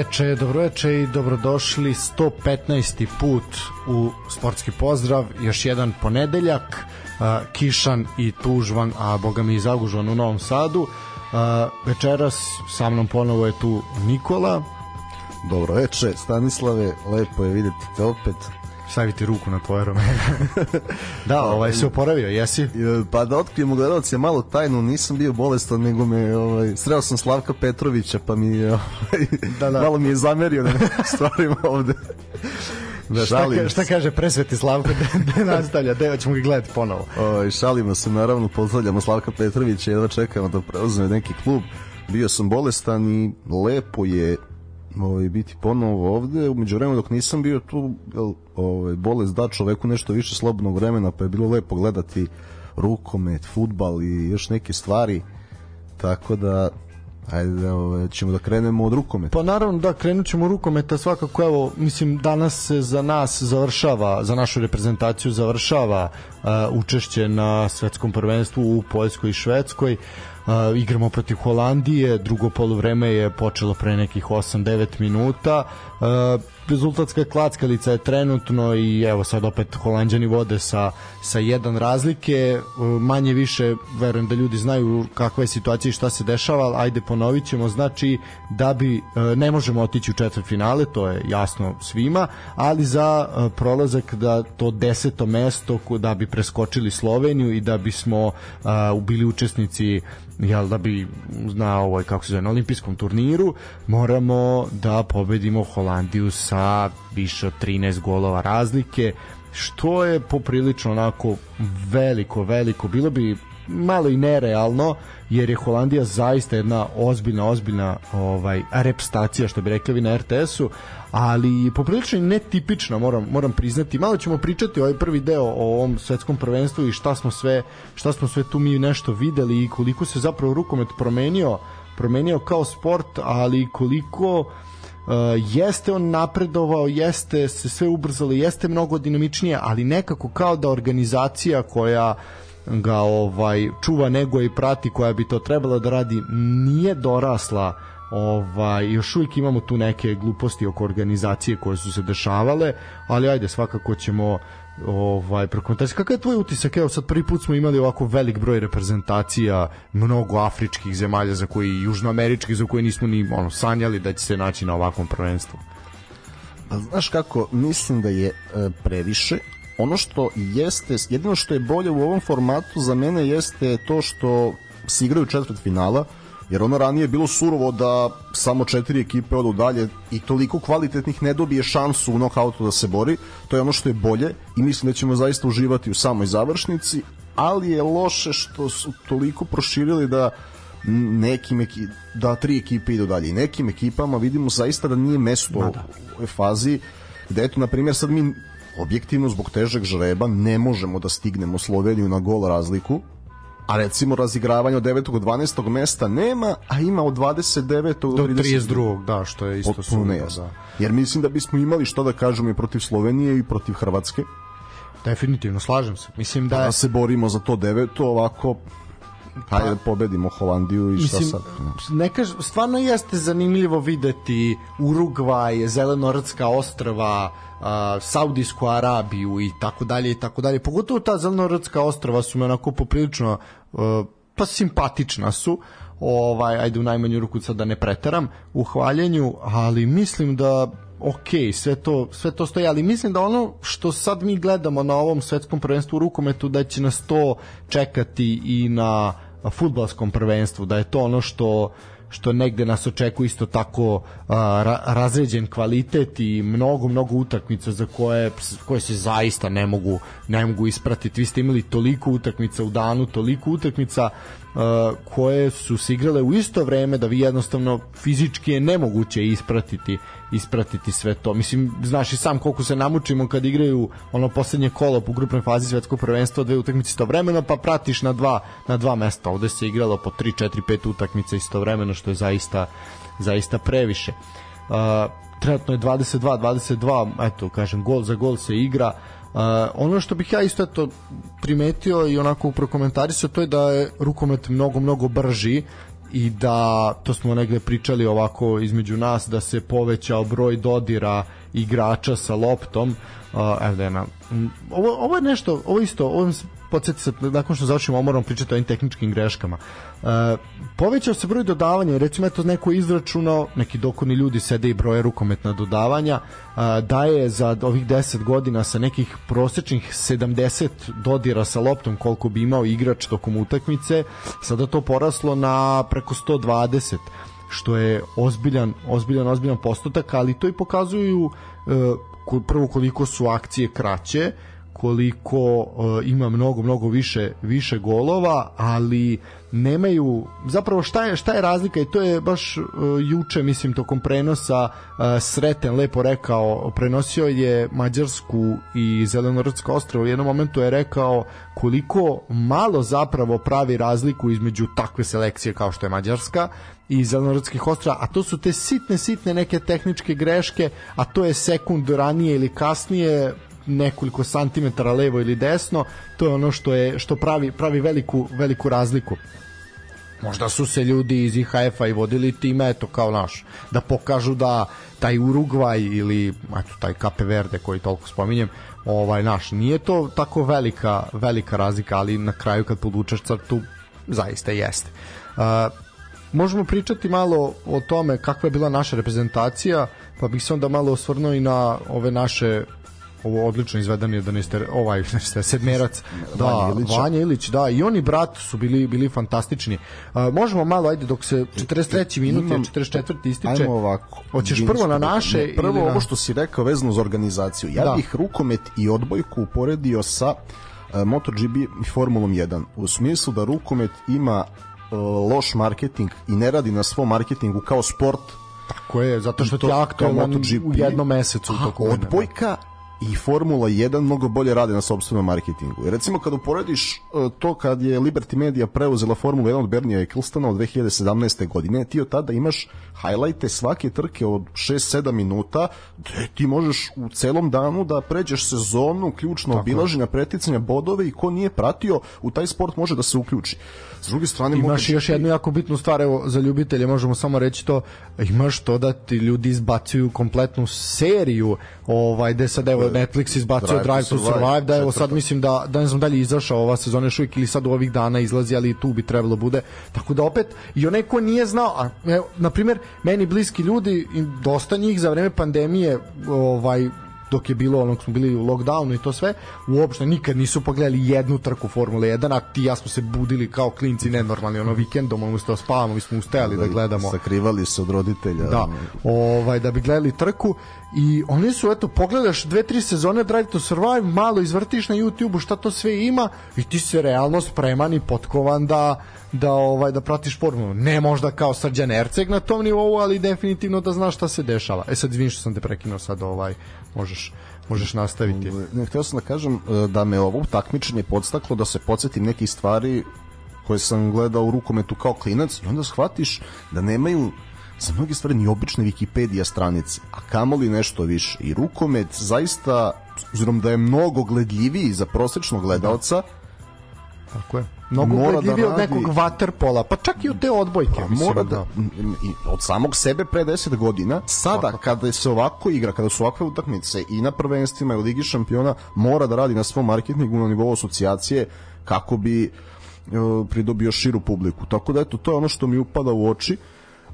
Dobroveče, dobroveče i dobrodošli 115. put u sportski pozdrav, još jedan ponedeljak, kišan i tužvan, a boga mi i zagužvan u Novom Sadu. Večeras sa mnom ponovo je tu Nikola. Dobro veče, Stanislave, lepo je videti te opet staviti ruku na tvoje ramena. da, ovaj se oporavio, jesi? Pa da otkrijemo gledalci malo tajnu, nisam bio bolestan, nego me ovaj sreo sam Slavka Petrovića, pa mi je ovaj, da, da. malo mi je zamerio na stvarima ovde. Da, šta, ka, šta kaže presveti Slavko da, da nastavlja, da ćemo ga gledati ponovo. Ovaj šalimo se, naravno, pozdravljamo Slavka Petrovića, jedva čekamo da preuzme neki klub. Bio sam bolestan i lepo je ovaj, biti ponovo ovde. Umeđu vremenu dok nisam bio tu, ovaj, bolest da čoveku nešto više slobodnog vremena, pa je bilo lepo gledati rukomet, futbal i još neke stvari. Tako da Ajde, ovaj, ćemo da krenemo od rukometa. Pa naravno da, krenut ćemo od rukometa svakako, evo, mislim, danas se za nas završava, za našu reprezentaciju završava uh, učešće na svetskom prvenstvu u Poljskoj i Švedskoj. Uh, igramo protiv Holandije, drugo poluvreme je počelo pre nekih 8-9 minuta. Uh, rezultatska klackalica je trenutno i evo sad opet Holandjani vode sa, sa jedan razlike. Manje više verujem da ljudi znaju kakva je situacija i šta se dešava ali ajde ponovit ćemo. Znači da bi e, ne možemo otići u četvrt finale to je jasno svima ali za e, prolazak da to deseto mesto da bi preskočili Sloveniju i da bismo bili učesnici jel da bi na ovoj kako se zove na olimpijskom turniru moramo da pobedimo Holandiju sa više od 13 golova razlike što je poprilično onako veliko veliko. Bilo bi malo i nerealno jer je Holandija zaista jedna ozbiljna ozbiljna ovaj repstacija što bi rekli vi na RTS-u ali poprilično i netipična moram moram priznati. Malo ćemo pričati ovaj prvi deo o ovom svetskom prvenstvu i šta smo sve šta smo sve tu mi nešto videli i koliko se zapravo rukomet promenio promenio kao sport ali koliko Uh, jeste on napredovao, jeste se sve ubrzalo, jeste mnogo dinamičnije, ali nekako kao da organizacija koja ga ovaj čuva nego i prati koja bi to trebala da radi nije dorasla ovaj još uvijek imamo tu neke gluposti oko organizacije koje su se dešavale ali ajde svakako ćemo ovaj prokomentarisati kakav je tvoj utisak? Evo sad prvi put smo imali ovako velik broj reprezentacija mnogo afričkih zemalja za koji južnoameričkih za koje nismo ni ono sanjali da će se naći na ovakvom prvenstvu. Pa znaš kako, mislim da je e, previše, ono što jeste, jedino što je bolje u ovom formatu za mene jeste to što se igraju četvrt finala, jer ono ranije je bilo surovo da samo četiri ekipe odu dalje i toliko kvalitetnih ne dobije šansu u knockoutu da se bori, to je ono što je bolje i mislim da ćemo zaista uživati u samoj završnici, ali je loše što su toliko proširili da nekim eki, da tri ekipe idu dalje. I nekim ekipama vidimo zaista da nije mesto da. u ovoj fazi gde eto na primjer sad mi objektivno zbog težeg žreba ne možemo da stignemo Sloveniju na gol razliku, a recimo razigravanje od 9. do 12. mesta nema, a ima od 29. do 32. da, što je isto sumno. Da. Jer mislim da bismo imali što da kažemo i protiv Slovenije i protiv Hrvatske. Definitivno, slažem se. Mislim da, da se borimo za to deveto, ovako Pa, Hajde da pobedimo Holandiju i mislim, šta sad? Ne kaž, stvarno jeste zanimljivo videti Urugvaj, Zelenorodska ostrava, uh, Saudijsku Arabiju i tako dalje i tako dalje. Pogotovo ta Zelenorodska ostrava su me onako poprilično pa simpatična su. Ovaj ajde u najmanju ruku sad da ne preteram u hvaljenju, ali mislim da ok, sve to, sve to stoji, ali mislim da ono što sad mi gledamo na ovom svetskom prvenstvu u rukometu, da će nas to čekati i na futbalskom prvenstvu, da je to ono što što negde nas očekuje isto tako a, ra, razređen kvalitet i mnogo mnogo utakmica za koje koje se zaista ne mogu ne mogu ispratiti. Vi ste imali toliko utakmica u danu, toliko utakmica Koje su se igrale u isto vreme da vi jednostavno fizički je nemoguće ispratiti ispratiti sve to. Mislim, znaš i sam koliko se namučimo kad igraju ono poslednje kolo u grupnoj fazi svetskog prvenstva, dve utakmice istovremeno, pa pratiš na dva, na dva mesta. Ovde se igralo po 3, 4, 5 utakmica istovremeno, što je zaista, zaista previše. Uh, trenutno je 22, 22, eto, kažem, gol za gol se igra, Uh, ono što bih ja isto eto primetio i onako prokomentarisao to je da je rukomet mnogo mnogo brži i da to smo negde pričali ovako između nas da se povećao broj dodira igrača sa loptom. Uh, evo da je na, ovo, ovo je nešto ovo isto ovo podsjeti se, nakon što završimo moram pričati o ovim tehničkim greškama. E, povećao se broj dodavanja, recimo eto neko izračunao, neki dokorni ljudi sede i broje rukometna dodavanja, e, da je za ovih 10 godina sa nekih prosečnih 70 dodira sa loptom koliko bi imao igrač tokom utakmice, sada to poraslo na preko 120 što je ozbiljan, ozbiljan, ozbiljan postotak, ali to i pokazuju e, prvo koliko su akcije kraće, koliko uh, ima mnogo mnogo više više golova, ali nemaju zapravo šta je šta je razlika i to je baš uh, juče mislim tokom prenosa uh, Sreten lepo rekao prenosio je Mađarsku i Zelenorodsko ostrvo u jednom momentu je rekao koliko malo zapravo pravi razliku između takve selekcije kao što je Mađarska i Zelenorodskih ostrava, a to su te sitne, sitne neke tehničke greške, a to je sekund ranije ili kasnije nekoliko santimetara levo ili desno, to je ono što je što pravi pravi veliku veliku razliku. Možda su se ljudi iz IHF-a i vodili time, eto kao naš, da pokažu da taj Urugvaj ili eto, taj Cape Verde koji toliko spominjem, ovaj naš, nije to tako velika velika razlika, ali na kraju kad podvučeš crtu zaista jeste. Uh, možemo pričati malo o tome kakva je bila naša reprezentacija, pa bih se onda malo osvrnuo i na ove naše ovo odlično izvedan je da niste ovaj sedmerac da Vanja Ilić. Vanja Ilić da i oni brat su bili bili fantastični uh, možemo malo ajde dok se 43. minut je 44. ističe ajmo ovako hoćeš prvo na naše ne, prvo ili na... ovo što si rekao vezano za organizaciju ja da. bih rukomet i odbojku uporedio sa uh, MotoGP i Formulom 1 u smislu da rukomet ima uh, loš marketing i ne radi na svom marketingu kao sport Tako je, zato što to, je aktualan u jednom mesecu. Aha, odbojka i Formula 1 mnogo bolje rade na sopstvenom marketingu. I recimo kad uporediš e, to kad je Liberty Media preuzela Formula 1 od Bernija Ecclestona od 2017. godine, ti od tada imaš hajlajte svake trke od 6-7 minuta, gde ti možeš u celom danu da pređeš sezonu, ključno obilaženja, preticanja, bodove i ko nije pratio u taj sport može da se uključi. S druge strane imaš još jednu jako bitnu stvar evo za ljubitelje možemo samo reći to imaš to da ti ljudi izbacuju kompletnu seriju ovaj da sad evo Netflix izbacio Drive, Drive to Survive, survive da evo sad mislim da da ne znam da li izašao ova sezona još uvijek ili sad u ovih dana izlazi ali tu bi trebalo bude. Tako da opet i onaj ko nije znao a evo, na primjer meni bliski ljudi dosta njih za vreme pandemije ovaj dok je bilo onog smo bili u lockdownu i to sve, uopšte nikad nisu pogledali jednu trku Formule 1, a ti ja smo se budili kao klinci nenormalni ono vikendom, umesto da spavamo, mi smo ustajali da, da gledamo. Sakrivali se od roditelja. Da, ovaj, da bi gledali trku i oni su, eto, pogledaš dve, tri sezone Drive to Survive, malo izvrtiš na YouTube-u šta to sve ima i ti se realno spreman i potkovan da da ovaj da pratiš formulu. Ne možda kao Srđan Erceg na tom nivou, ali definitivno da znaš šta se dešava. E sad izvini što sam te prekinuo sad ovaj možeš možeš nastaviti. Ne, htio sam da kažem e, da me ovo takmičenje podstaklo da se podsjetim neki stvari koje sam gledao u rukometu kao klinac i onda shvatiš da nemaju za mnoge stvari ni obične Wikipedia stranice, a kamoli nešto više. I rukomet zaista, uzrom da je mnogo gledljiviji za prosečnog gledalca, da Tako je. Mnogo mora da radi... od nekog waterpola, pa čak i od te odbojke. Pa, mislim, mora da, da, od samog sebe pre 10 godina, sada Tako. kada se ovako igra, kada su ovakve utakmice i na prvenstvima i u Ligi šampiona, mora da radi na svom marketingu na nivou asocijacije kako bi uh, pridobio širu publiku. Tako da eto, to je ono što mi upada u oči,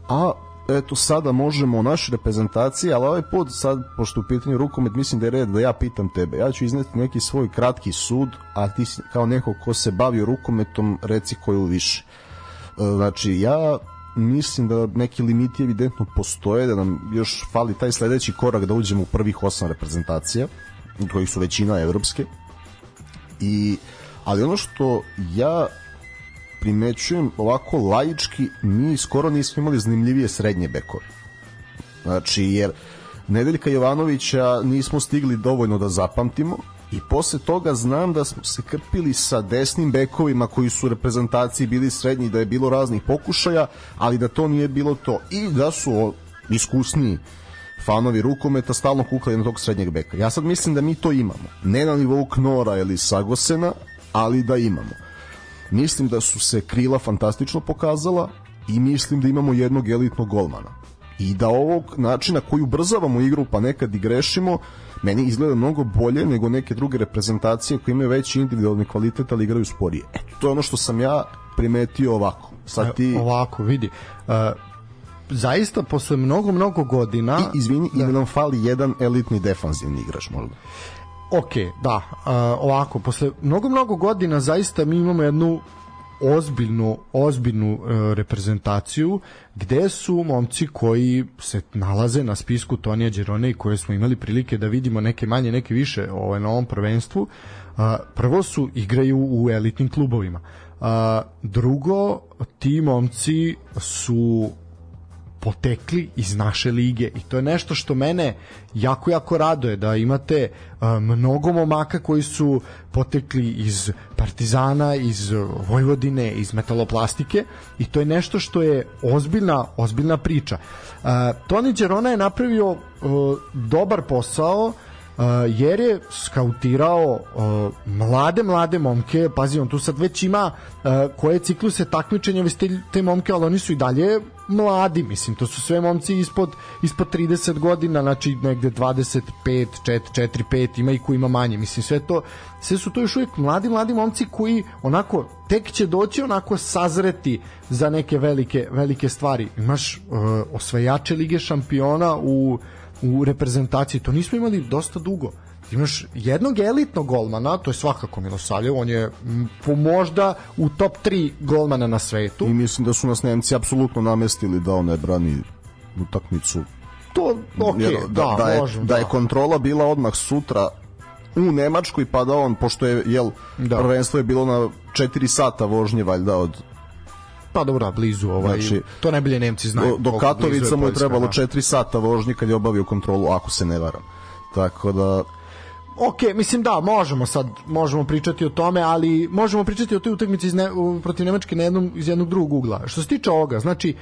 a eto sada možemo o našoj reprezentaciji, ali ovaj put sad, pošto u pitanju rukomet, mislim da je red da ja pitam tebe. Ja ću izneti neki svoj kratki sud, a ti kao neko ko se bavi rukometom, reci koju više. E, znači, ja mislim da neki limiti evidentno postoje, da nam još fali taj sledeći korak da uđemo u prvih osam reprezentacija, kojih su većina evropske. I, ali ono što ja primećujem ovako laički, mi skoro nismo imali zanimljivije srednje bekove. Znači, jer Nedeljka Jovanovića nismo stigli dovoljno da zapamtimo i posle toga znam da smo se krpili sa desnim bekovima koji su reprezentaciji bili srednji, da je bilo raznih pokušaja, ali da to nije bilo to i da su iskusniji fanovi rukometa stalno kukali na tog srednjeg beka. Ja sad mislim da mi to imamo. Ne na nivou Knora ili Sagosena, ali da imamo. Mislim da su se krila fantastično pokazala, i mislim da imamo jednog elitnog golmana i da ovog načina koji ubrzavamo igru pa nekad i grešimo meni izgleda mnogo bolje nego neke druge reprezentacije koje imaju veći individualni kvalitet ali igraju sporije. Eto, to je ono što sam ja primetio ovako. Sad ti... E, ovako, vidi. Uh, zaista posle mnogo, mnogo godina... I, izvini, da. i nam fali jedan elitni defanzivni igrač možda. Ok, da. Uh, ovako, posle mnogo, mnogo godina zaista mi imamo jednu ozbiljnu ozbiljnu uh, reprezentaciju gde su momci koji se nalaze na spisku Tonija Đerone i koje smo imali prilike da vidimo neke manje neke više ovaj na ovom prvenstvu uh, prvo su igraju u elitnim klubovima uh, drugo ti momci su potekli iz naše lige i to je nešto što mene jako jako raduje da imate mnogo momaka koji su potekli iz Partizana, iz Vojvodine, iz metaloplastike i to je nešto što je ozbiljna ozbiljna priča. Toni Đerona je napravio dobar posao Uh, jer je skautirao uh, mlade, mlade momke, pazi, on tu sad već ima uh, koje cikluse takmičenja već te, te momke, ali oni su i dalje mladi, mislim, to su sve momci ispod, ispod 30 godina, znači negde 25, 4, 4, 5, ima i ko ima manje, mislim, sve to, sve su to još uvijek mladi, mladi momci koji onako tek će doći onako sazreti za neke velike, velike stvari. Imaš uh, osvajače Lige šampiona u u reprezentaciji, to nismo imali dosta dugo. Imaš jednog elitnog golmana, to je svakako Milosavljev, on je po možda u top 3 golmana na svetu. I mislim da su nas Nemci apsolutno namestili da on ne brani utakmicu. To, ok, Jer, da, da, da, je, možem, da. je kontrola bila odmah sutra u Nemačkoj pa da on, pošto je jel, da. prvenstvo je bilo na 4 sata vožnje valjda od Pa dobro, blizu, ovaj, znači, to najbolje Nemci znaju. Do, do Katovica mu je trebalo 4 da. sata vožnje kad je obavio kontrolu, ako se ne varam. Tako da Ok, mislim da, možemo sad, možemo pričati o tome, ali možemo pričati o toj utakmici iz ne, protiv Nemačke na jednom, iz jednog drugog ugla. Što se tiče ovoga, znači,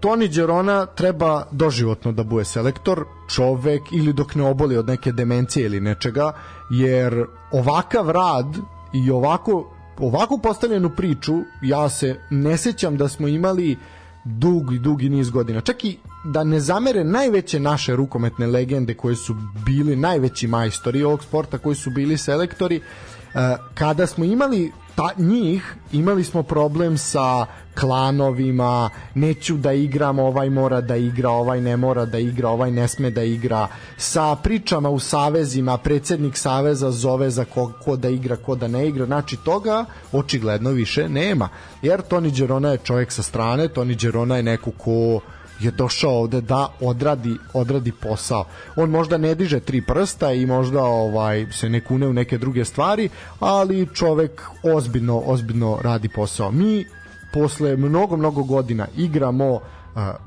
Toni Đerona treba doživotno da bude selektor, čovek ili dok ne oboli od neke demencije ili nečega, jer ovakav rad i ovako ovako postavljenu priču ja se ne sećam da smo imali dugi, dugi niz godina. Čak i da ne zamere najveće naše rukometne legende koje su bili najveći majstori ovog sporta, koji su bili selektori, eh, kada smo imali ta, njih imali smo problem sa klanovima, neću da igram, ovaj mora da igra, ovaj ne mora da igra, ovaj ne sme da igra, sa pričama u savezima, predsednik saveza zove za ko, ko da igra, ko da ne igra, znači toga očigledno više nema, jer Toni Đerona je čovjek sa strane, Toni Đerona je neko ko je došao ovde da odradi odradi posao. On možda ne diže tri prsta i možda ovaj se ne kune u neke druge stvari, ali čovek ozbiljno ozbiljno radi posao. Mi posle mnogo mnogo godina igramo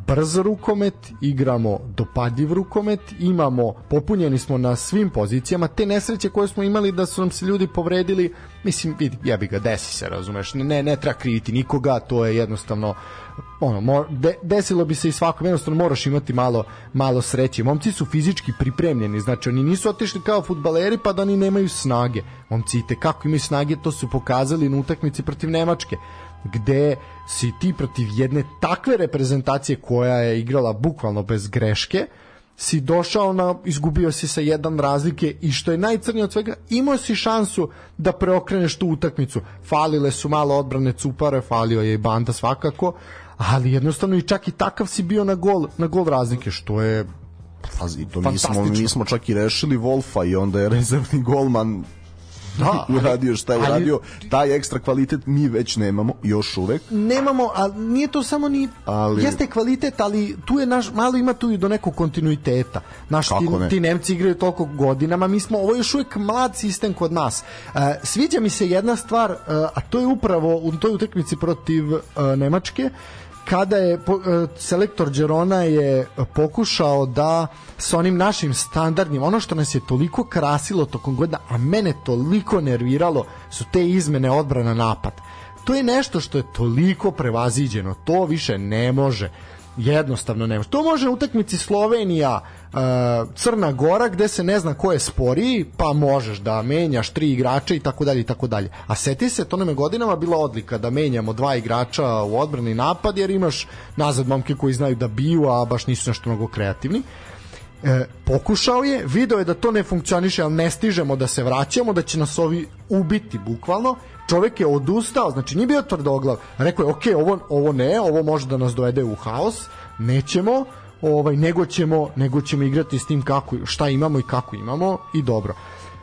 brz rukomet, igramo dopadljiv rukomet, imamo, popunjeni smo na svim pozicijama, te nesreće koje smo imali da su nam se ljudi povredili, mislim, vidi, jebi ga, desi se, razumeš, ne, ne treba kriviti nikoga, to je jednostavno ono, mo, de, desilo bi se i svakom, jednostavno moraš imati malo, malo sreće. Momci su fizički pripremljeni, znači oni nisu otišli kao futbaleri pa da oni nemaju snage. Momci i kako imaju snage, to su pokazali na utakmici protiv Nemačke gde si ti protiv jedne takve reprezentacije koja je igrala bukvalno bez greške, si došao na, izgubio si sa jedan razlike i što je najcrnije od svega, imao si šansu da preokreneš tu utakmicu. Falile su malo odbrane Cupare, falio je i Banda svakako, ali jednostavno i čak i takav si bio na gol, na gol razlike, što je Pazi, to mi smo, mi smo čak i rešili Wolfa i onda je rezervni golman da, uradio šta je uradio, taj ekstra kvalitet mi već nemamo, još uvek. Nemamo, a nije to samo ni, ali... jeste kvalitet, ali tu je naš, malo ima tu i do nekog kontinuiteta. Naš, ti, ne? ti Nemci igraju toliko godinama, mi smo, ovo je još uvek mlad sistem kod nas. Uh, sviđa mi se jedna stvar, uh, a to je upravo u toj utakmici protiv uh, Nemačke, kada je e, selektor Đerona je pokušao da sa onim našim standardnim, ono što nas je toliko krasilo tokom godina, a mene toliko nerviralo, su te izmene odbrana napad. To je nešto što je toliko prevaziđeno, to više ne može. Jednostavno ne može. To može na utakmici Slovenija, uh, Crna Gora gde se ne zna ko je sporiji, pa možeš da menjaš tri igrača i tako dalje i tako dalje. A seti se, to nam je godinama bila odlika da menjamo dva igrača u odbrani napad jer imaš nazad momke koji znaju da biju, a baš nisu nešto mnogo kreativni e, pokušao je, video je da to ne funkcioniše, ali ne stižemo da se vraćamo, da će nas ovi ubiti bukvalno, čovek je odustao, znači nije bio tvrdoglav, rekao je, ok, ovo, ovo ne, ovo može da nas dovede u haos, nećemo, ovaj, nego ćemo, nego ćemo igrati s tim kako, šta imamo i kako imamo i dobro.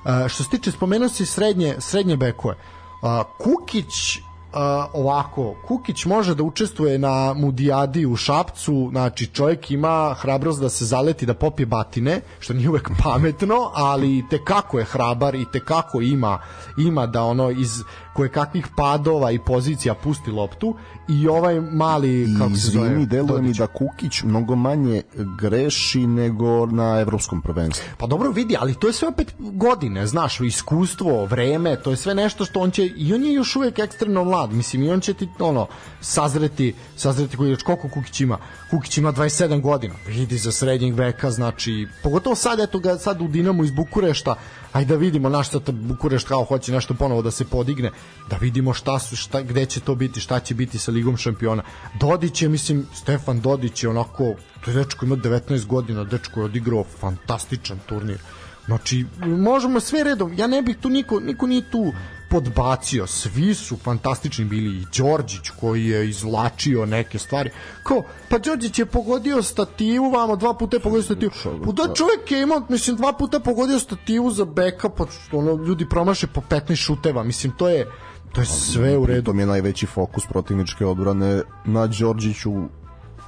E, što se tiče, spomenuo si srednje, srednje bekove, e, Kukić Uh, ovako, Kukić može da učestvuje na Mudijadi u Šapcu, znači čovjek ima hrabrost da se zaleti da popije batine, što nije uvek pametno, ali te kako je hrabar i te kako ima ima da ono iz koje kakvih padova i pozicija pusti loptu i ovaj mali kako se zove Izvini, deluje mi da Kukić mnogo manje greši nego na evropskom prvenstvu. Pa dobro vidi, ali to je sve opet godine, znaš, iskustvo, vreme, to je sve nešto što on će i on je još uvek ekstremno mlad, mislim i on će ti ono sazreti, sazreti koji je koliko Kukić ima. Kukić ima 27 godina. Vidi za srednjeg veka, znači pogotovo sad eto ga sad u Dinamu iz Bukurešta, ajde da vidimo na šta Bukurešt kao hoće nešto ponovo da se podigne, da vidimo šta su šta gde će to biti, šta će biti sa ligom šampiona. Dodić je mislim Stefan Dodić je onako to je dečko ima 19 godina, dečko je odigrao fantastičan turnir. Znači, možemo sve redom, ja ne bih tu niko, niko nije tu podbacio, svi su fantastični bili i Đorđić koji je izvlačio neke stvari. Ko, pa Đorđić je pogodio stativu, vamo dva puta je pogodio stativu. Pa da čovjek je imao, mislim, dva puta pogodio stativu za beka, pa ono, ljudi promaše po 15 šuteva, mislim, to je to je sve u redu. To mi je najveći fokus protivničke odbrane na Đorđiću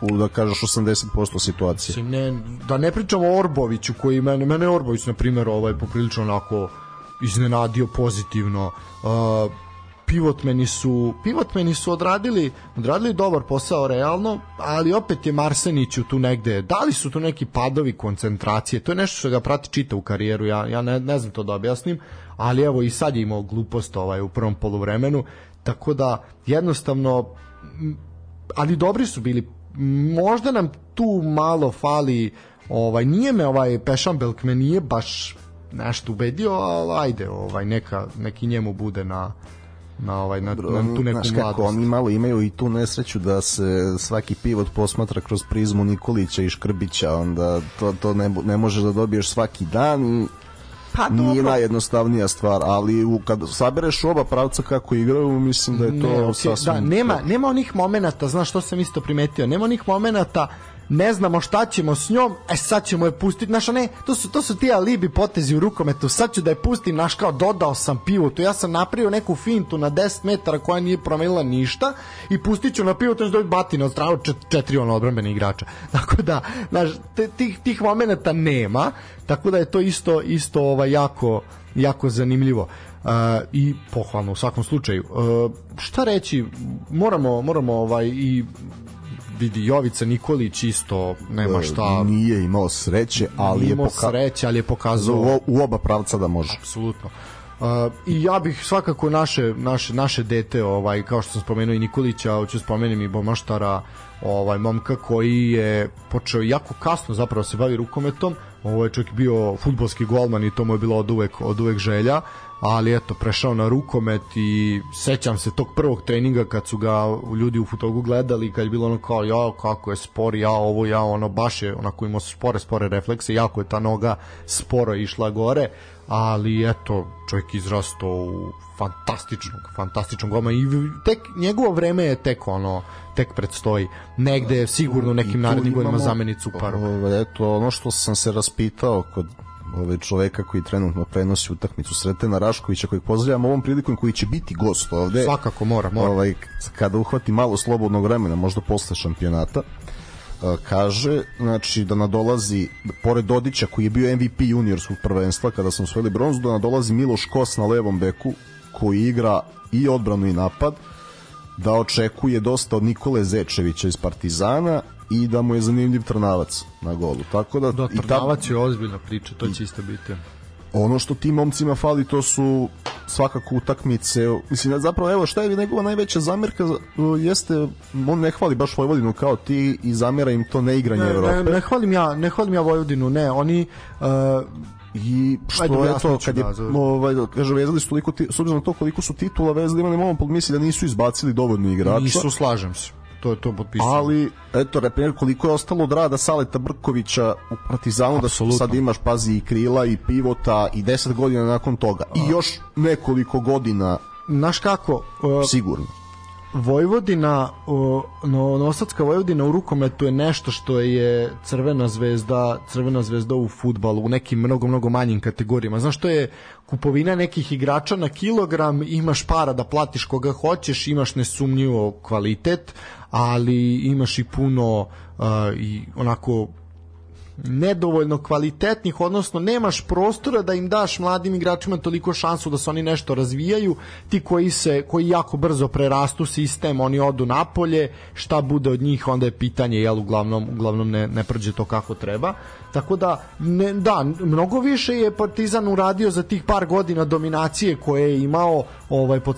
u da kažeš 80% situacije. Mislim, ne, da ne pričamo o Orboviću koji mene, mene Orbović na primjer ovaj poprilično onako iznenadio pozitivno. Uh, pivotmeni su pivotmeni su odradili odradili dobar posao realno, ali opet je Marseniću tu negde. Da li su tu neki padovi koncentracije? To je nešto što ga prati čita u karijeru. Ja ja ne, ne znam to da objasnim, ali evo i sad je imao glupost ovaj u prvom poluvremenu, tako da jednostavno ali dobri su bili možda nam tu malo fali ovaj nije me ovaj Pešambelk me nije baš nešto ubedio, ali ajde, ovaj neka neki njemu bude na na ovaj na, na tu neku Znaš kako, oni malo imaju i tu nesreću da se svaki pivot posmatra kroz prizmu Nikolića i Škrbića, onda to, to ne, ne možeš da dobiješ svaki dan pa, nije dobro. najjednostavnija stvar, ali u, kad sabereš oba pravca kako igraju, mislim da je to ne, okay, sasvim... Da, nema, nema onih momenata, znaš što sam isto primetio, nema onih momenata ne znamo šta ćemo s njom, e sad ćemo je pustiti, znaš, ne, to su, to su ti alibi potezi u rukometu, sad ću da je pustim, znaš, kao dodao sam pivotu, ja sam napravio neku fintu na 10 metara koja nije promenila ništa i pustit ću na pivotu da dobiti batine od stranu čet, četiri ono odbrambene igrača. Tako da, znaš, te, tih, tih momenata nema, tako da je to isto, isto ovaj, jako, jako zanimljivo. Uh, i pohvalno u svakom slučaju. Uh, šta reći, moramo, moramo ovaj i vidi Jovica Nikolić isto nema šta. nije imao sreće ali je pokazao sreće ali je pokazao u, u oba pravca da može. Apsolutno. Uh, i ja bih svakako naše naše naše dete ovaj kao što sam spomenuo i Nikolića hoću spomenem i Bomaštara ovaj momka koji je počeo jako kasno zapravo se bavi rukometom. Ovo je čovjek bio fudbalski golman i to mu je bilo od uvek, od uvek želja ali eto prešao na rukomet i sećam se tog prvog treninga kad su ga ljudi u futogu gledali kad je bilo ono kao ja kako je spor ja ovo ja ono baš je onako imao spore spore reflekse jako je ta noga sporo išla gore ali eto čovjek izrastao u fantastičnog fantastičnog goma i tek njegovo vreme je tek ono tek predstoji. Negde sigurno nekim narednim godinama zamenicu paru eto ono što sam se raspitao kod ove čoveka koji trenutno prenosi utakmicu Sretena Raškovića kojeg pozdravljam ovom prilikom koji će biti gost ovde. Svakako mora, mora. Ovaj, kada uhvati malo slobodnog vremena, možda posle šampionata, kaže znači da nadolazi pored Dodića koji je bio MVP juniorskog prvenstva kada smo osvojili bronzu da nadolazi Miloš Kos na levom beku koji igra i odbranu i napad da očekuje dosta od Nikole Zečevića iz Partizana i da mu je zanimljiv Trnavac na golu. Tako da, da Trnavac i ta... je ozbiljna priča, to će isto biti. Ono što tim momcima fali to su svakako utakmice. Mislim, zapravo, evo, šta je njegova najveća zamerka jeste, on ne hvali baš Vojvodinu kao ti i zamera im to neigranje ne, Evrope. Ne, ne hvalim ja, ne hvalim ja Vojvodinu, ne, oni uh, i što Ajde, je to kad je da, ovaj kaže vezali su toliko s obzirom na to koliko su titula vezali ima ne možemo pomisliti da nisu izbacili dovoljno igrača nisu slažem se to je to potpisano. Ali eto na primjer koliko je ostalo od rada Saleta Brkovića u Partizanu Absolutno. da sad imaš pazi i krila i pivota i 10 godina nakon toga A. i još nekoliko godina Naš kako uh, sigurno Vojvodina, no, Nosadska Vojvodina u rukometu je nešto što je Crvena zvezda, Crvena zvezda u futbalu u nekim mnogo mnogo manjim kategorijama. Znaš što je kupovina nekih igrača na kilogram, imaš para da platiš koga hoćeš, imaš nesumnjivo kvalitet, ali imaš i puno uh, i onako nedovoljno kvalitetnih, odnosno nemaš prostora da im daš mladim igračima toliko šansu da se oni nešto razvijaju, ti koji se koji jako brzo prerastu sistem, oni odu napolje, šta bude od njih, onda je pitanje, jel uglavnom uglavnom ne ne prođe to kako treba. Tako da ne, da, mnogo više je Partizan uradio za tih par godina dominacije koje je imao ovaj pod,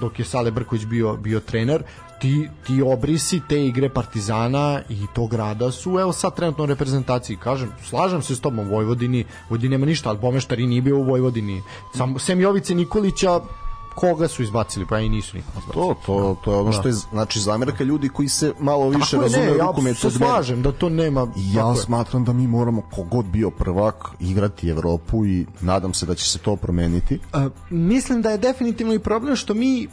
dok je Sale Brković bio bio trener ti, ti obrisi te igre Partizana i tog grada su evo sad trenutno u reprezentaciji. Kažem, slažem se s tobom Vojvodini, Vojvodini nema ništa ali Bomeštari nije bio u Vojvodini. Sam, sem Jovice Nikolića koga su izbacili, pa i nisu nikog izbacili. To, to, to je ono što je, znači, zamerka ljudi koji se malo više Tako razume ne, rukomet ja se slažem da to nema... Ja smatram da mi moramo, kogod bio prvak, igrati Evropu i nadam se da će se to promeniti. A, mislim da je definitivno i problem što mi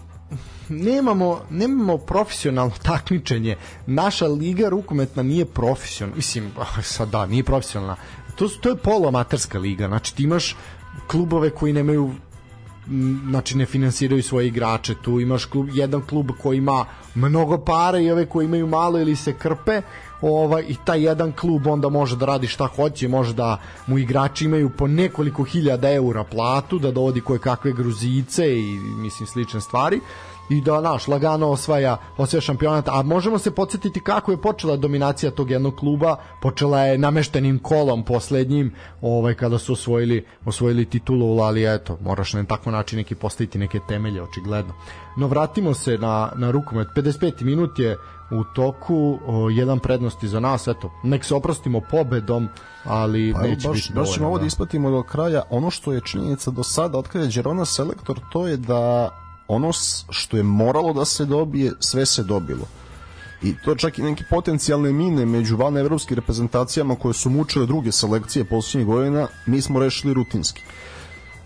nemamo, nemamo profesionalno takmičenje. Naša liga rukometna nije profesionalna. Mislim, sad da, nije profesionalna. To, to je poloamaterska liga. Znači, ti imaš klubove koji nemaju znači ne finansiraju svoje igrače tu imaš klub, jedan klub koji ima mnogo para i ove koji imaju malo ili se krpe ovaj, i taj jedan klub onda može da radi šta hoće može da mu igrači imaju po nekoliko hiljada eura platu da dovodi koje kakve gruzice i mislim slične stvari i da naš lagano osvaja osvaja šampionat, a možemo se podsjetiti kako je počela dominacija tog jednog kluba, počela je nameštenim kolom poslednjim, ovaj kada su osvojili osvojili titulu, ali eto, moraš na takav način neki postaviti neke temelje očigledno. No vratimo se na na rukomet. 55 minut je u toku, o, jedan prednosti za nas, eto, nek se oprostimo pobedom, ali pa, neće baš, biti dovoljno. Baš ćemo ovo da ispatimo do kraja. Ono što je činjenica do sada, od kada je Đerona selektor, to je da ono što je moralo da se dobije, sve se dobilo. I to čak i neke potencijalne mine među van evropskim reprezentacijama koje su mučile druge selekcije posljednjih godina, mi smo rešili rutinski.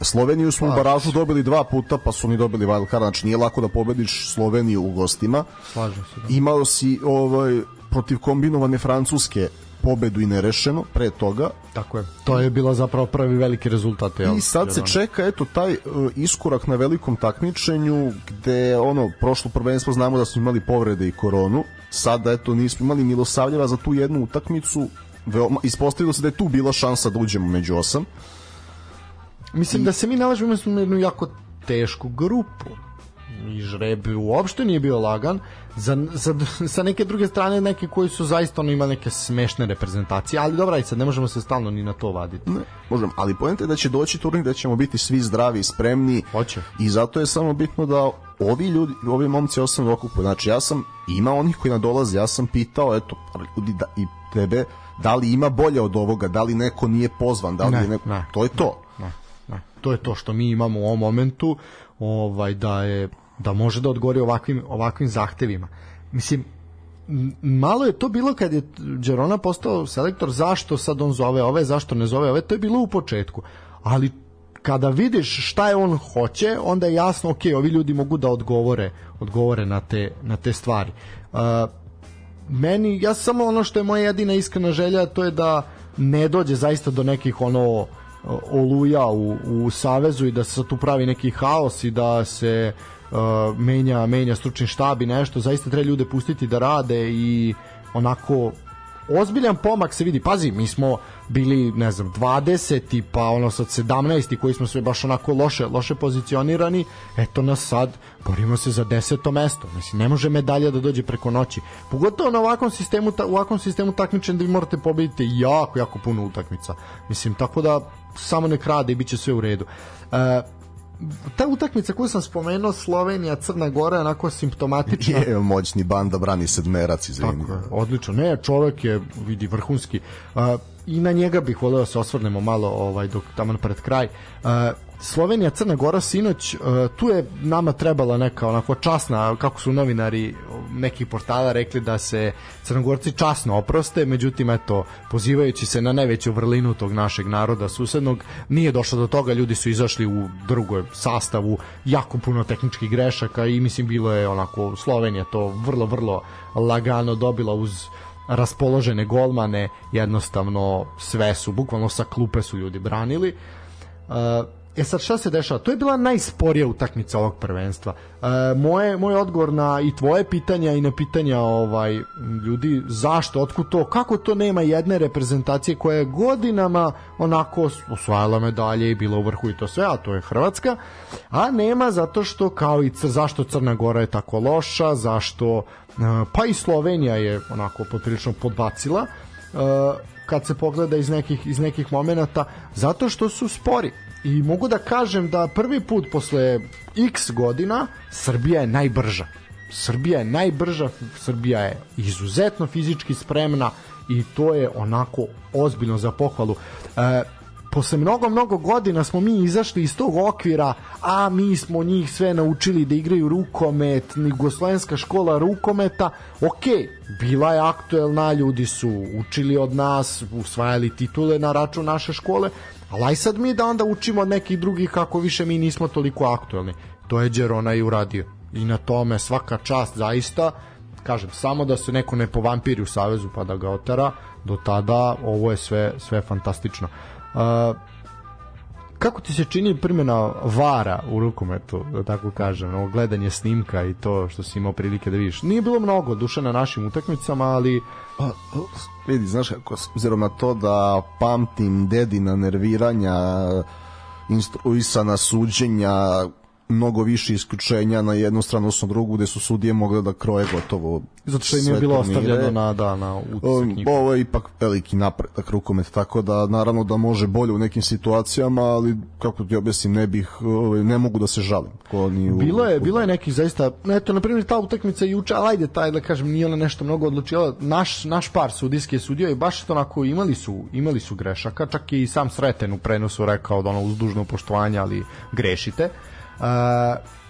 Sloveniju smo u baražu dobili dva puta, pa su oni dobili wild card, znači nije lako da pobediš Sloveniju u gostima. Slažem se. Da. Imao si ovaj, protiv kombinovane Francuske pobedu i nerešeno pre toga. Tako je. To je bila zapravo prvi veliki rezultat. Jel? I sad se čeka eto taj uh, iskorak na velikom takmičenju gde ono prošlo prvenstvo znamo da smo imali povrede i koronu. Sada eto nismo imali Milosavljeva za tu jednu utakmicu. Veoma ispostavilo se da je tu bila šansa da uđemo među osam. Mislim I... da se mi nalažemo u jednu jako tešku grupu i žreb uopšte nije bio lagan za, za, sa neke druge strane neki koji su zaista ono ima neke smešne reprezentacije ali dobra i sad ne možemo se stalno ni na to vaditi ne, možemo, ali pojenta je da će doći turnir da ćemo biti svi zdravi i spremni Hoće. i zato je samo bitno da ovi ljudi, ovi momci osam okupu, znači ja sam ima onih koji nadolaze, ja sam pitao eto, ljudi da, i tebe da li ima bolje od ovoga, da li neko nije pozvan, da li ne, neko, ne, to je to. Ne, ne. To je to što mi imamo u ovom momentu, ovaj da je da može da odgovori ovakvim, ovakvim zahtevima. Mislim, malo je to bilo kad je Đerona postao selektor, zašto sad on zove ove, zašto ne zove ove, to je bilo u početku. Ali kada vidiš šta je on hoće, onda je jasno, ok, ovi ljudi mogu da odgovore, odgovore na te, na te stvari. Uh, meni, ja samo ono što je moja jedina iskrena želja, to je da ne dođe zaista do nekih ono oluja u, u savezu i da se tu pravi neki haos i da se uh, menja, menja stručni štab i nešto, zaista treba ljude pustiti da rade i onako ozbiljan pomak se vidi. Pazi, mi smo bili, ne znam, 20 pa ono sad 17 koji smo sve baš onako loše, loše pozicionirani. Eto nas sad borimo se za 10. mesto. Mislim ne može medalja da dođe preko noći. Pogotovo na ovakvom sistemu u ovakvom sistemu takmičenja da vi morate pobediti jako jako puno utakmica. Mislim tako da samo nek rade i biće sve u redu. Uh, ta utakmica koju sam spomenuo Slovenija Crna Gora je onako simptomatična. Je moćni banda brani sedmerac izvini. Tako je, odlično. Ne, čovek je vidi vrhunski. Uh, I na njega bih voleo da se osvrnemo malo ovaj dok tamo pred kraj. Uh, Slovenija, Crna Gora sinoć, uh, tu je nama trebala neka onako časna, kako su novinari nekih portala rekli da se Crnogorci časno oproste, međutim eto, pozivajući se na najveću vrlinu tog našeg naroda susednog, nije došlo do toga, ljudi su izašli u drugoj sastavu, jako puno tehničkih grešaka i mislim bilo je onako Slovenija to vrlo, vrlo lagano dobila uz raspoložene golmane, jednostavno sve su, bukvalno sa klupe su ljudi branili. Uh, E sad šta se dešava? To je bila najsporija utakmica ovog prvenstva. E, moje, moj odgovor na i tvoje pitanja i na pitanja ovaj ljudi zašto, otkud to, kako to nema jedne reprezentacije koja je godinama onako osvajala medalje i bila u vrhu i to sve, a to je Hrvatska, a nema zato što kao i zašto Crna Gora je tako loša, zašto e, pa i Slovenija je onako poprilično podbacila e, kad se pogleda iz nekih, iz nekih momenata, zato što su spori i mogu da kažem da prvi put posle x godina Srbija je najbrža. Srbija je najbrža, Srbija je izuzetno fizički spremna i to je onako ozbiljno za pohvalu. E, posle mnogo, mnogo godina smo mi izašli iz tog okvira, a mi smo njih sve naučili da igraju rukomet, Jugoslovenska škola rukometa, ok, bila je aktuelna, ljudi su učili od nas, usvajali titule na račun naše škole, Ali aj sad mi da onda učimo od nekih drugih kako više mi nismo toliko aktuelni. To je Đerona i uradio. I na tome svaka čast zaista, kažem, samo da se neko ne povampiri u Savezu pa da ga otara, do tada ovo je sve, sve fantastično. Uh, kako ti se čini primjena vara u rukometu, da tako kažem, ovo gledanje snimka i to što si imao prilike da vidiš? Nije bilo mnogo duše na našim utakmicama, ali... Pa, vidi, znaš kako, obzirom na to da pamtim dedina nerviranja, instruisana suđenja, mnogo više isključenja na jednu stranu odnosno drugu gde su sudije mogle da kroje gotovo zato što im je bilo ostavljeno na da na utisak ovo je ipak veliki napredak rukomet tako da naravno da može bolje u nekim situacijama ali kako ti objasnim ne bih ovaj, ne mogu da se žalim. Ko ni u, bilo je bilo je neki zaista eto na primjer ta utakmica juče al ajde taj da kažem nije ona nešto mnogo odlučila naš naš par sudijski je sudio i baš to onako imali su imali su grešaka čak i sam Sreten u prenosu rekao da ono uz dužno poštovanje ali grešite. Uh,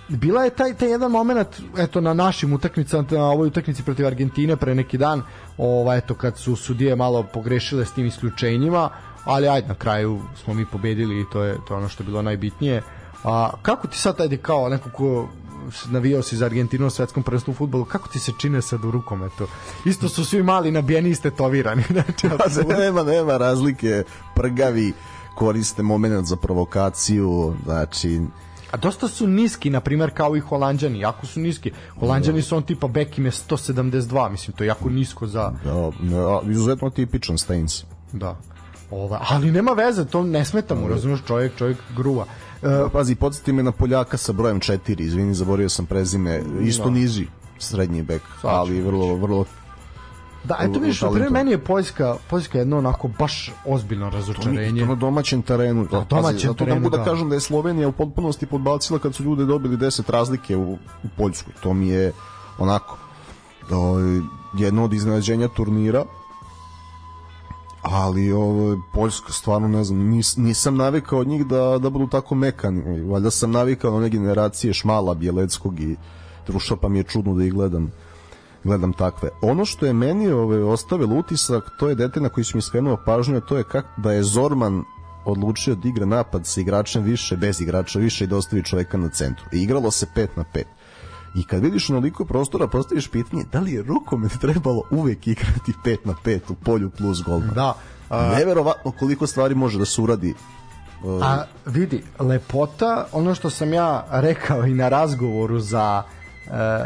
bila je taj, taj jedan moment eto na našim utakmicama na ovoj utakmici protiv Argentine pre neki dan ovaj eto kad su sudije malo pogrešile s tim isključenjima ali ajde na kraju smo mi pobedili i to je to je ono što je bilo najbitnije a kako ti sad ajde kao neko ko navijao si za Argentinu na svetskom prvenstvu u fudbalu, kako ti se čine sad u rukometu? Isto su svi mali nabijeni i stetovirani. Znači, pa, nema, nema razlike, prgavi, koriste moment za provokaciju, znači A dosta su niski, na primjer, kao i Holanđani, jako su niski. Holanđani su on tipa Beckham je 172, mislim, to je jako nisko za... Da, da, izuzetno tipičan Stains. Da. Ova, ali nema veze, to ne smeta mu, razumiješ, čovjek, čovjek gruva. Uh, Pazi, podsjeti me na Poljaka sa brojem 4, izvini, zaborio sam prezime, isto no. niži srednji bek, ali vrlo, vrlo Da, eto vidiš, primjer, meni je Poljska, Poljska jedno onako baš ozbiljno razočarenje. To na domaćem terenu. Na domaćem Zato terenu, da, da kažem da je Slovenija u potpunosti podbacila kad su ljude dobili 10 razlike u, u Poljskoj. To mi je onako o, jedno od iznenađenja turnira ali ovo Poljska stvarno ne znam nis, nisam navikao od njih da, da budu tako mekani valjda sam navikao na one generacije Šmala, Bjeleckog i Truša pa mi je čudno da ih gledam gledam takve. Ono što je meni ove, ostavilo utisak, to je dete na koji su mi skrenuo pažnju, to je kak, da je Zorman odlučio da igra napad sa igračem više, bez igrača više i da ostavi čoveka na centru. I igralo se 5 na 5. I kad vidiš onoliko prostora, postaviš pitanje da li je rukomet trebalo uvek igrati 5 na 5 u polju plus golman. Da. A... Neverovatno koliko stvari može da se uradi A vidi, lepota, ono što sam ja rekao i na razgovoru za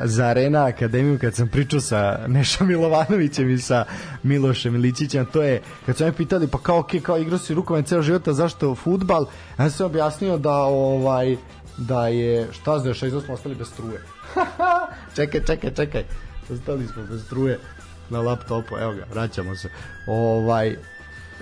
za Arena Akademiju kad sam pričao sa Nešom Milovanovićem i sa Milošem Iličićem, to je kad su me pitali pa kao ok, kao igrao si rukomet ceo život, a zašto futbal? Ja sam objasnio da ovaj da je šta se dešava, smo ostali bez struje. čekaj, čekaj, čekaj. Ostali smo bez struje na laptopu, evo ga, vraćamo se. Ovaj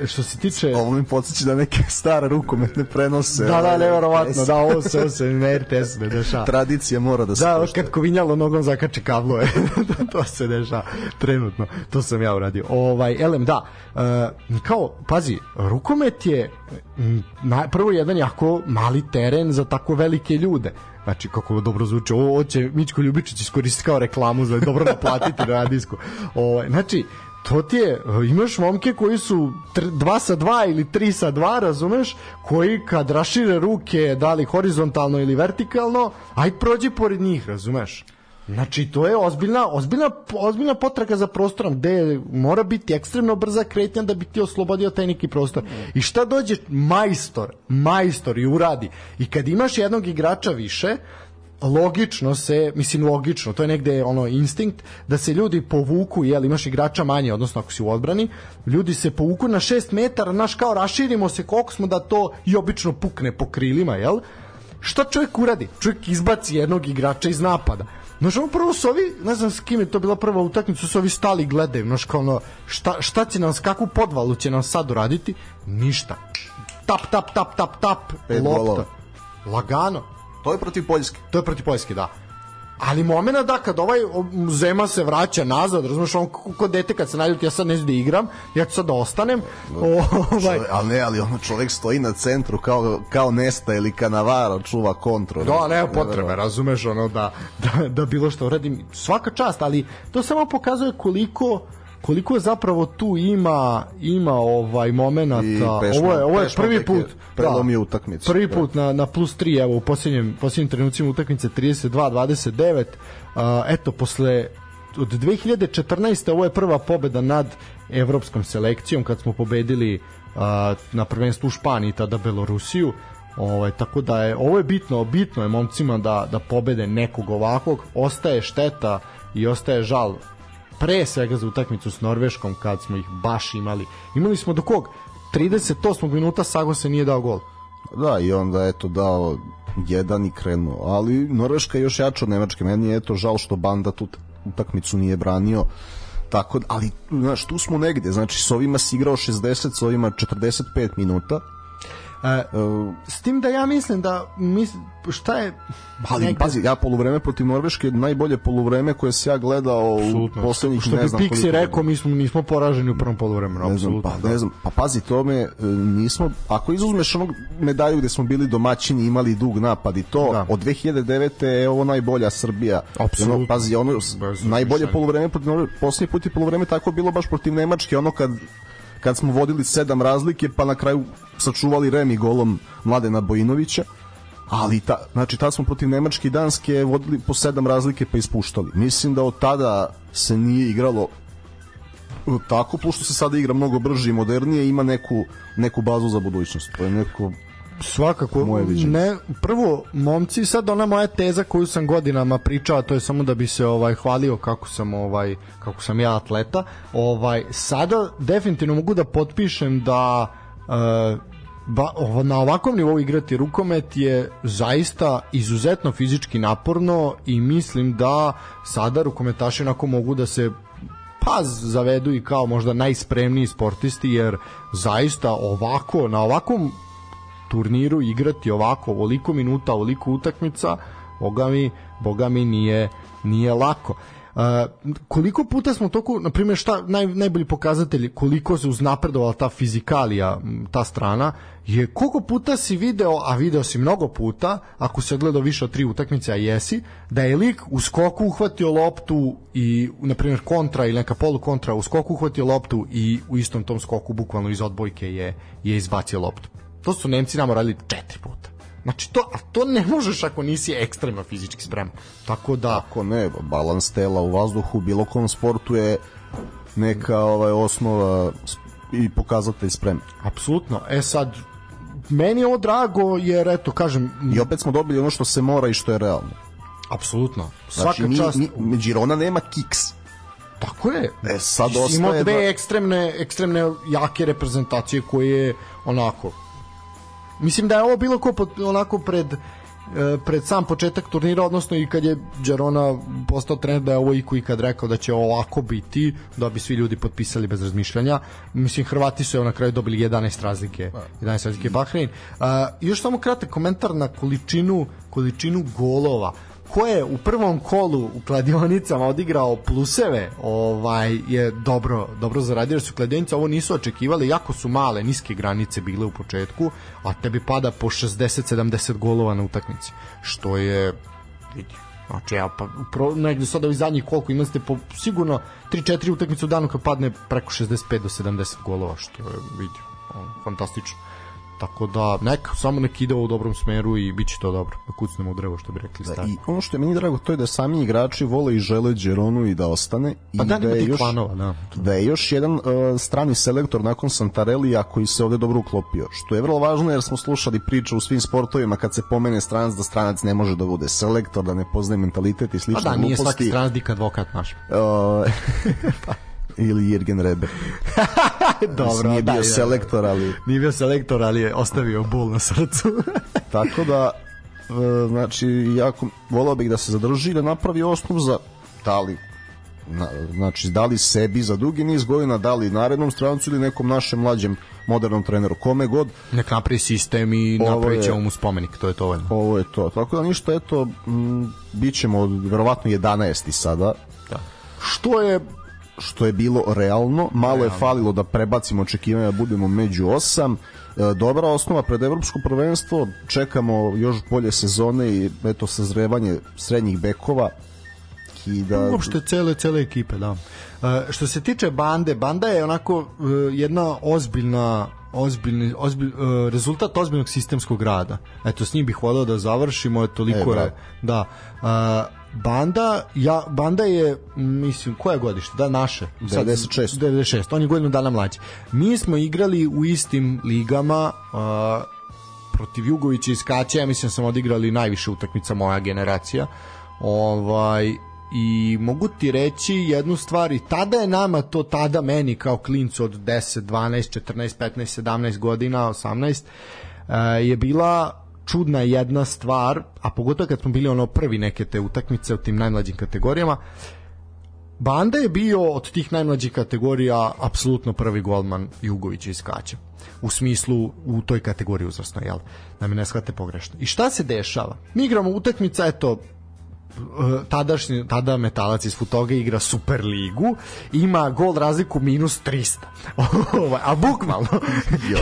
što se tiče... Ovo mi podsjeća da neke stare rukometne prenose. Da, da, nevjerovatno, da, ovo se, ovo se na RTS ne dešava. Tradicija mora da se Da, poštuje. kad kovinjalo nogom zakače kablove, to se dešava trenutno, to sam ja uradio. Ovaj, elem, da, e, kao, pazi, rukomet je na, prvo jedan jako mali teren za tako velike ljude. Znači, kako dobro zvuči, ovo, će Mićko Ljubičić iskoristiti kao reklamu za dobro naplatiti na radijsku. Ovaj, znači, to ti je, imaš momke koji su 2 sa 2 ili 3 sa 2, razumeš, koji kad rašire ruke, da li horizontalno ili vertikalno, aj prođi pored njih, razumeš? Znači, to je ozbiljna, ozbiljna, ozbiljna potraga za prostorom, gde mora biti ekstremno brza kretnja da bi ti oslobodio taj neki prostor. I šta dođe majstor, majstor i uradi. I kad imaš jednog igrača više, logično se, mislim logično, to je negde ono instinkt, da se ljudi povuku, jel, imaš igrača manje, odnosno ako si u odbrani, ljudi se povuku na 6 metara, naš kao raširimo se koliko smo da to i obično pukne po krilima, jel? Šta čovjek uradi? Čovjek izbaci jednog igrača iz napada. Znaš, ono prvo su ovi, ne znam s kim je to bila prva utakmica, su ovi stali i gledaju, znaš, kao ono, šta, šta će nam, kakvu podvalu će nam sad uraditi? Ništa. Tap, tap, tap, tap, tap, Pet lopta. golova. Lagano. To je protiv Poljske. To je protiv Poljske, da. Ali momena da kad ovaj Zema se vraća nazad, razumeš, on ko ko dete kad se naljuti, ja sad ne znam da igram, ja ću sad da ostanem. Ovaj, Čovek- ali ne, ali ono čovek stoji na centru kao, kao Nesta ili Kanavaro, čuva kontru. Da, nema potrebe, razumeš, ono, da, da, da bilo što uradim. Svaka čast, ali to samo pokazuje koliko koliko zapravo tu ima ima ovaj momenata ovo je ovo je prvi je put prelomio utakmicu. prvi Da. put na na plus 3 evo u posljednjem posljednjim trenucima utakmice 32 29 uh, eto posle od 2014. ovo je prva pobeda nad evropskom selekcijom kad smo pobedili uh, na prvenstvu u Španiji tada Belorusiju Ovaj tako da je ovo je bitno, bitno je momcima da da pobede nekog ovakvog, ostaje šteta i ostaje žal pre svega za utakmicu s Norveškom kad smo ih baš imali. Imali smo do kog 38. minuta Sago se nije dao gol. Da, i onda eto dao jedan i krenuo. Ali Norveška je još jača od Nemačke. Meni je eto žal što Banda tu utakmicu nije branio. Tako, ali, znaš, tu smo negde. Znači, s ovima si igrao 60, s ovima 45 minuta. E, s tim da ja mislim da mis, šta je ali, negde- pazi, ja poluvreme protiv Norveške je najbolje poluvreme koje se ja gledao u poslednjih, što ne znam Pixi koliko rekao, mi smo nismo poraženi u prvom poluvremenu, ne znam, pa, ne znam, pa pazi tome, e, nismo, ako izuzmeš onog medalju gde smo bili domaćini, imali dug napad i to, Da. od 2009. je ovo najbolja Srbija. Apsolutno. Ono, pazi, ono, Bez najbolje poluvreme protiv Norve- posljednji put je poluvreme tako bilo baš protiv Nemačke, ono kad kad smo vodili sedam razlike, pa na kraju sačuvali remi golom Mladena Bojinovića, ali ta, znači tad smo protiv Nemačke i Danske vodili po sedam razlike pa ispuštali. Mislim da od tada se nije igralo tako, pošto se sada igra mnogo brže i modernije, ima neku, neku bazu za budućnost. To je neko Svakako, Moje viđenje. ne, prvo, momci, sad ona moja teza koju sam godinama pričao, to je samo da bi se ovaj hvalio kako sam ovaj kako sam ja atleta, ovaj sada definitivno mogu da potpišem da e, ba, ovo, na ovakvom nivou igrati rukomet je zaista izuzetno fizički naporno i mislim da sada rukometaši onako mogu da se pa zavedu i kao možda najspremniji sportisti jer zaista ovako na ovakvom turniru igrati ovako ovoliko minuta, ovoliko utakmica, boga mi, boga mi nije, nije lako. Uh, koliko puta smo toku, na primjer, šta naj, najbolji pokazatelj koliko se uznapredovala ta fizikalija, ta strana, je koliko puta si video, a video si mnogo puta, ako se gledao više od tri utakmice, a jesi, da je lik u skoku uhvatio loptu i, na primjer, kontra ili neka polu kontra u skoku uhvatio loptu i u istom tom skoku, bukvalno iz odbojke je, je izbacio loptu. To su Nemci nama radili četiri puta. Znači to, a to ne možeš ako nisi ekstremno fizički spreman. Tako da, Ako ne, balans tela u vazduhu u bilo kom sportu je neka ovaj osnova i pokazatelj spreme. apsolutno. E sad, meni je ovo drago jer, eto, kažem, I opet smo dobili ono što se mora i što je realno. apsolutno. Svaka Znači, čast. mi, Girona nema kiks. Tako je. E, sad si imao ostaje dve da- ekstremne, ekstremne jake reprezentacije koje onako Mislim da je ovo bilo ko pod, onako pred e, pred sam početak turnira, odnosno i kad je Đarona postao trener da je ovo iko ikad rekao da će ovako biti, da bi svi ljudi potpisali bez razmišljanja. Mislim, Hrvati su evo na kraju dobili 11 razlike, 11 razlike Bahrein. Uh, još samo kratak komentar na količinu, količinu golova ko je u prvom kolu u kladionicama odigrao pluseve, ovaj je dobro dobro zaradio su kladionice ovo nisu očekivali, jako su male, niske granice bile u početku, a tebi pada po 60-70 golova na utakmici, što je vidi, Znači, ja, pa, pro, negde sada ovih zadnjih koliko imate po sigurno 3-4 utakmice u danu kad padne preko 65 do 70 golova, što je, vidi, fantastično. Tako da, neka, samo nek ide u dobrom smeru i bit će to dobro. Da kucnemo u drevo, što bi rekli stari. Da, I ono što je meni drago, to je da sami igrači vole i žele Đeronu i da ostane. Pa i da, da, je još, klanova, da. da je još jedan uh, strani selektor nakon Santarelija koji se ovde dobro uklopio. Što je vrlo važno jer smo slušali priče u svim sportovima kad se pomene stranac da stranac ne može da bude selektor, da ne poznaje mentalitet i slične pa da, nije svaki stranac dik advokat naš. Uh, pa, ili Jürgen Reber. Dobro, nije da, bio da, selektor, ali... Nije bio selektor, ali je ostavio bol na srcu. Tako da, e, znači, jako volao bih da se zadrži da napravi osnov za da li na, znači da li sebi za dugi niz godina, da li narednom strancu ili nekom našem mlađem modernom treneru, kome god. Nek napravi sistem i napravi ćemo mu spomenik, to je to voljno. Ovo je to. Tako da ništa, eto, m, bit ćemo verovatno 11. sada. Da. Što je što je bilo realno, malo realno. je falilo da prebacimo očekivanja da budemo među osam. E, dobra osnova pred evropsko prvenstvo, čekamo još bolje sezone i eto sazrevanje srednjih bekova i da uopšte cele cele ekipe, da. E, što se tiče bande, banda je onako e, jedna ozbiljna ozbiljni ozbilj, uh, rezultat ozbiljnog sistemskog rada. Eto s njim bih voleo da završimo, je toliko e, je da uh, Banda, ja, Banda je, mislim, koje godište? Da, naše. 96. 96. On je godinu dana mlađi. Mi smo igrali u istim ligama uh, protiv Jugovića i Skaća, ja mislim da sam odigrali najviše utakmica moja generacija. Ovaj, i mogu ti reći jednu stvar i tada je nama to tada meni kao klincu od 10, 12, 14, 15, 17 godina, 18 uh, je bila čudna jedna stvar, a pogotovo kad smo bili ono prvi neke te utakmice u tim najmlađim kategorijama, Banda je bio od tih najmlađih kategorija apsolutno prvi golman Jugovića iz Kaća. U smislu u toj kategoriji uzrasno, jel? Da me ne shvate pogrešno. I šta se dešava? Mi igramo utakmica, eto, tadašnji, tada metalac iz Futoga igra Super ligu, ima gol razliku minus 300. Ovaj, a bukvalno,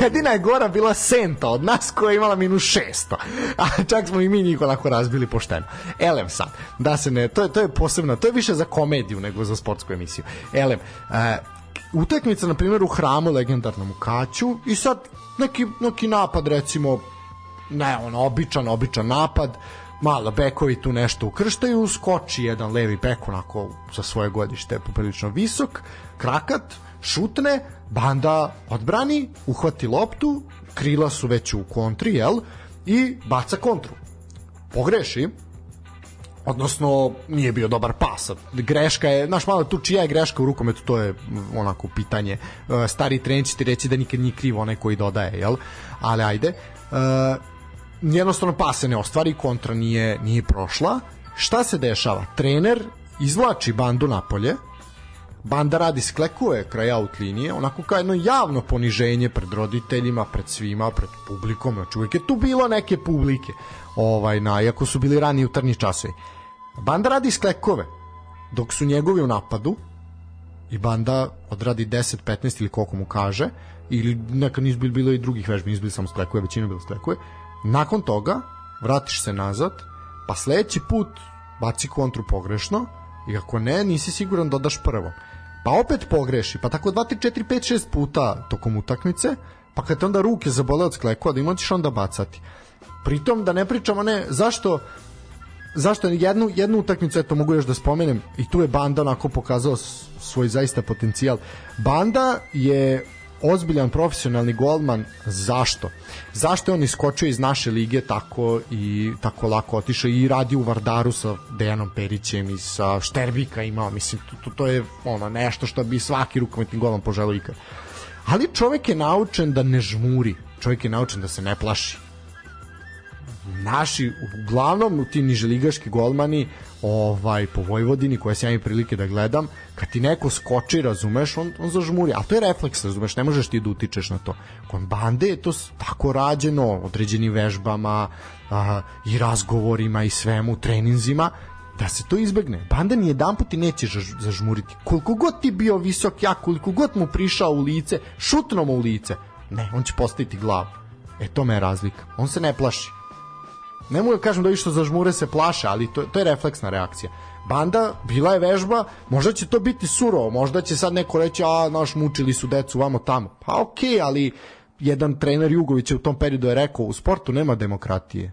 jedina je gora bila Senta od nas koja je imala minus 600. A čak smo i mi njih onako razbili pošteno. Elem sad, da se ne, to je, to je posebno, to je više za komediju nego za sportsku emisiju. Elem, e, utakmica na primjer u hramu legendarnom u Kaću i sad neki, neki napad recimo ne, on običan, običan napad malo bekovi tu nešto ukrštaju, skoči jedan levi bek onako sa svoje godište poprilično visok, krakat, šutne, banda odbrani, uhvati loptu, krila su već u kontri, jel? I baca kontru. Pogreši, odnosno nije bio dobar pas. Greška je, znaš malo tu čija je greška u rukometu, to je onako pitanje. E, stari trener će ti reći da nikad nije krivo onaj koji dodaje, jel? Ali ajde. Jednostavno pas se ne ostvari, kontra nije, nije prošla. Šta se dešava? Trener izvlači bandu napolje, banda radi sklekuje kraj out linije, onako kao jedno javno poniženje pred roditeljima, pred svima, pred publikom, znači uvijek je tu bilo neke publike, ovaj, na, iako su bili rani jutarnji časovi. Banda radi sklekove, dok su njegovi u napadu, i banda odradi 10, 15 ili koliko mu kaže, ili neka nisu bilo i drugih vežbi, nisu bili samo sklekuje, većina bilo sklekuje, Nakon toga vratiš se nazad, pa sledeći put baci kontru pogrešno i ako ne, nisi siguran da dodaš prvo. Pa opet pogreši, pa tako 2, 3, 4, 5, 6 puta tokom utakmice, pa kad te onda ruke zabole od sklekova, da imaš onda bacati. Pritom da ne pričamo ne, zašto zašto jednu, jednu utakmicu, eto mogu još da spomenem, i tu je Banda onako pokazao svoj zaista potencijal. Banda je ozbiljan profesionalni golman zašto? Zašto je on iskočio iz naše lige tako i tako lako otišao i radi u Vardaru sa Dejanom Perićem i sa Šterbika imao, mislim, to, to, to je ono nešto što bi svaki rukometni golman poželao ikad. Ali čovjek je naučen da ne žmuri, čovjek je naučen da se ne plaši. Naši uglavnom ti niželigaški golmani ovaj po Vojvodini koje sam ja imam prilike da gledam kad ti neko skoči razumeš on, on zažmuri a to je refleks razumeš ne možeš ti da utičeš na to kod bande je to tako rađeno određenim vežbama a, i razgovorima i svemu treninzima da se to izbegne. Banda ni jedan put i neće zažmuriti. Koliko god ti bio visok, jak, koliko god mu prišao u lice, šutno mu u lice, ne, on će postaviti glavu. E, to me je razlika. On se ne plaši. Ne mogu da kažem da što zažmure se plaše, ali to, to je refleksna reakcija. Banda, bila je vežba, možda će to biti surovo, možda će sad neko reći, a, naš, mučili su decu vamo tamo. Pa okej, okay, ali jedan trener Jugović u tom periodu je rekao, u sportu nema demokratije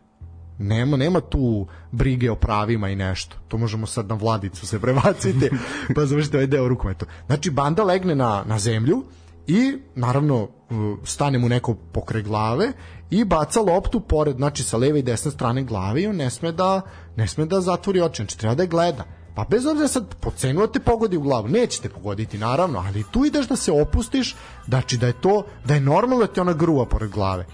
Nema, nema tu brige o pravima i nešto. To možemo sad na Vladicu se prebaciti, pa završite ovaj deo rukometu. Znači, banda legne na, na zemlju i, naravno, stane mu neko pokre glave i baca loptu pored, znači sa leve i desne strane glave i on ne sme da, ne sme da zatvori oči, znači treba da je gleda. Pa bez obzira sad po cenu da te pogodi u glavu, nećete pogoditi naravno, ali tu ideš da se opustiš, znači da je to, da je normalno da ti ona gruva pored glave.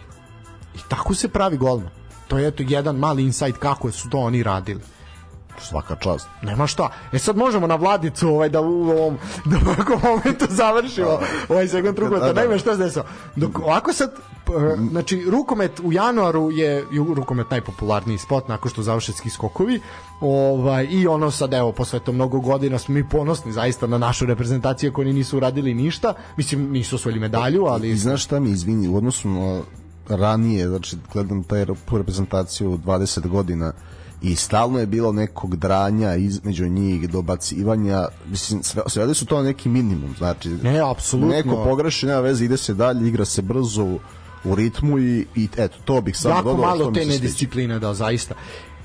I tako se pravi golman to je eto jedan mali insight kako su to oni radili svaka čast. Nema šta. E sad možemo na Vladicu ovaj da u ovom da u ovom momentu završimo ovaj segment rukometa. Da, da. Naime šta se desilo. Dok ovako sad znači rukomet u januaru je rukomet najpopularniji sport nakon što završe ski skokovi. Ovaj i ono sad evo posle to mnogo godina smo mi ponosni zaista na našu reprezentaciju koji nisu uradili ništa. Mislim nisu osvojili medalju, ali I znaš šta mi izvini u odnosu na ranije, znači gledam taj reprezentaciju 20 godina i stalno je bilo nekog dranja između njih, dobacivanja, mislim, sve, sve su to neki minimum, znači, ne, apsolutno. neko pogreši, nema veze, ide se dalje, igra se brzo u, u ritmu i, i eto, to bih sam jako dodao. Jako malo te nediscipline, da, zaista.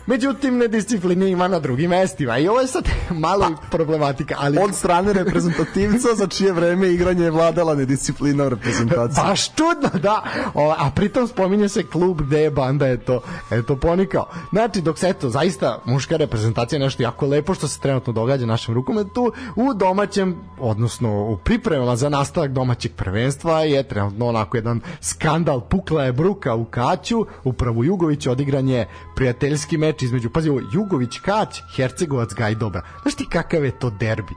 Međutim, nediscipline ima na drugim mestima i ovo je sad malo pa, problematika. Ali... Od strane reprezentativca za čije vreme igranje je vladala nedisciplina u reprezentaciji. Baš čudno, da. O, a pritom spominje se klub gde je banda eto, eto ponikao. Znači, dok se eto, zaista muška reprezentacija je nešto jako lepo što se trenutno događa našem rukometu u domaćem, odnosno u pripremama za nastavak domaćeg prvenstva je trenutno onako jedan skandal. Pukla je bruka u Kaću, upravo Jugović odigran je prijateljski meč između, pazi ovo, Jugović Kać, Hercegovac Gajdobra. Znaš ti kakav je to derbi?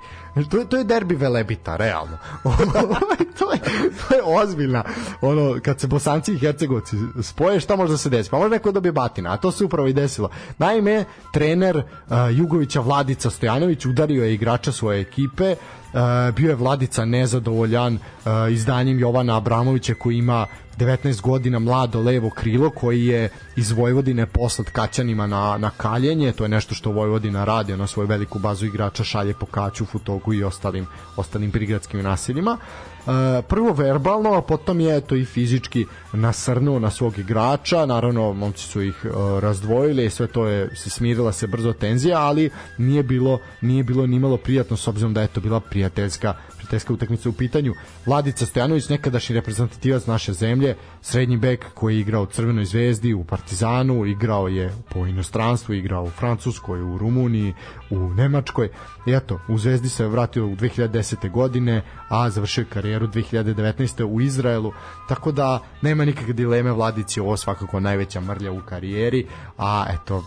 To je, to je derbi Velebita, realno. to, je, to je ozbiljna. Ono, kad se Bosanci i Hercegovci spoje, šta može da se desi? Pa može neko dobije batina, a to se upravo i desilo. Naime, trener uh, Jugovića Vladica Stojanović udario je igrača svoje ekipe, Uh, bio je Vladica nezadovoljan uh, izdanjem Jovana Abramovića koji ima 19 godina mlado levo krilo koji je iz Vojvodine poslat Kaćanima na, na kaljenje, to je nešto što Vojvodina radi, ona svoju veliku bazu igrača šalje po Kaću, Futogu i ostalim, ostalim prigradskim naseljima. E, prvo verbalno, a potom je to i fizički nasrnuo na svog igrača, naravno momci su ih e, razdvojili i sve to je se smirila se brzo tenzija, ali nije bilo nije bilo ni malo prijatno s obzirom da je to bila prijateljska prijateljska utakmica u pitanju. Vladica Stojanović, nekadašnji reprezentativac naše zemlje, srednji bek koji je igrao u Crvenoj zvezdi, u Partizanu, igrao je po inostranstvu, igrao u Francuskoj, u Rumuniji, u Nemačkoj. I eto, u Zvezdi se vratio u 2010. godine, a završio karijeru 2019. u Izraelu, tako da nema nikakve dileme Vladici, ovo svakako najveća mrlja u karijeri, a eto,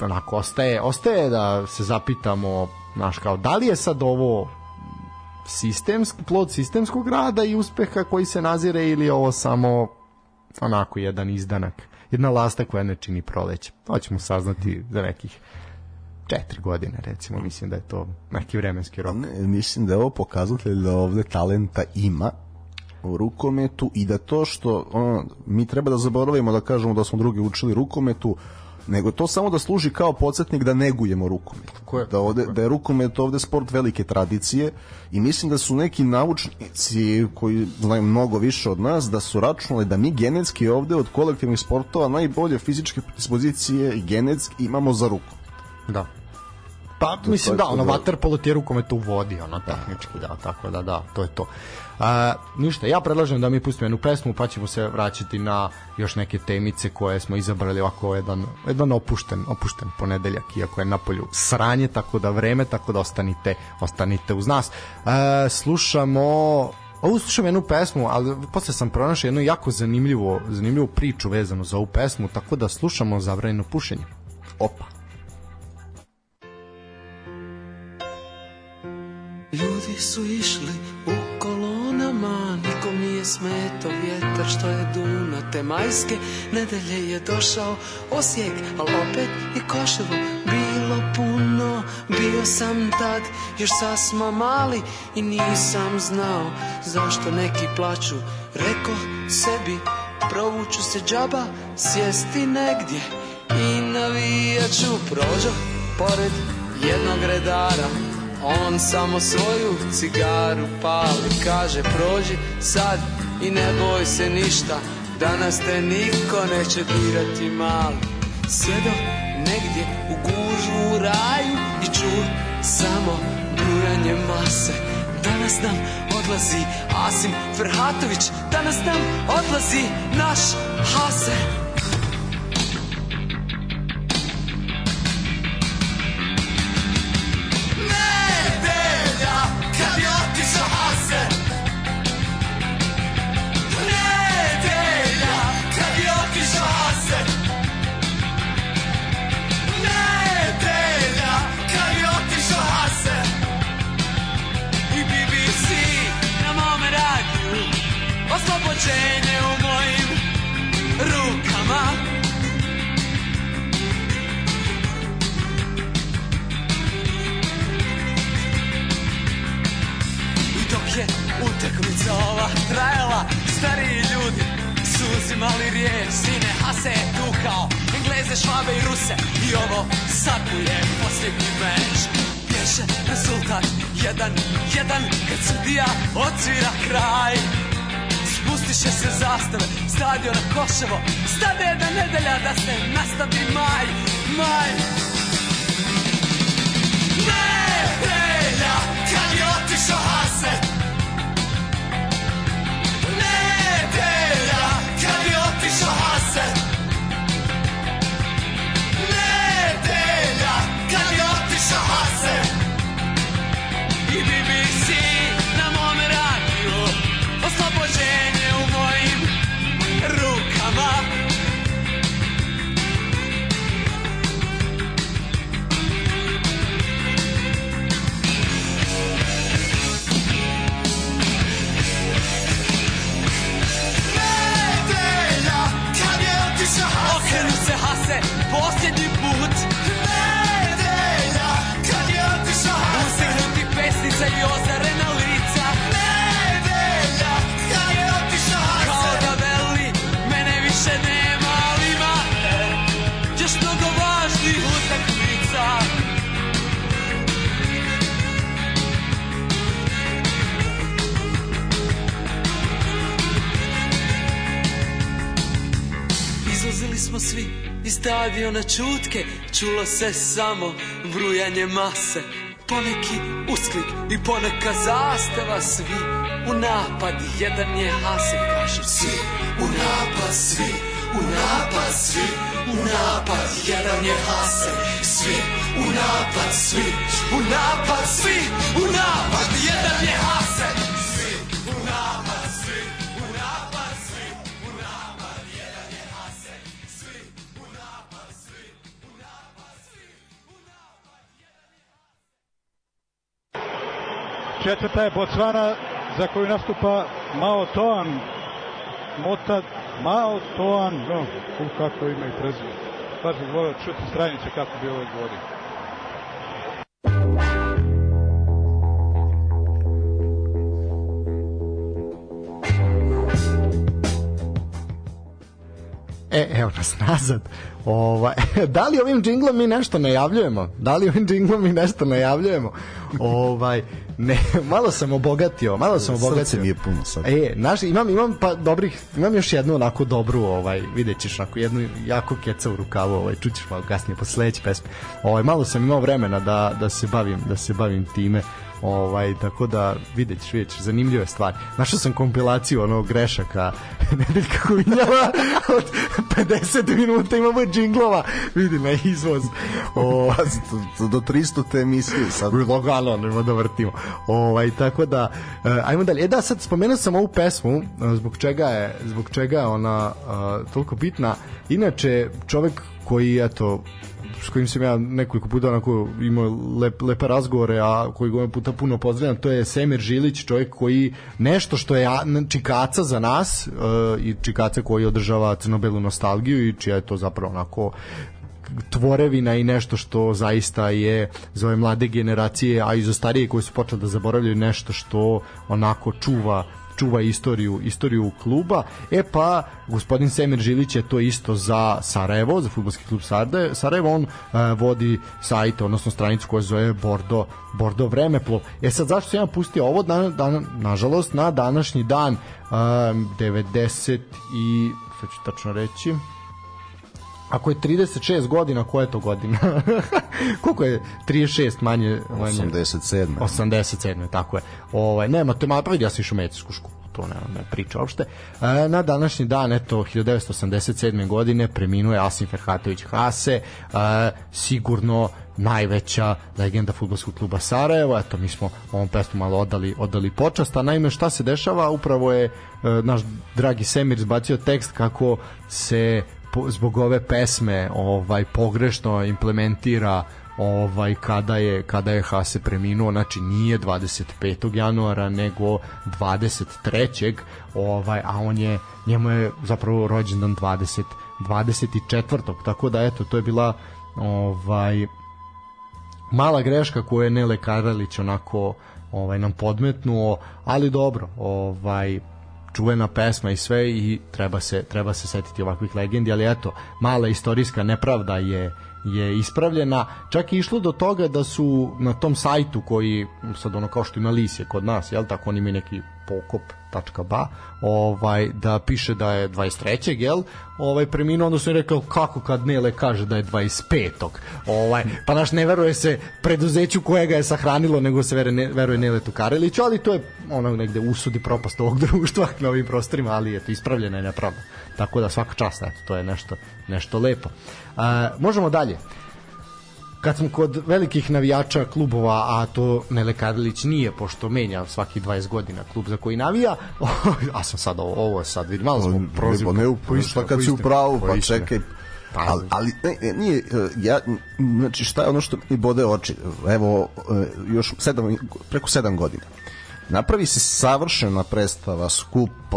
onako, ostaje, ostaje da se zapitamo, znaš, kao, da li je sad ovo sistemski plod sistemskog rada i uspeha koji se nazire ili ovo samo onako jedan izdanak jedna lasta koja ne čini proleće. To ćemo saznati za nekih četiri godine recimo mislim da je to neki vremenski rok. Ne, mislim da je ovo pokazatelj da ovde talenta ima u rukometu i da to što ono, mi treba da zaboravimo da kažemo da smo drugi učili rukometu nego to samo da služi kao podsjetnik da negujemo rukomet. Je, da, ovde, da je rukomet ovde sport velike tradicije i mislim da su neki naučnici koji znaju mnogo više od nas da su računali da mi genetski ovde od kolektivnih sportova najbolje fizičke dispozicije i genetski imamo za ruku. Da. Pa, to mislim da, ono, da... waterpolo ti je rukomet u vodi, ono, tehnički, da, tako da, da, to je to. A, ništa, ja predlažem da mi pustimo jednu pesmu, pa ćemo se vraćati na još neke temice koje smo izabrali ovako jedan, jedan opušten, opušten ponedeljak, iako je na polju sranje, tako da vreme, tako da ostanite, ostanite uz nas. A, slušamo Ovu slušam jednu pesmu, ali posle sam pronašao jednu jako zanimljivu, zanimljivu priču vezanu za ovu pesmu, tako da slušamo zabranjeno pušenje. Opa. Ljudi su išli u kolonama, nikom nije smeto vjetar što je duno te majske nedelje je došao Osijek, al opet i Koševo bilo puno. Bio sam tad još sasma mali i nisam znao zašto neki plaću. Reko sebi, provuću se džaba, sjesti negdje i navijaću prođo pored jednog redara on samo svoju cigaru pali. Kaže prođi sad i ne boj se ništa. Danas te niko neće dirati mali. Sjedo negdje u gužu u raju I ču samo brujanje mase. Danas nam odlazi Asim Ferhatović. Danas nam odlazi naš Hasen utakmica ova trajala. Stariji ljudi su uzimali riječ Sine Hase je tukao. Engleze, Švabe i Ruse I ovo sad mu je posljednji meč. Pješe rezultat jedan, jedan Kad sudija otvira kraj. Spustiše se zastave, stadiona Koševo. Stade jedna nedelja da se nastavi maj, maj. Nedelja kad je otišao Hase Čulo se samo brujanje mase Poneki usklik i poneka zastava. Svi u napad, jedan je Hase Kažu svi. U napad, svi u napad, svi u napad Jedan je Hase, svi u napad, svi u napad, svi u napad Jedan je Hase, Četvrta je Botswana za koju nastupa Mao Toan. Mota Mao Toan, no, u kako ime i prezime. Baš bih volio čuti stranice kako bi ovo govorio. E, evo nas nazad. Ovaj, da li ovim džinglom mi nešto najavljujemo? Da li ovim džinglom mi nešto najavljujemo? ovaj, ne, malo sam obogatio, malo sam obogatio. Srce mi je puno sad. E, naš, imam, imam pa dobrih, imam još jednu onako dobru, ovaj, vidjet ćeš, onako jednu jako keca u rukavu, ovaj, čućeš malo kasnije posle sledeće pesme. Ovaj, malo sam imao vremena da, da se bavim, da se bavim time. Ovaj, tako da vidjet ćeš, vidjet ćeš, zanimljive stvari. Našao sam kompilaciju onog grešaka Nedeljka Kuvinjava od 50 minuta imamo džinglova vidi na izvoz. O, do, do 300 te emisije sad. lagano nema da vrtimo. Ovaj tako da e, ajmo dalje. E da sad spomenuo sam ovu pesmu e, zbog čega je zbog čega je ona e, toliko bitna. Inače čovek koji eto s kojim sam ja nekoliko puta onako imao lep, lepe razgovore, a koji ga puta puno pozdravljam, to je Semir Žilić, čovjek koji nešto što je čikaca za nas uh, i čikaca koji održava crnobelu nostalgiju i čija je to zapravo onako tvorevina i nešto što zaista je za ove mlade generacije, a i za starije koji su počeli da zaboravljaju nešto što onako čuva čuva istoriju istoriju kluba. E pa gospodin Semir Žilić je to isto za Sarajevo, za fudbalski klub Sarajevo on e, vodi sajt, odnosno stranicu koja se zove Bordo Bordo Vremeplov. E sad zašto sam ja pustio ovo dan, dan, nažalost na današnji dan e, 90 i sad ću tačno reći Ako je 36 godina, koja je to godina? Koliko je 36 manje? manje? 87. 87. tako je. Ovaj nema to ma ja sam išao medicinsku školu to ne, ne priča uopšte. E, na današnji dan, eto, 1987. godine preminuo je Asim Ferhatović Hase, e, sigurno najveća legenda fudbalskog kluba Sarajevo. Eto, mi smo ovom pesmu malo odali, odali počast, a naime šta se dešava, upravo je e, naš dragi Semir zbacio tekst kako se zbog ove pesme ovaj pogrešno implementira ovaj kada je kada je Hase preminuo znači nije 25. januara nego 23. ovaj a on je njemu je zapravo rođendan 20 24. tako da eto to je bila ovaj mala greška koju je Nele Karalić onako ovaj nam podmetnuo ali dobro ovaj čuvena pesma i sve i treba se treba se setiti ovakvih legendi, ali eto, mala istorijska nepravda je je ispravljena. Čak je išlo do toga da su na tom sajtu koji sad ono kao što ima Lisje kod nas, jel tako, oni imaju neki pokop.ba, ovaj da piše da je 23. jel? Ovaj preminuo, onda su im rekao kako kad Nele kaže da je 25. Ovaj pa naš ne veruje se preduzeću koje ga je sahranilo, nego se veruje, ne, veruje Neletu Kareliću, ali to je ono negde usudi propast ovog društva na ovim prostorima, ali eto ispravljena je nepravda. Tako da svaka čast, eto, to je nešto nešto lepo. A, možemo dalje kad smo kod velikih navijača klubova, a to Nele Karlić nije, pošto menja svaki 20 godina klub za koji navija, a sam sad ovo, ovo sad vidim, malo smo prozivka. Ne, Po istinu, pa kad si u pravu, pa čekaj, Pa, ali, ali ne, ne, nije, e, ja, znači šta je ono što mi bode oči, evo, e, još sedam, preko sedam godina. Napravi se savršena predstava, skup, e,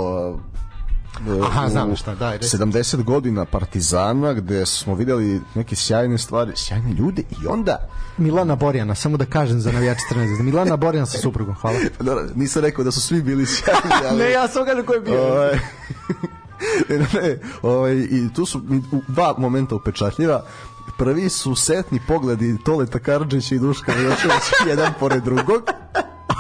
Aha, znam šta, daj, reci. 70 godina Partizana gde smo videli neke sjajne stvari, sjajne ljude i onda Milana Borjana, samo da kažem za navijače Crvene zvezde. Milana Borjana sa suprugom, hvala. Dobro, nisam rekao da su svi bili sjajni, ali... ne, ja sam kažem ko je bio. Ovaj, ne, ne, ovaj, i tu su dva momenta upečatljiva. Prvi su setni pogledi Toleta Karadžića i Duška Miloševića jedan pored drugog.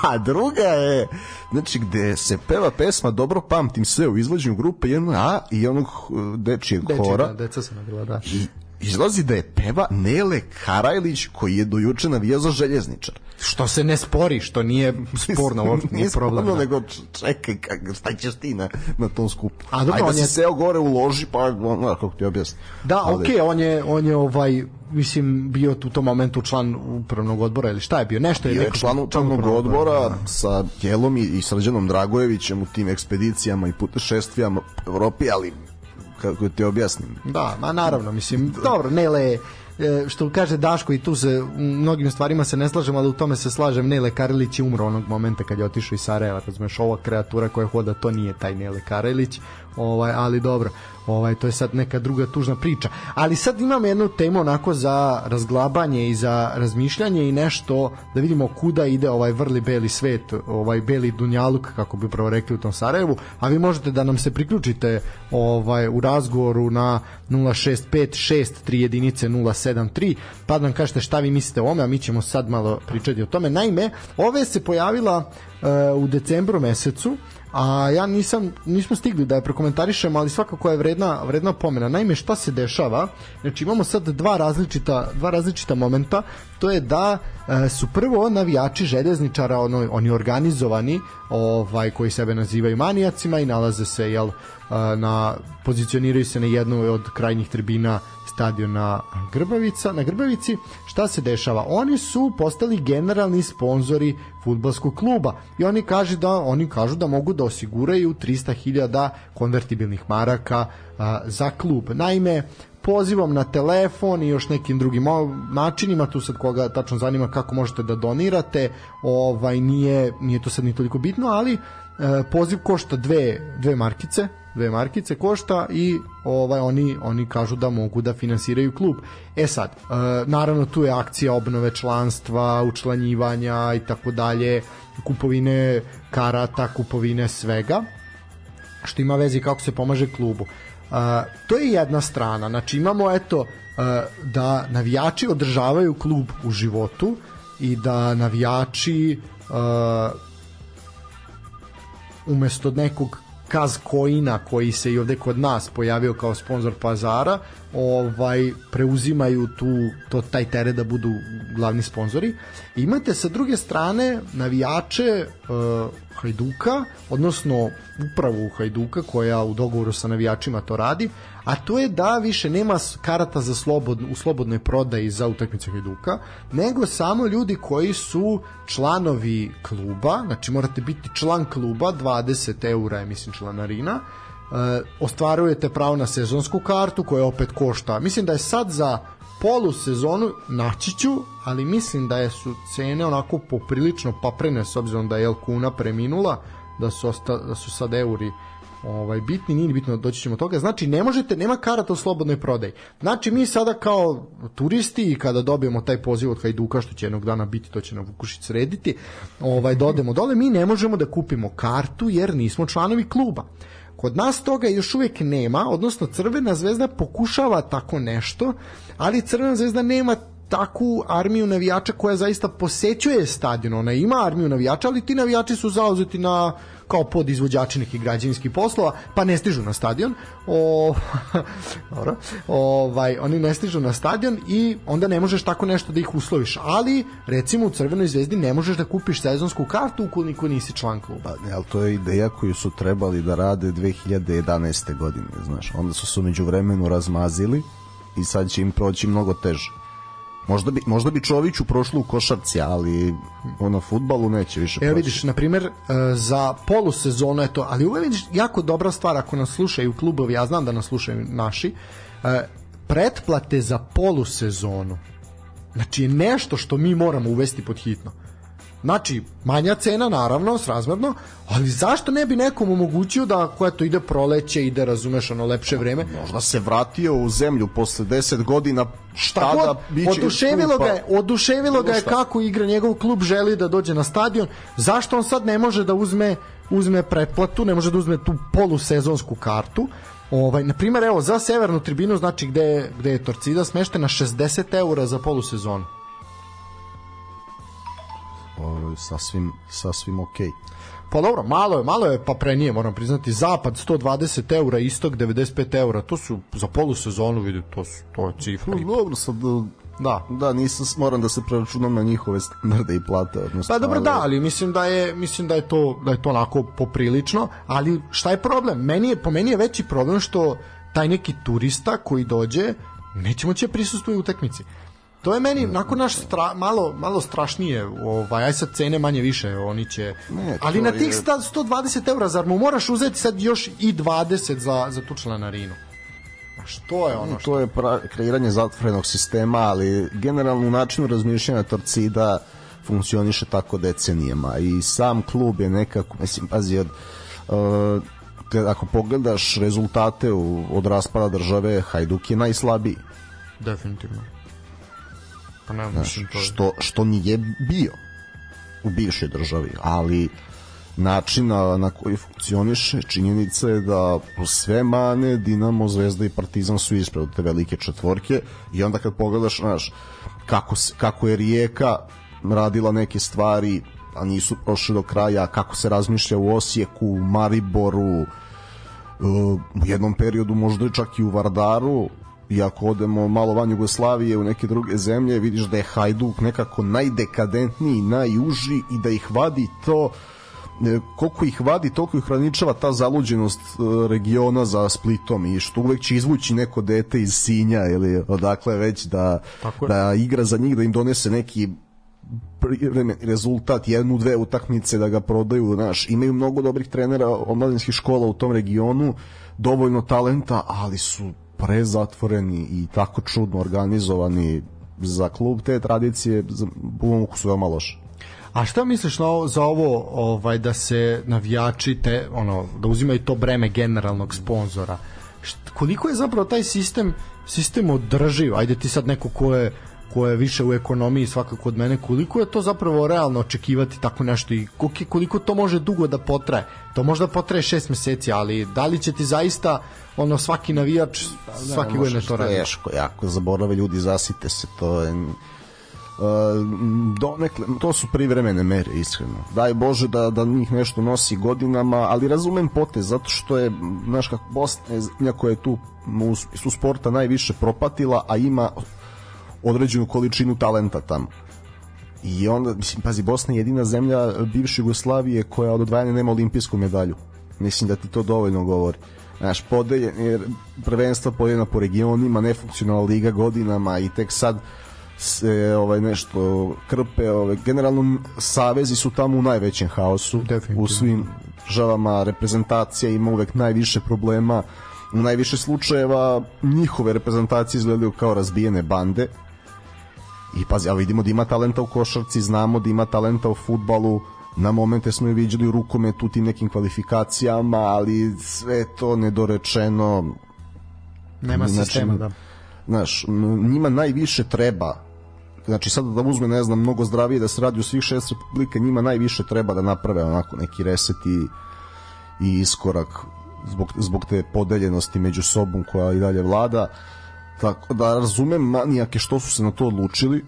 A druga je, znači, gde se peva pesma Dobro pamtim sve u izvođenju grupe 1A i onog uh, dečijeg Deči, hora. da, deca sam nabila, da. I izlazi da je peva Nele Karajlić koji je dojuče navijao za željezničar. Što se ne spori, što nije sporno, uopšte nije Nije problem. sporno, da. nego čekaj, kak, šta ćeš ti na, na tom skupu? A dobro, Ajde on da je- si seo gore uloži, pa ono, kako ti objasnim. Da, Ali- okej, on je on je ovaj mislim bio u tom momentu član upravnog odbora ili šta je bio? Nešto je Bio je rekao- član upravnog odbora sa Jelom i, i Srđanom Dragojevićem u tim ekspedicijama i putešestvijama po Evropi, ali kako ti objasnim. Da, ma naravno, mislim, dobro, Nele e, što kaže Daško i tu se u mnogim stvarima se ne slažem, ali u tome se slažem. Nele Karelić je umro onog momenta kad je otišao iz Sarajeva, razumeš, ova kreatura koja hoda to nije taj Nele Karelić ovaj, ali dobro. Ovaj, to je sad neka druga tužna priča. Ali sad imam jednu temu onako za razglabanje i za razmišljanje i nešto da vidimo kuda ide ovaj vrli beli svet ovaj beli dunjaluk kako bi upravo rekli u tom Sarajevu. A vi možete da nam se priključite ovaj u razgovoru na 06563 jedinice 073 pa da nam kažete šta vi mislite o ome a mi ćemo sad malo pričati o tome. Naime ove se pojavila u decembru mesecu a ja nisam nismo stigli da je prokomentarišemo, ali svakako je vredna vredna pomena. Naime šta se dešava? Znači imamo sad dva različita dva različita momenta. To je da e, su prvo navijači željezničara ono, oni organizovani, ovaj koji sebe nazivaju manijacima i nalaze se jel na pozicioniraju se na jednoj od krajnjih tribina stadiona Grbavica, na Grbavici, šta se dešava? Oni su postali generalni sponzori fudbalskog kluba i oni kažu da oni kažu da mogu da osiguraju 300.000 konvertibilnih maraka a, za klub. Naime, pozivom na telefon i još nekim drugim načinima, tu sad koga tačno zanima kako možete da donirate, ovaj nije nije to sad ni toliko bitno, ali E, poziv košta dve, dve markice dve markice košta i ovaj oni oni kažu da mogu da finansiraju klub. E sad, e, naravno tu je akcija obnove članstva, učlanjivanja i tako dalje, kupovine karata, kupovine svega što ima veze kako se pomaže klubu. E, to je jedna strana. Znači imamo eto da navijači održavaju klub u životu i da navijači umesto nekog Kaz Koina koji se i ovde kod nas pojavio kao sponsor pazara, ovaj preuzimaju tu to taj teret da budu glavni sponzori. Imate sa druge strane navijače uh, Hajduka, odnosno upravu Hajduka koja u dogovoru sa navijačima to radi, a to je da više nema karata za slobodno, u slobodnoj prodaji za utakmice Hajduka, nego samo ljudi koji su članovi kluba, znači morate biti član kluba, 20 eura je mislim članarina, e, ostvarujete pravo na sezonsku kartu koja opet košta, mislim da je sad za polu sezonu naći ću, ali mislim da je su cene onako poprilično paprene s obzirom da je El Kuna preminula, da su, osta, da su sad euri ovaj bitni, nije bitno doći ćemo toga. Znači ne možete, nema karata u slobodnoj prodaji. Znači mi sada kao turisti i kada dobijemo taj poziv od Hajduka što će jednog dana biti, to će nam Vukušić srediti, ovaj dodemo dole, mi ne možemo da kupimo kartu jer nismo članovi kluba. Kod nas toga još uvijek nema, odnosno Crvena zvezda pokušava tako nešto, ali Crvena zvezda nema takvu armiju navijača koja zaista posećuje stadion. Ona ima armiju navijača, ali ti navijači su zauzeti na kao podizvođači nekih građevinskih poslova, pa ne stižu na stadion. O, dobro. Ovaj, oni ne stižu na stadion i onda ne možeš tako nešto da ih usloviš. Ali, recimo u Crvenoj zvezdi ne možeš da kupiš sezonsku kartu ukoliko nisi član kluba. Pa, ali to je ideja koju su trebali da rade 2011. godine, znaš. Onda su se umeđu vremenu razmazili i sad će im proći mnogo teže. Možda bi, možda bi Čoviću prošlo u košarci, ali ono futbalu neće više Evo vidiš, na primjer, e, za polusezonu je to, ali je vidiš jako dobra stvar ako nas slušaju klubovi, ja znam da nas slušaju naši, e, pretplate za polusezonu. Znači je nešto što mi moramo uvesti pod hitno. Znači, manja cena naravno, srazmerno, ali zašto ne bi nekom omogućio da koja to ide proleće, ide, razumeš, ono lepše vreme? Možda se vratio u zemlju posle 10 godina, šta da biće... Oduševilo ga je, oduševilo ga je kako igra njegov klub, želi da dođe na stadion. Zašto on sad ne može da uzme uzme pretplatu, ne može da uzme tu polusezonsku kartu? Ovaj, na primjer, evo, za severnu tribinu, znači gde gde je Torcida smeštena 60 eura za polusezonu ovaj, sasvim, sasvim okej. Okay. Pa dobro, malo je, malo je pa prenije, moram priznati. Zapad 120 eura, istok 95 eura, to su za polusezonu, vidi, to su to je cifra. No, dobro, sad da. Da, nisam moram da se preračunam na njihove standarde i plate, odnosno. Pa dobro, da, ali mislim da je mislim da je to da je to onako poprilično, ali šta je problem? Meni je po meni je veći problem što taj neki turista koji dođe neće moći da prisustvuje utakmici. To je meni nakon naš stra, malo malo strašnije, ovaj aj sad cene manje više, oni će ne, Ali na tih je... 120 € zar mu moraš uzeti sad još i 20 za za tu članarinu. A što je ono? Što... To je pra, kreiranje zatvorenog sistema, ali generalno u načinu razmišljanja Torcida funkcioniše tako decenijama i sam klub je nekako, mislim, pazi, od, uh, te, ako pogledaš rezultate u, od raspada države, Hajduk je najslabiji. Definitivno. Pa ne, mislim, to je... što, što nije bio u bivšoj državi, ali način na, na koji funkcioniše činjenica je da sve mane Dinamo, Zvezda i Partizan su ispred te velike četvorke i onda kad pogledaš znaš, kako, kako je Rijeka radila neke stvari a nisu prošli do kraja, kako se razmišlja u Osijeku, u Mariboru, u jednom periodu možda čak i u Vardaru, i ako odemo malo van Jugoslavije u neke druge zemlje, vidiš da je Hajduk nekako najdekadentniji, najuži i da ih vadi to e, koliko ih vadi, toliko ih hraničava ta zaluđenost e, regiona za Splitom i što uvek će izvući neko dete iz Sinja ili odakle već da, da igra za njih, da im donese neki rezultat jednu, dve utakmice da ga prodaju, znaš, imaju mnogo dobrih trenera omladinskih škola u tom regionu, dovoljno talenta, ali su prezatvoreni i tako čudno organizovani za klub te tradicije u mom ukusu veoma loše. A šta misliš na ovo, za ovo ovaj da se navijači te ono da uzimaju to breme generalnog sponzora? Št, koliko je zapravo taj sistem sistem održiv? Ajde ti sad neko ko je ko je više u ekonomiji svakako od mene, koliko je to zapravo realno očekivati tako nešto i koliko to može dugo da potraje? To možda potraje šest meseci, ali da li će ti zaista ono svaki navijač pa svaki godine to radi? Teško, jako zaborave ljudi, zasite se, to je Uh, donekle, to su privremene mere iskreno. Daj Bože da, da njih nešto nosi godinama, ali razumem potez zato što je znaš kako Bosna je koja je tu u, su sporta najviše propatila, a ima određenu količinu talenta tamo. I onda, mislim, pazi, Bosna je jedina zemlja bivše Jugoslavije koja od odvajanja nema olimpijsku medalju. Mislim da ti to dovoljno govori. Znaš, podeljen, jer prvenstva podeljena po regionima, nefunkcionalna liga godinama i tek sad se ovaj nešto krpe, ovaj generalno savezi su tamo u najvećem haosu u svim državama reprezentacija ima uvek najviše problema u najviše slučajeva njihove reprezentacije izgledaju kao razbijene bande i pazi, a vidimo da ima talenta u košarci, znamo da ima talenta u futbalu, na momente smo je viđali u rukometu tim nekim kvalifikacijama, ali sve to nedorečeno nema znači, sistema, da. Znaš, njima najviše treba znači sad da uzme, ne znam, mnogo zdravije da se radi u svih šest republika, njima najviše treba da naprave onako neki reset i, i iskorak zbog, zbog te podeljenosti među sobom koja i dalje vlada. Tako da razumem manijake što su se na to odlučili,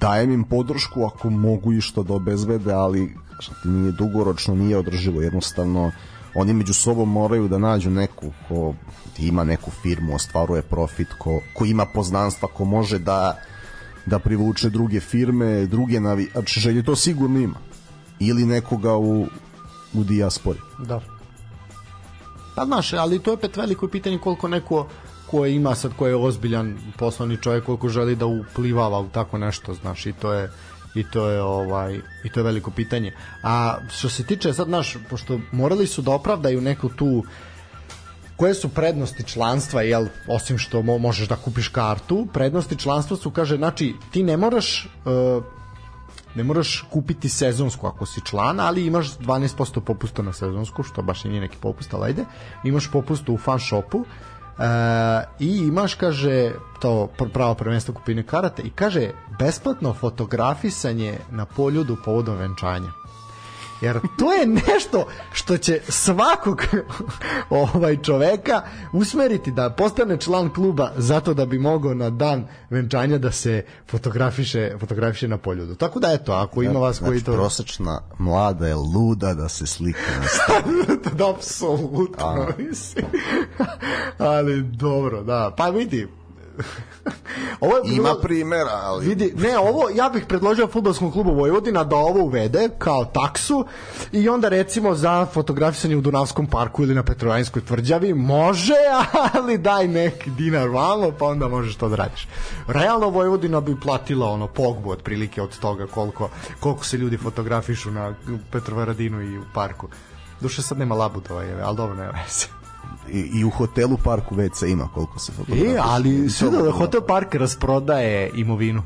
dajem im podršku ako mogu i što da obezvede, ali što ti nije dugoročno, nije održivo, jednostavno oni među sobom moraju da nađu neku ko ima neku firmu, ostvaruje profit, ko, ko ima poznanstva, ko može da da privuče druge firme, druge navijače, želje to sigurno ima. Ili nekoga u, u dijaspori. Da. Pa znaš, ali to je opet veliko pitanje koliko neko ko ima sad ko je ozbiljan poslovni čovjek koliko želi da uplivava u tako nešto znaš i to je i to je ovaj i to je veliko pitanje a što se tiče sad naš pošto morali su da opravdaju neku tu koje su prednosti članstva jel osim što mo možeš da kupiš kartu prednosti članstva su kaže znači ti ne moraš uh, ne moraš kupiti sezonsku ako si član, ali imaš 12% popusta na sezonsku, što baš i nije neki popust, ali ajde. Imaš popust u fan shopu E, i imaš, kaže, to pravo prvenstvo kupine karate i kaže besplatno fotografisanje na poljudu povodom venčanja. Jer to je nešto što će svakog ovaj čoveka usmeriti da postane član kluba zato da bi mogao na dan venčanja da se fotografiše, fotografiše na poljudu. Tako da eto, ako ima vas znači, koji to... prosečna mlada je luda da se slika na da, apsolutno, mislim. Ali dobro, da. Pa vidi, ovo je Ima primera, ali... Vidi, ne, ovo, ja bih predložio futbolskom klubu Vojvodina da ovo uvede kao taksu i onda recimo za fotografisanje u Dunavskom parku ili na Petrovainskoj tvrđavi može, ali daj neki dinar malo, pa onda možeš to da radiš. Realno Vojvodina bi platila ono pogbu otprilike od toga koliko, koliko se ljudi fotografišu na Petrovaradinu i u parku. Duše sad nema labudova, ali dobro, ne veze i, i u hotelu Parku WC ima koliko se fotografija. E, ali sve da Hotel Park rasprodaje imovinu.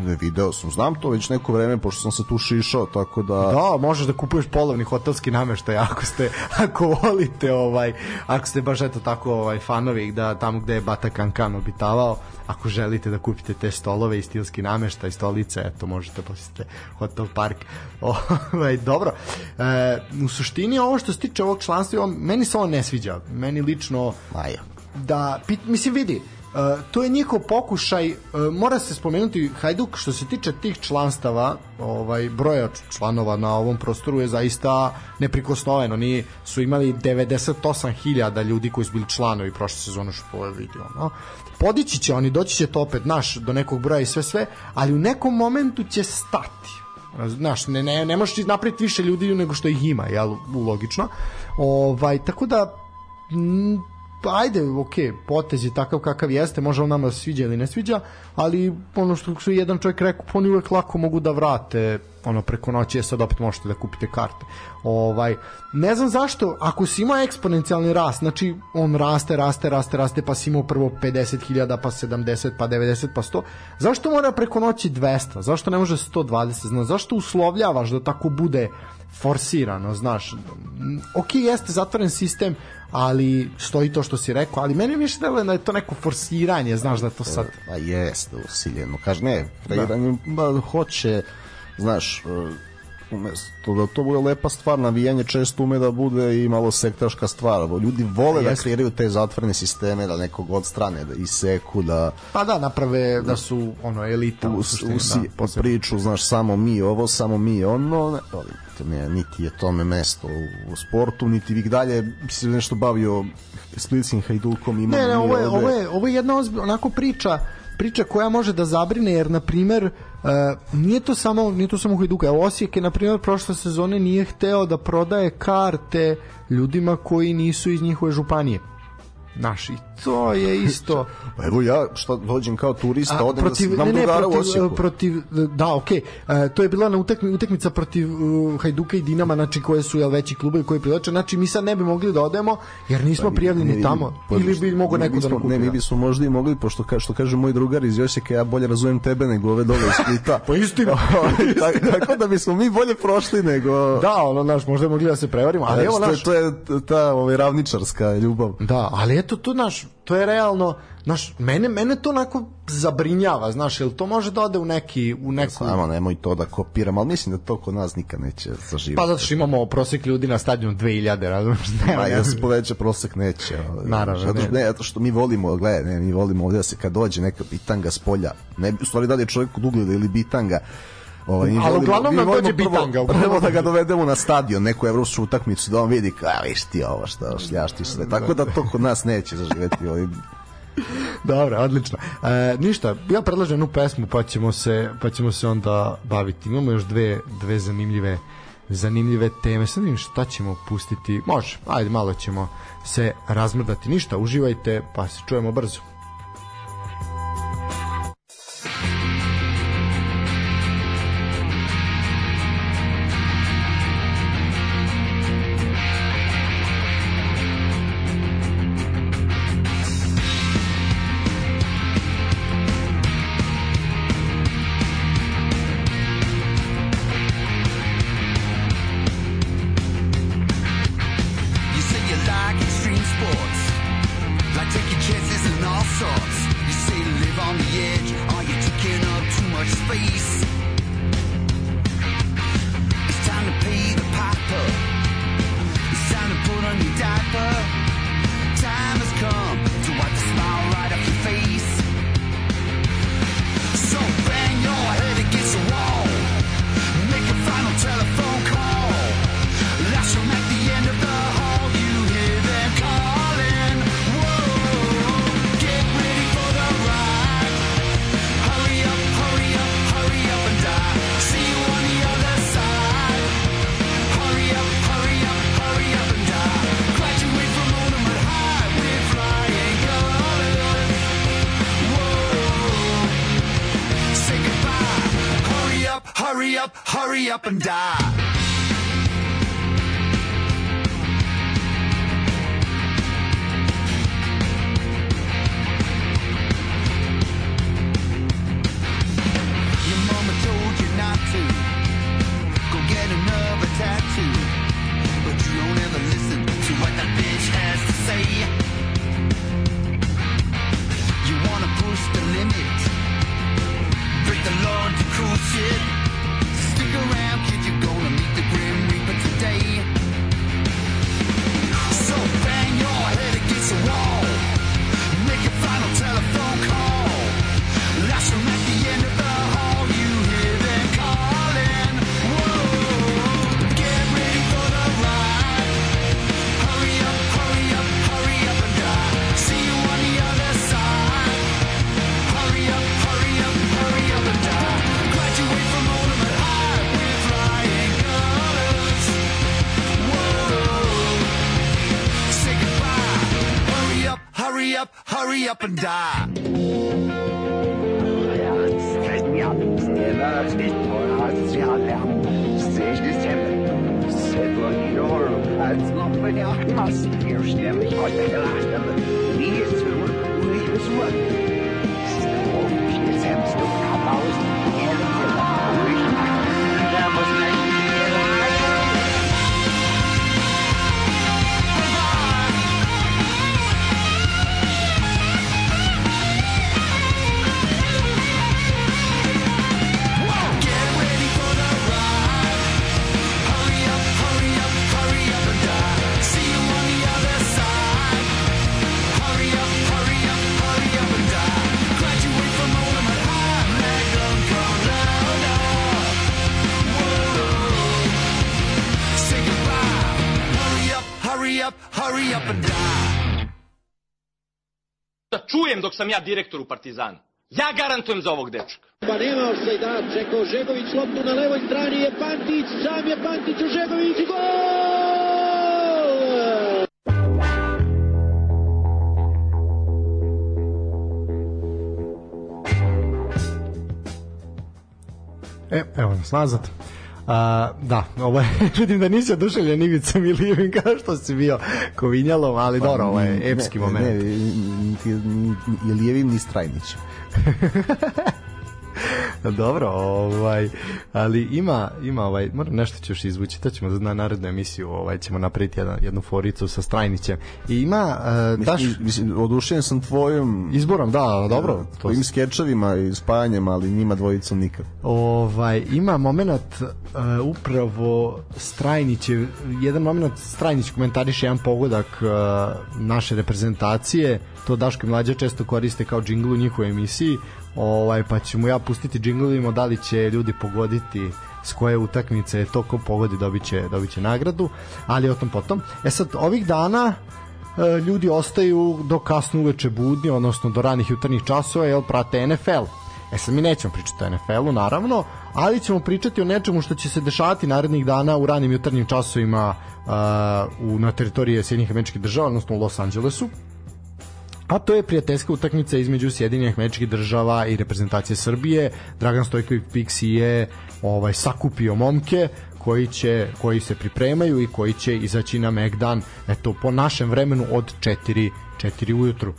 Ne, video sam, znam to već neko vreme, pošto sam se tu šišao, tako da... Da, možeš da kupuješ polovni hotelski nameštaj, ako ste, ako volite, ovaj, ako ste baš eto tako ovaj, fanovi da tamo gde je Bata Kankan obitavao, ako želite da kupite te stolove i stilski nameštaj, stolice, eto, možete posjetite Hotel Park. Ovaj, dobro, e, u suštini ovo što se tiče ovog članstva, meni se ovo ne sviđa. Meni lično... Maja. Da, pit, mislim, vidi, to je njihov pokušaj, uh, mora se spomenuti Hajduk što se tiče tih članstava, ovaj broja članova na ovom prostoru je zaista neprikosnoveno. Oni su imali 98.000 ljudi koji su bili članovi prošle sezone što je vidio, no. Podići će oni, doći će to opet naš do nekog broja i sve sve, ali u nekom momentu će stati. Znaš, ne, ne, ne možeš napraviti više ljudi nego što ih ima, jel, logično. Ovaj, tako da, m, pa ajde, ok, potez je takav kakav jeste, može on nama sviđa ili ne sviđa, ali ono što su jedan čovjek rekao, pa oni uvek lako mogu da vrate ono preko noći, je sad opet možete da kupite karte. Ovaj, ne znam zašto, ako si imao eksponencijalni rast, znači on raste, raste, raste, raste, pa si imao prvo 50.000, pa 70, pa 90, pa 100, zašto mora preko noći 200? Zašto ne može 120? Znaš, zašto uslovljavaš da tako bude forsirano, znaš. Ok, jeste zatvoren sistem, ali stoji to što si rekao, ali meni više deluje da je to neko forsiranje, znaš da to sad... Pa jeste usiljeno. Kaže, ne, kreiranje, da. hoće, znaš, umesto da to bude lepa stvar, navijanje često ume da bude i malo sektaška stvar. Ljudi vole da kreiraju te zatvorene sisteme, da nekog odstrane, da iseku, da... Pa da, naprave da su ono elita u, u, u, da, priču, znaš, samo mi ovo, samo mi ono, ne, ali ne, niti je tome mesto u, u sportu, niti vi dalje bi se nešto bavio Splitskim Hajdukom. Ima ne, ne, ovo je, ovo je, ovo je jedna ozbilj, onako priča priča koja može da zabrine jer na primer uh, nije to samo nije to samo Hajduka evo Osijek je na primer prošle sezone nije hteo da prodaje karte ljudima koji nisu iz njihove županije naši. To je isto. Pa evo ja što dođem kao turista, odem da protiv, da ne, ne, protiv, protiv, da, okej. Okay. Uh, to je bila na utakmi, utakmica protiv uh, Hajduka i Dinama, znači koje su jel veći klubovi koji privlače. Znači mi sad ne bi mogli da odemo jer nismo pa, prijavljeni ne, tamo pa, ili bi mogo neko da Ne, mi bismo možda i mogli pošto ka, što kaže moj drugar iz Josika, ja bolje razumem tebe nego ove dole iz Splita. pa istina. tako, tako da bismo mi bolje prošli nego Da, ono naš možda mogli da se prevarimo, ali evo naš to je ta ovaj ravničarska ljubav. Da, ali eto to naš to je realno, znaš, mene, mene to onako zabrinjava, znaš, jel to može da ode u neki, u neku... Samo nemoj to da kopiram, ali mislim da to kod nas nikad neće zaživati. Pa zato što imamo prosek ljudi na stadionu 2000, razumiješ? Ne, Ma, ja se poveća prosek neće. Naravno, zato što, ne. zato što mi volimo, gledaj, ne, mi volimo ovdje da se kad dođe neka bitanga s polja, ne, u stvari da li je čovjek od ugleda ili bitanga, Ovaj, Ali uglavnom nam dođe bitanga. Prvo da ga dovedemo na stadion, neku evropsku utakmicu, da on vidi, a viš ti ovo šta šljašti sve. Tako da to kod nas neće zaživeti. Ovaj. Dobro, odlično. E, ništa, ja predlažem jednu pesmu pa ćemo se pa ćemo se onda baviti. Imamo još dve dve zanimljive zanimljive teme. Sad vidim šta ćemo pustiti. Može, ajde malo ćemo se razmrdati. Ništa, uživajte, pa se čujemo brzo. Sam ja direktor u Partizanu. Ja garantujem za ovog dečka. Pa nema offside-a, čekao Žegović loptu na levoj strani je Pantić, sam je Pantić u Žegović i gol! E, evo nas nazad. A, da, ovo je, vidim da nisi oduševljen Ivicom i Lijevim kao što si bio kovinjalom, ali dobro, ovo je epski ne, moment. Ne, niti, ni Lijevim, ni Strajnićem. Dobro, ovaj, ali ima, ima ovaj, moram nešto još izvući, to ćemo na narednu emisiju, ovaj, ćemo napraviti jednu, jednu foricu sa Strajnićem. I ima, uh, daš, Mislim, mislim, odušen sam tvojom izborom, da, dobro, to tvojim skečevima i spajanjem, ali njima dvojicom nikad. Ovaj ima momenat uh, upravo Strajnić je jedan momenat Strajnić komentariše jedan pogodak uh, naše reprezentacije to Daško i Mlađa često koriste kao džingl u njihovoj emisiji ovaj, pa ćemo ja pustiti džingl da li će ljudi pogoditi s koje utakmice to ko pogodi dobit će, dobit će nagradu ali o tom potom e sad ovih dana e, ljudi ostaju do kasno uveče budni, odnosno do ranih jutarnjih časova, jel prate NFL. E sad mi nećemo pričati o NFL-u, naravno, ali ćemo pričati o nečemu što će se dešavati narednih dana u ranim jutarnjim časovima uh, u, na teritoriji Sjedinjih američkih država, odnosno u Los Angelesu. A to je prijateljska utakmica između Sjedinjenih američkih država i reprezentacije Srbije. Dragan Stojković Pixi je ovaj sakupio momke koji će koji se pripremaju i koji će izaći na Megdan eto po našem vremenu od 4 4 ujutru.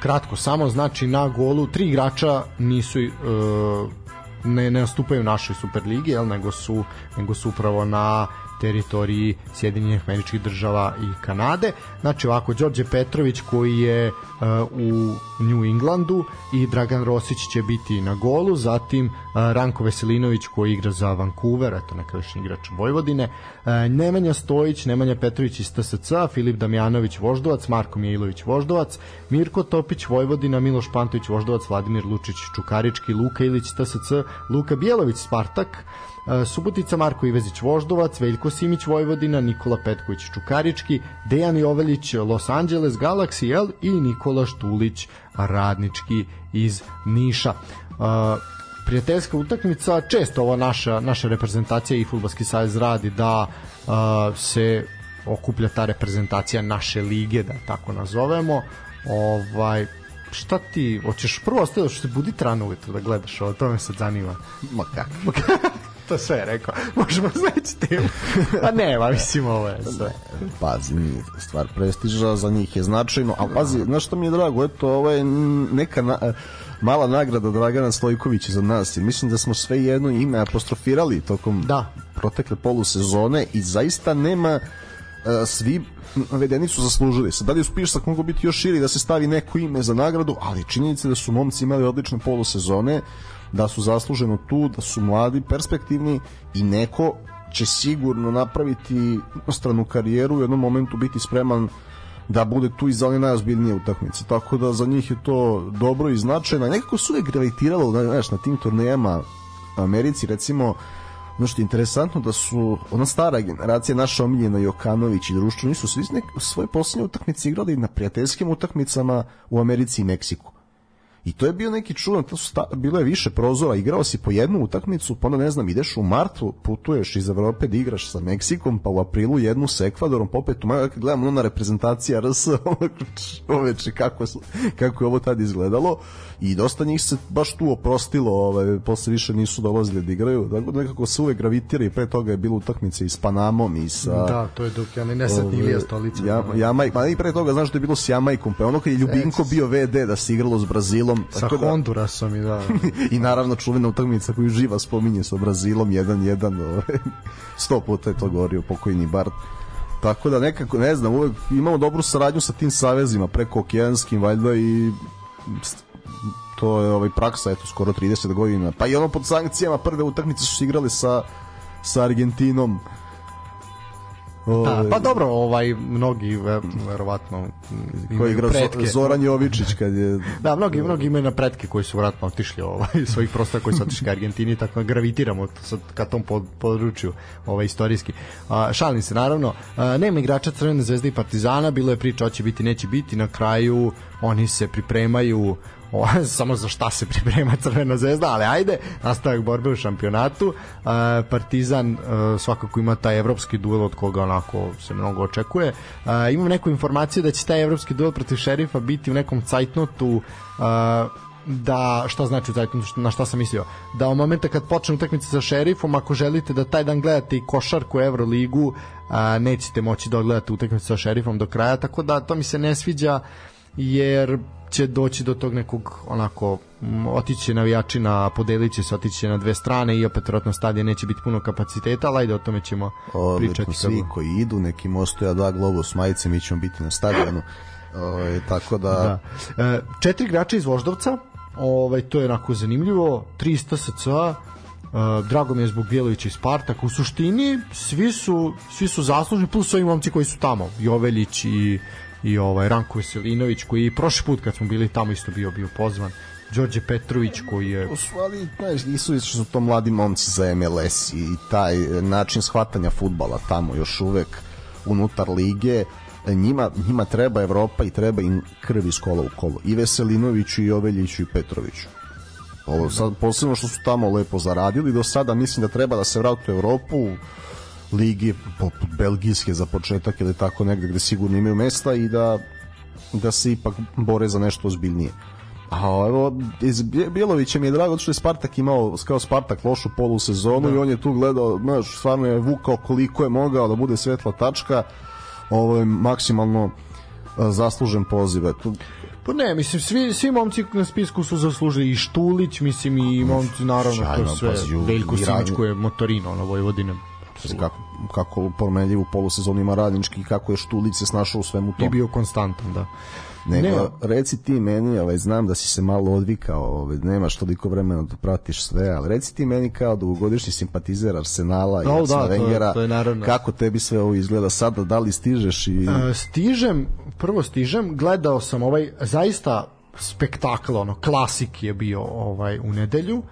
Kratko samo znači na golu tri igrača nisu e, ne, ne nastupaju u našoj Superligi, jel, nego su nego su upravo na teritoriji Sjedinjenih američkih država i Kanade. Znači ovako, Đorđe Petrović koji je uh, u New Englandu i Dragan Rosić će biti na golu, zatim uh, Ranko Veselinović koji igra za Vancouver, eto nekadašnji igrač Vojvodine, uh, Nemanja Stojić, Nemanja Petrović iz TSC, Filip Damjanović Voždovac, Marko Mijailović Voždovac, Mirko Topić Vojvodina, Miloš Pantović Voždovac, Vladimir Lučić Čukarički, Luka Ilić TSC, Luka Bjelović Spartak, Subotica Marko Ivezić Voždovac, Veljko Simić Vojvodina, Nikola Petković Čukarički, Dejan Jovelić Los Angeles Galaxy L i Nikola Štulić Radnički iz Niša. Prijateljska utakmica, često ova naša, naša reprezentacija i Futbolski savez radi da se okuplja ta reprezentacija naše lige, da tako nazovemo. Ovaj, šta ti, hoćeš prvo ostaviti što se budi rano ujutro da gledaš ovo, to me sad zanima. Ma kako? to sve je rekao. Možemo sledeći temu. Pa ne, ma mislim ovo je sve. Pazi, nije stvar prestiža, za njih je značajno, ali pazi, znaš što mi je drago, eto, ovo je neka na, mala nagrada Dragana Stojkovića za nas, jer mislim da smo sve jedno ime apostrofirali tokom da. protekle polusezone i zaista nema uh, svi navedeni su zaslužili. Sad, da li uspiješ mogu biti još širi da se stavi neko ime za nagradu, ali činjenica da su momci imali odlične polusezone, da su zasluženo tu, da su mladi, perspektivni i neko će sigurno napraviti stranu karijeru u jednom momentu biti spreman da bude tu i za one najozbiljnije utakmice. Tako da za njih je to dobro i značajno. Nekako su uvek gravitiralo znaš, na tim turnejama Americi, recimo, ono što je interesantno da su ona stara generacija, naša omiljena Jokanović i društvo, nisu svi nek, svoje posljednje utakmice igrali na prijateljskim utakmicama u Americi i Meksiku I to je bio neki čudan, to su sta, bilo je više prozora, igrao si po jednu utakmicu, pa onda ne znam, ideš u martu, putuješ iz Evrope da igraš sa Meksikom, pa u aprilu jednu sa Ekvadorom, pa opet u maju, gledam ono na reprezentacija RS, ono, čoveče, kako, kako je ovo tad izgledalo, i dosta njih se baš tu oprostilo, ovaj, posle više nisu dolazili da igraju, tako da nekako se uvek gravitira i pre toga je bilo utakmice i s Panamom i sa... Da, to je dok ja ne nesretni Ilija Stolica. Ja, Jamaj, ma i pre toga znaš da je bilo s Jamajkom, pa ono kad je Ljubinko bio VD da se igralo s Brazilom. Sa tako da, Hondurasom i da. I naravno čuvena utakmica koju živa spominje sa Brazilom 1-1, ovaj, sto puta je to govorio pokojni Bart. Tako da nekako, ne znam, uvek imamo dobru saradnju sa tim savezima preko okeanskim, valjda i to je ovaj praksa eto skoro 30 godina. Pa i ono pod sankcijama prve utakmice su se igrale sa sa Argentinom. Da, pa dobro, ovaj mnogi ve- verovatno koji imaju igra pretke. Zoran Jovičić kad je Da, mnogi, mnogi imaju na pretke koji su vratno otišli ovaj, svojih prostora koji su otišli ka Argentini, tako da gravitiramo sad ka tom pod, području ovaj, istorijski. A, šalim se, naravno, a, nema igrača Crvene zvezde i Partizana, bilo je priča hoće biti, neće biti, na kraju oni se pripremaju samo za šta se priprema Crvena zvezda, ali ajde, nastavak borbe u šampionatu. A, Partizan a, svakako ima taj evropski duel od koga onako se mnogo očekuje. A, imam neku informaciju da će taj evropski duel protiv šerifa biti u nekom cajtnotu da šta znači Zajtunu, na šta sam mislio da u momenta kad počne utakmica sa šerifom ako želite da taj dan gledate i košarku Euroligu a, nećete moći da odgledate utakmicu sa šerifom do kraja tako da to mi se ne sviđa jer će doći do tog nekog onako otići navijači na podelit će se otići na dve strane i opet vjerojatno stadion neće biti puno kapaciteta ali ajde o tome ćemo Odlično, pričati svi kako- koji idu, neki mostoja da globus majice, mi ćemo biti na stadionu. Ovaj, tako da, Da. E, četiri igrača iz Voždovca, ovaj, to je onako zanimljivo, 300 SCA, Uh, drago mi je zbog Bjelovića i Spartak u suštini svi su svi su zaslužni plus ovi momci koji su tamo Joveljić i, i ovaj Ranko Veselinović koji je prošli put kad smo bili tamo isto bio bio pozvan. Đorđe Petrović koji je ali, znaš, nisu što su to mladi momci za MLS i taj e, način shvatanja futbala tamo još uvek unutar lige. E, njima, njima treba Evropa i treba im krv iz kola u kolo. I Veselinoviću i Joveljiću i Petroviću. Ovo sad posebno što su tamo lepo zaradili. Do sada mislim da treba da se vrate u Evropu ligi poput belgijske za početak ili tako negde gde sigurno imaju mesta i da da se ipak bore za nešto ozbiljnije. A evo, iz Bje- Bjelovića mi je drago što je Spartak imao, kao Spartak, lošu polusezonu i on je tu gledao, znaš, stvarno je vukao koliko je mogao da bude svetla tačka, ovo je maksimalno a, zaslužen poziv. Eto, Pa ne, mislim, svi, svi momci na spisku su zaslužili i Štulić, mislim i momci, naravno, Sjajno, to sve, pazi, Veljko Simić koji je motorino, ono, Vojvodine. Kako, kako promenljivu polusezonu ima radnički i kako je Štulić se snašao u svemu I tom. bio konstantan, da. Nego, Ne. reci ti meni, ovaj, znam da si se malo odvikao, ovaj, nemaš toliko vremena da pratiš sve, ali reci ti meni kao dugogodišnji simpatizer Arsenala i O, Arsena da, to je- Wengera, to je naravno. kako tebi sve ovo izgleda sada, da li stižeš i... E, stižem, prvo stižem, gledao sam ovaj zaista spektakl, ono, klasik je bio ovaj u nedelju. Uh,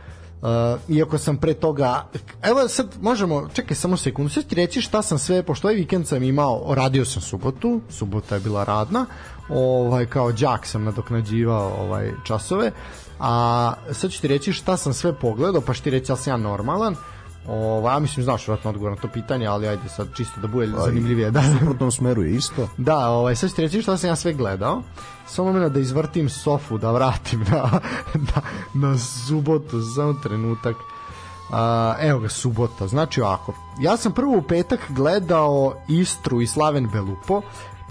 iako sam pre toga evo sad možemo, čekaj samo sekundu sad ti reći šta sam sve, pošto ovaj vikend sam imao radio sam subotu, subota je bila radna ovaj, kao đak sam nadoknađivao ovaj, časove a sad ću ti reći šta sam sve pogledao pa ću ti reći ali sam ja normalan. Ovaj, ja mislim, znaš vratno odgovor na to pitanje, ali ajde sad čisto da bude zanimljivije. Da, u suprotnom smeru je isto. Da, ovaj, sad ću ti reći šta sam ja sve gledao. Samo momena da izvrtim sofu, da vratim na, na, na subotu, samo trenutak. A, evo ga, subota. Znači ovako, ja sam prvo u petak gledao Istru i Slaven Belupo.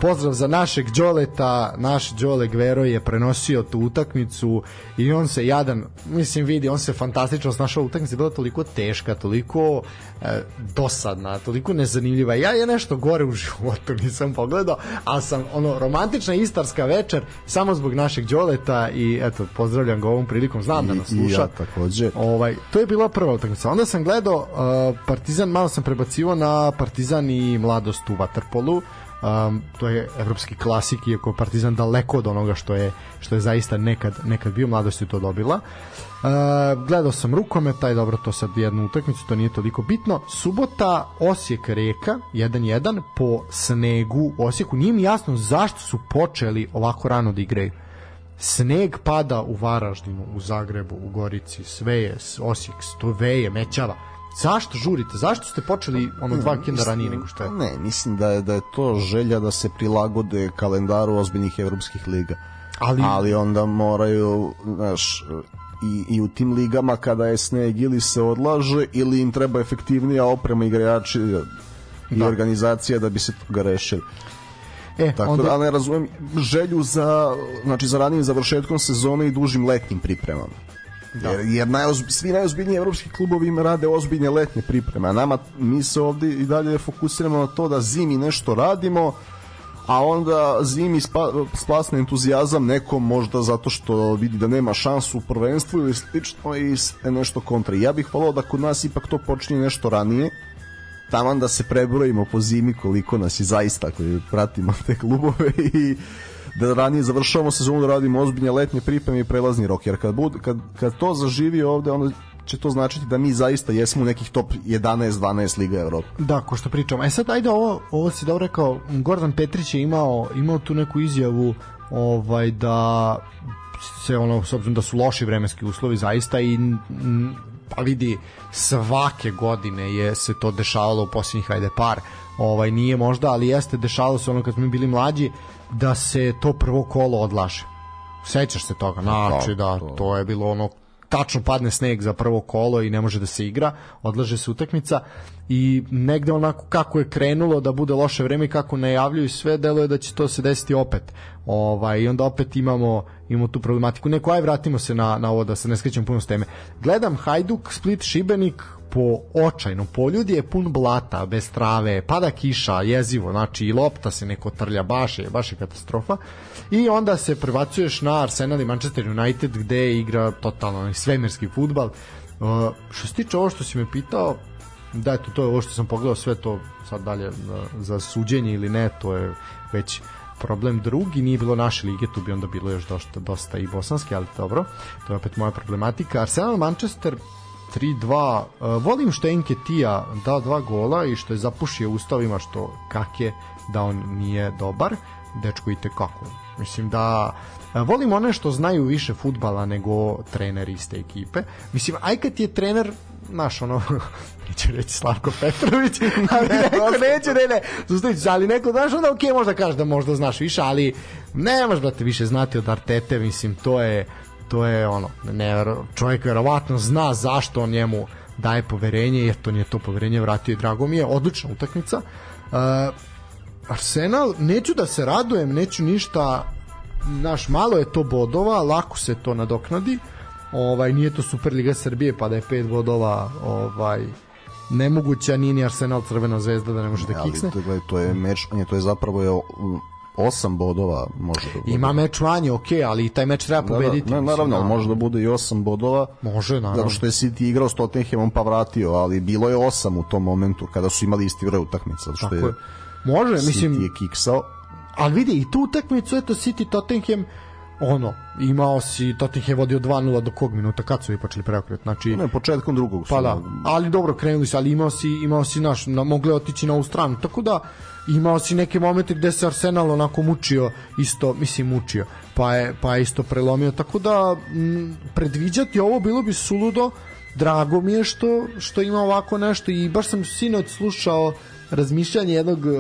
Pozdrav za našeg Đoleta, naš Đole Gvero je prenosio tu utakmicu i on se jadan, mislim vidi, on se fantastično snašao utakmica, je bila toliko teška, toliko e, dosadna, toliko nezanimljiva. Ja je nešto gore u životu nisam pogledao, ali sam ono romantična istarska večer samo zbog našeg Đoleta i eto pozdravljam ga ovom prilikom, znam da I- nas i sluša. ja takođe. Ovaj, to je bila prva utakmica. Onda sam gledao uh, Partizan, malo sam prebacivo na Partizan i mladost u Waterpolu. Um, to je evropski klasik iako Partizan daleko od onoga što je što je zaista nekad nekad bio mladost je to dobila. Uh, gledao sam rukomet, taj dobro to sad jednu utakmicu, to nije toliko bitno. Subota Osijek Reka 1-1 po snegu Osijeku. Nije mi jasno zašto su počeli ovako rano da igraju sneg pada u Varaždinu, u Zagrebu, u Gorici, sve je, Osijek, stoveje, mećava. Zašto žurite? Zašto ste počeli ono dva vikenda ranije nego što je? Ne, mislim da je da je to želja da se prilagode kalendaru ozbiljnih evropskih liga. Ali- ali onda moraju, znaš, i, i u tim ligama kada je sneg ili se odlaže ili im treba efektivnija oprema igrači i Da. organizacija da bi se toga rešili. E, Tako onda, da, ne razumem želju za, znači, za ranijim završetkom sezone i dužim letnim pripremama. Da. Jer, jer najozb, svi najozbiljniji evropski klubovi im rade ozbiljne letnje pripreme, a nama, mi se ovde i dalje fokusiramo na to da zimi nešto radimo, a onda zimi spa, splasne entuzijazam nekom možda zato što vidi da nema šansu u prvenstvu ili slično i s- nešto kontra. Ja bih volao da kod nas ipak to počinje nešto ranije, taman da se prebrojimo po zimi koliko nas je zaista koji pratimo te klubove i da ranije završavamo sezonu da radimo ozbiljne letnje pripreme i prelazni rok jer kad, bud, kad, kad to zaživi ovde onda će to značiti da mi zaista jesmo u nekih top 11-12 Liga Evrope. Da, ko što pričamo. E sad, ajde, ovo, ovo si dobro rekao, Gordon Petrić je imao, imao tu neku izjavu ovaj da se ono, s obzirom da su loši vremenski uslovi zaista i pa vidi svake godine je se to dešavalo u posljednjih ajde par ovaj nije možda ali jeste dešavalo se ono kad smo bili mlađi da se to prvo kolo odlaže sećaš se toga znači da to je bilo ono tačno padne sneg za prvo kolo i ne može da se igra, odlaže se utakmica i negde onako kako je krenulo da bude loše vreme i kako najavljuju sve, deluje da će to se desiti opet. Ovaj, I onda opet imamo, imamo tu problematiku. Neko, aj vratimo se na, na ovo da se ne skrećemo puno s teme. Gledam Hajduk, Split, Šibenik, po očajnom poljudi je pun blata, bez trave, pada kiša, jezivo, znači i lopta se neko trlja, baš je, baš je katastrofa. I onda se prebacuješ na Arsenal i Manchester United gde igra totalno svemirski futbal. Uh, što se tiče ovo što si me pitao, da eto to je ovo što sam pogledao sve to sad dalje uh, za suđenje ili ne, to je već problem drugi, nije bilo naše lige, tu bi onda bilo još dosta, dosta i bosanske, ali dobro, to je opet moja problematika. Arsenal Manchester 3-2. Uh, volim što je Enketija dao dva gola i što je zapušio ustavima što kake da on nije dobar. Dečko i kako. Mislim da uh, volim one što znaju više futbala nego trener iste ekipe. Mislim, aj kad je trener naš ono neću reći Slavko Petrović ali neko neće ne ne se, ali neko znaš onda ok možda kažeš da možda znaš više ali ne možeš brate više znati od Artete mislim to je to je ono ne, čovjek verovatno zna zašto on njemu daje poverenje jer to nije to poverenje vratio i drago mi je odlična utakmica. Uh, Arsenal neću da se radujem neću ništa naš malo je to bodova lako se to nadoknadi. Ovaj nije to Superliga Srbije pa da je pet bodova ovaj nemoguća nije ni Arsenal Crvena zvezda da ne može da Ali kiksne. to, gledaj, to je meč, ne, to je zapravo je osam bodova može da bude. ima meč manje ok ali i taj meč treba Da, da, pobediti ne, mislim, naravno, ali da. može da bude i 8 bodova. Može, naravno. Zato što je City igrao s Tottenhamom pa vratio, ali bilo je 8 u tom momentu kada su imali isti broj utakmica. Zato što Tako je, je. Može, City mislim, je kiksao. ali vidi i tu utakmicu eto City Tottenham ono, imao si Tottenham je vodio 2-0 do kog minuta kad su počeli preokret znači Ne, početkom drugog. Pa da, ali dobro krenuli su, ali imao si, imao si naš, na, mogle otići na ovu stranu, tako da imao si neke momente gde se Arsenal onako mučio, isto, mislim mučio, pa je, pa je isto prelomio, tako da m, predviđati ovo bilo bi suludo, drago mi je što, što ima ovako nešto i baš sam sinoć slušao razmišljanje jednog uh,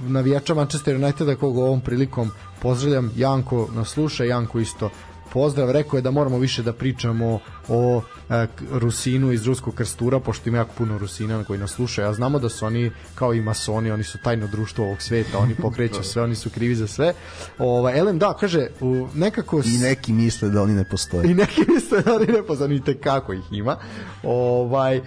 navijača Manchester Uniteda kog ovom prilikom pozdravljam. Janko nas sluša, Janko isto pozdrav, rekao je da moramo više da pričamo o Rusinu iz Ruskog krstura, pošto ima jako puno Rusina koji nas slušaju, a znamo da su oni kao i masoni, oni su tajno društvo ovog sveta, oni pokreću sve, oni su krivi za sve. Ovaj Elem da, kaže, u, nekako... I s- neki misle da oni ne postoje. i neki misle da oni ne poznanite kako ih ima. Ovaj, e,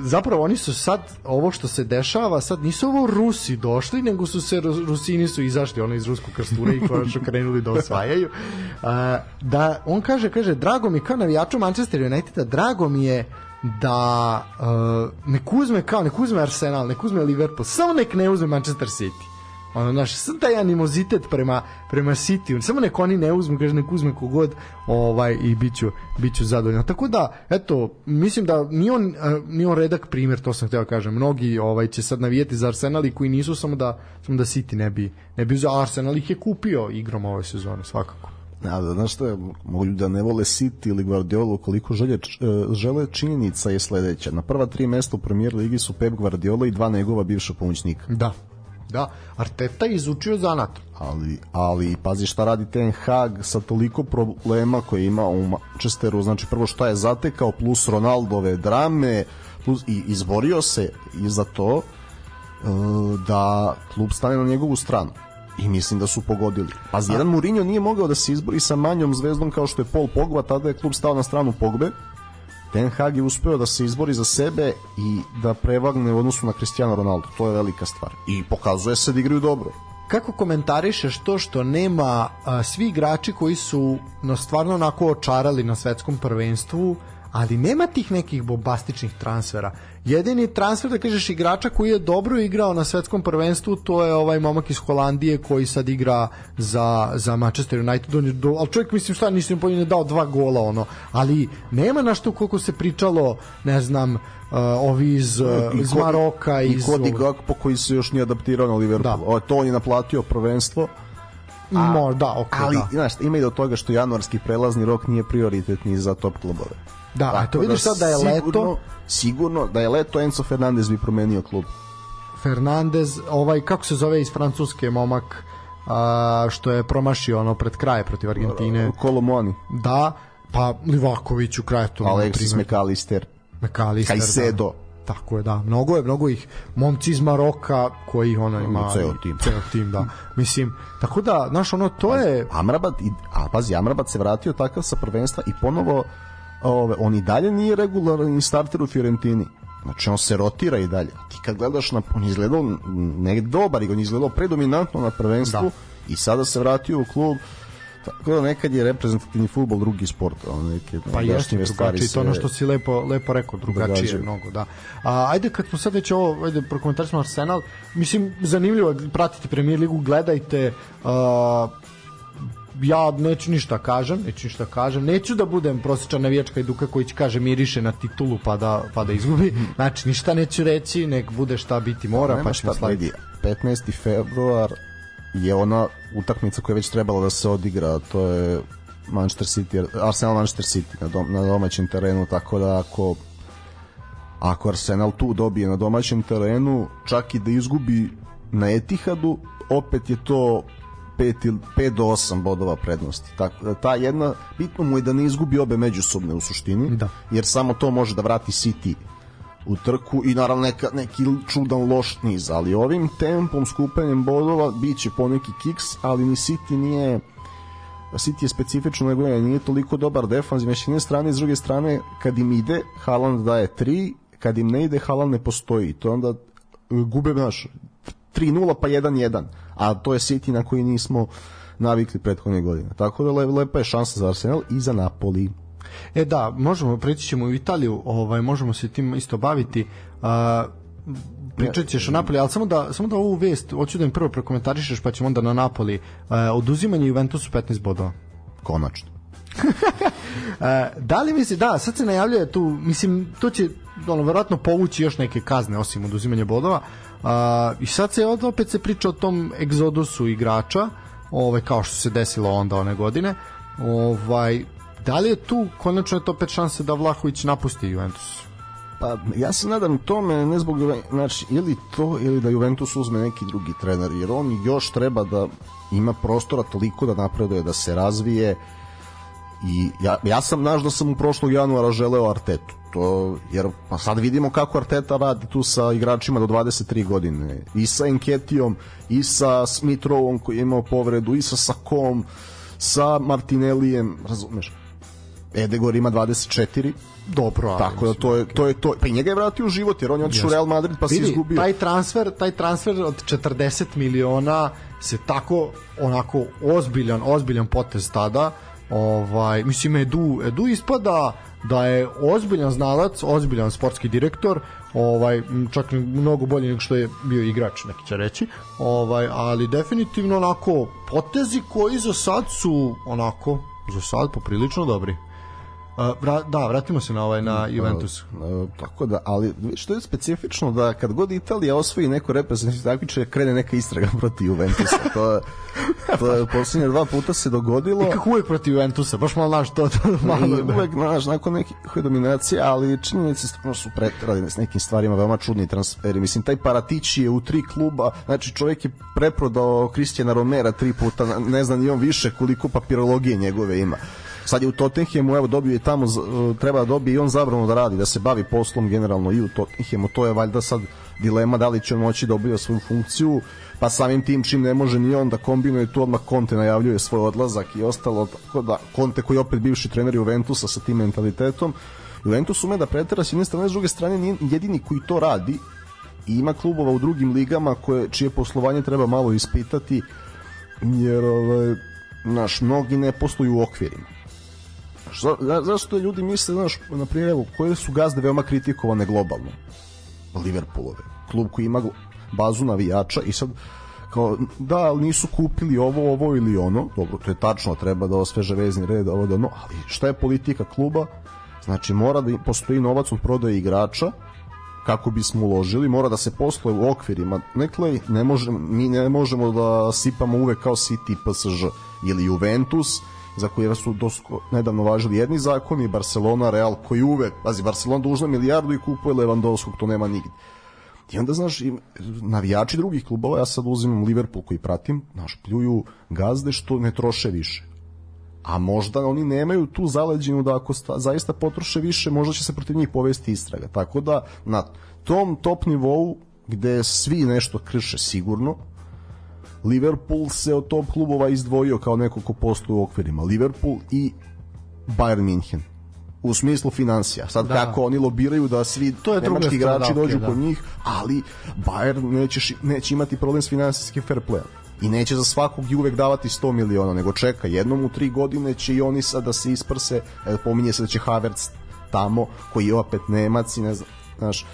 zapravo oni su sad, ovo što se dešava, sad nisu ovo Rusi došli, nego su se, Ru- Rusini su izašli ono iz ruskog krstura i konačno krenuli da osvajaju. A, da, on kaže, kaže, drago mi kao navijaču Manchester Uniteda, drago mi je da uh, nek uzme kao, nek uzme Arsenal, nek uzme Liverpool, samo nek ne uzme Manchester City. Ono znaš sam taj animozitet prema prema City samo nek oni ne uzmu kaže nek uzme kogod ovaj i biću biću zadovoljan. Tako da eto mislim da ni on uh, ni on redak primjer to sam hteo da kažem. Mnogi ovaj će sad navijeti za Arsenal i koji nisu samo da samo da City ne bi ne bi uzeo Arsenal ih je kupio igrom ove sezone svakako da, znaš šta, je, mogu da ne vole City ili Guardiola koliko želje, e, žele činjenica je sledeća. Na prva tri mesta u premier ligi su Pep Guardiola i dva njegova bivša pomoćnika. Da. Da, Arteta je izučio zanat. ali, ali pazi šta radi Ten Hag sa toliko problema koje ima u Manchesteru, znači prvo šta je zatekao plus Ronaldove drame plus, i izborio se i za to e, da klub stane na njegovu stranu i mislim da su pogodili. Pazi, jedan Mourinho nije mogao da se izbori sa manjom zvezdom kao što je Paul Pogba, tada je klub stao na stranu Pogbe. Ten Hag je uspeo da se izbori za sebe i da prevagne u odnosu na Cristiano Ronaldo. To je velika stvar. I pokazuje se da igraju dobro. Kako komentarišeš to što nema a, svi igrači koji su no, stvarno onako očarali na svetskom prvenstvu, ali nema tih nekih bombastičnih transfera. Jedini transfer da kažeš igrača koji je dobro igrao na svetskom prvenstvu, to je ovaj momak iz Holandije koji sad igra za, za Manchester United. On je do, ali čovjek mislim šta nisam po je dao dva gola ono, ali nema na što koliko se pričalo, ne znam, uh, ovi iz, uh, iz Maroka, i iz Cody Gakpo koji se još nije adaptirao na Liverpool. Da. O, to on je naplatio prvenstvo. Mo, da, ok, ali, da. znaš, ima i do toga što januarski prelazni rok nije prioritetni za top klubove. Da, a to vidiš sad da je sigurno, leto, Sigurno, da je leto Enzo Fernandez bi promenio klub. Fernandez, ovaj kako se zove iz Francuske momak a, što je promašio ono pred kraje protiv Argentine. Kolomoni, Da, pa Livaković u kraju to. Alexis McAllister, McAllister. Caicedo. Da. Tako je, da. Mnogo je, mnogo ih momci iz Maroka koji ono ima Ceo tim. Ceo tim, da. Mislim, tako da, znaš, ono, to je Amrabat, i, a pazi, Amrabat se vratio takav sa prvenstva i ponovo ove, on i dalje nije regularni starter u Fiorentini. Znači on se rotira i dalje. Ti kad gledaš na on izgledao ne dobar, on izgledao predominantno na prvenstvu Da. i sada se vratio u klub tako da nekad je reprezentativni fudbal drugi sport, a neke Pa jeste drugačije, to je ono se- što si lepo, lepo rekao, drugačije je događaju. mnogo, da. A, ajde, kad smo sad već ovo, ajde, prokomentarismo Arsenal, mislim, zanimljivo je pratiti Premier ligu, gledajte, a, ja neću ništa kažem, neću ništa kažem, neću da budem prosječan navijačka i Duka koji kaže miriše na titulu pa da, pa da izgubi, znači ništa neću reći, nek bude šta biti mora, Nema pa ćemo slaviti. vidi, 15. februar je ona utakmica koja je već trebala da se odigra, to je Manchester City, Arsenal Manchester City na, dom, na domaćem terenu, tako da ako ako Arsenal tu dobije na domaćem terenu, čak i da izgubi na Etihadu, opet je to 5, 5 do 8 bodova prednosti. Tako da ta jedna, bitno mu je da ne izgubi obe međusobne u suštini, Da. jer samo to može da vrati City u trku i naravno neka, neki čudan loš niz, ali ovim tempom, skupanjem bodova, bit će poneki kiks, ali ni City nije City je specifično nego je, nije toliko dobar defanziv s jedne strane s druge strane kad im ide Haaland daje 3 kad im ne ide Haaland ne postoji to onda e, gube naš 3-0 pa 1-1 a to je City na koji nismo navikli prethodne godine tako da le, lepa je šansa za Arsenal i za Napoli E da, možemo, preći ćemo u Italiju, ovaj, možemo se tim isto baviti. A, pričat ćeš o Napoli, ali samo da, samo da ovu vest, hoću da im prvo prekomentarišeš, pa ćemo onda na Napoli. A, oduzimanje Juventusu 15 bodova. konačno da li misli, da, sad se najavljuje tu, mislim, to će ono, verovatno povući još neke kazne osim oduzimanja bodova. A, I sad se opet se priča o tom egzodusu igrača, ovaj, kao što se desilo onda one godine. Ovaj, da li je tu konačno je to opet šanse da Vlahović napusti Juventus? Pa ja se nadam tome ne zbog znači ili to ili da Juventus uzme neki drugi trener jer on još treba da ima prostora toliko da napreduje da se razvije i ja, ja sam znaš da sam u prošlog januara želeo Artetu to, jer pa sad vidimo kako Arteta radi tu sa igračima do 23 godine. I sa Enketijom i sa Smitrovom koji je imao povredu i sa Sakom sa Martinellijem razumeš? Edegor ima 24 Dobro, ali tako da to je to je to. Pa i njega je vratio u život jer on je otišao u Real Madrid pa se izgubio. taj transfer, taj transfer od 40 miliona se tako onako ozbiljan, ozbiljan potez tada. Ovaj, mislim Edu, Edu ispada da je ozbiljan znalac, ozbiljan sportski direktor, ovaj čak mnogo bolji nego što je bio igrač, neki će reći. Ovaj, ali definitivno onako potezi koji za sad su onako za sad poprilično dobri. Vra, da, vratimo se na ovaj na Juventus. E, tako da, ali što je specifično da kad god Italija osvoji neko reprezentativno takmičenje krene neka istraga protiv Juventusa. To je, to je posljednje dva puta se dogodilo. I kako uvijek protiv Juventusa, baš malo znaš to, to malo. I uvek, znaš, nakon nekih dominacija, ali činjenice stvarno su pretrali s nekim stvarima, veoma čudni transferi. Mislim, taj Paratići je u tri kluba, znači čovjek je preprodao Kristijana Romera tri puta, ne znam ni on više koliko papirologije njegove ima. Sad je u Tottenhamu, evo dobio je tamo, e, treba da dobije i on zabrano da radi, da se bavi poslom generalno i u Tottenhamu, to je valjda sad dilema da li će on moći da obavlja svoju funkciju, pa samim tim čim ne može ni on da kombinuje tu odmah Conte najavljuje svoj odlazak i ostalo, tako da Conte koji je opet bivši trener Juventusa sa tim mentalitetom, Juventus ume da pretera s jedne strane, s druge strane nije jedini koji to radi i ima klubova u drugim ligama koje, čije poslovanje treba malo ispitati jer ovaj, naš, mnogi ne posluju u okvirima za, za, zašto ljudi misle, znaš, na primjer, evo, koje su gazde veoma kritikovane globalno? Liverpoolove. Klub koji ima bazu navijača i sad kao, da, ali nisu kupili ovo, ovo ili ono, dobro, to je tačno, treba da osveže vezni red, ovo da ono, ali šta je politika kluba? Znači, mora da postoji novac od prodaje igrača, kako bismo uložili, mora da se posluje u okvirima. Nekle, ne možemo, mi ne možemo da sipamo uvek kao City, PSG ili Juventus, za koje su dosko, nedavno važili jedni zakoni, Barcelona, Real, koji uvek, pazi, Barcelona dužna milijardu i kupuje Lewandowskog, to nema nigde. I onda, znaš, im, navijači drugih klubova, ja sad uzimam Liverpool koji pratim, znaš, pljuju gazde što ne troše više. A možda oni nemaju tu zaleđinu da ako sta, zaista potroše više, možda će se protiv njih povesti istraga. Tako da, na tom top nivou, gde svi nešto krše sigurno, Liverpool se od top klubova izdvojio kao neko ko postoje u okvirima. Liverpool i Bayern Minhen u smislu financija. Sad Da. da. kako oni lobiraju da svi To je nemački igrači da, dođu okej, kod da. njih, ali Bayern neće, neće imati problem s finansijskim fair playom. I neće za svakog i uvek davati 100 miliona, nego čeka, jednom u tri godine će i oni sad da se isprse, e, pominje se da će Havertz tamo, koji je opet Nemac i ne znam, znaš,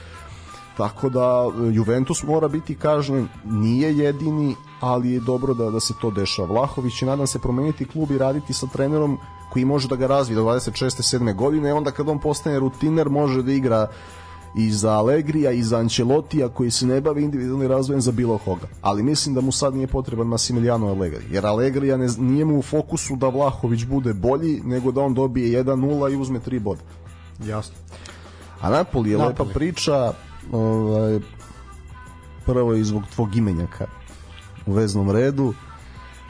Tako da Juventus mora biti kažnjen, nije jedini, ali je dobro da da se to dešava. Vlahović će nadam se promeniti klub i raditi sa trenerom koji može da ga razvije do 26. 7. godine, onda kad on postane rutiner može da igra i za Allegrija i za Ancelotija koji se ne bavi individualnim razvojem za bilo koga. Ali mislim da mu sad nije potreban Massimiliano Allegri. Jer Allegrija ne, nije mu u fokusu da Vlahović bude bolji, nego da on dobije 1-0 i uzme 3 boda. Jasno. A Napoli je Napoli. lepa priča, ovaj, prvo i zbog tvog imenjaka u veznom redu,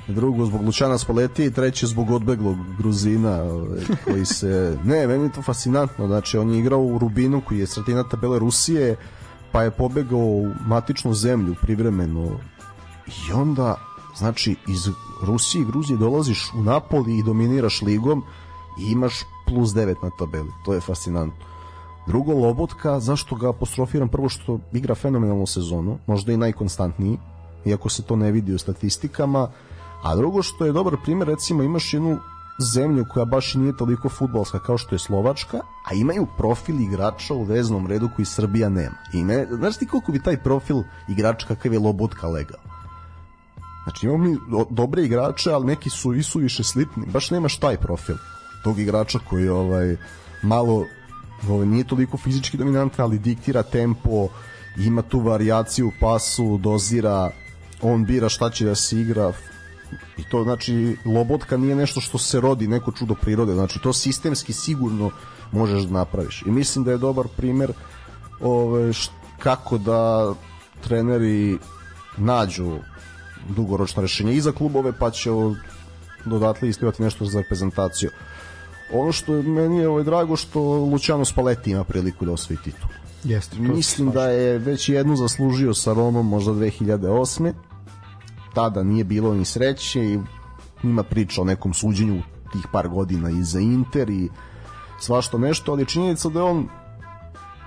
drugo zbog Lučana Spalletija i treće zbog odbeglog Gruzina ovaj, koji se... Ne, meni je to fascinantno, znači on je igrao u Rubinu koji je sredina tabele Rusije, pa je pobegao u matičnu zemlju privremeno. I onda znači iz Rusije i Gruzije dolaziš u Napoli i dominiraš ligom i imaš plus 9 na tabeli, to je fascinantno Drugo, Lobotka, zašto ga apostrofiram? Prvo što igra fenomenalnu sezonu, možda i najkonstantniji, iako se to ne vidi u statistikama, a drugo što je dobar primjer, recimo imaš jednu zemlju koja baš nije toliko futbalska kao što je Slovačka, a imaju profil igrača u veznom redu koji Srbija nema. I ne, znaš ti koliko bi taj profil igrača kakav je Lobotka legao? Znači imamo mi do- dobre igrače, ali neki su i su više slipni. Baš nemaš taj profil tog igrača koji ovaj, malo nije toliko fizički dominantan, ali diktira tempo, ima tu varijaciju u pasu, dozira, on bira šta će da se igra, i to znači lobotka nije nešto što se rodi neko čudo prirode. Znači to sistemski sigurno možeš da napraviš. I mislim da je dobar primer ove, š, kako da treneri nađu dugoročno rešenje i za klubove pa će od, dodatle isplivati nešto za reprezentaciju ono što je meni je ovaj, drago što Luciano Spalletti ima priliku da osvoji titul Jeste, to Mislim da je već jednu zaslužio sa Romom možda 2008. Tada nije bilo ni sreće i ima priča o nekom suđenju tih par godina i za Inter i svašta nešto, ali je činjenica da je on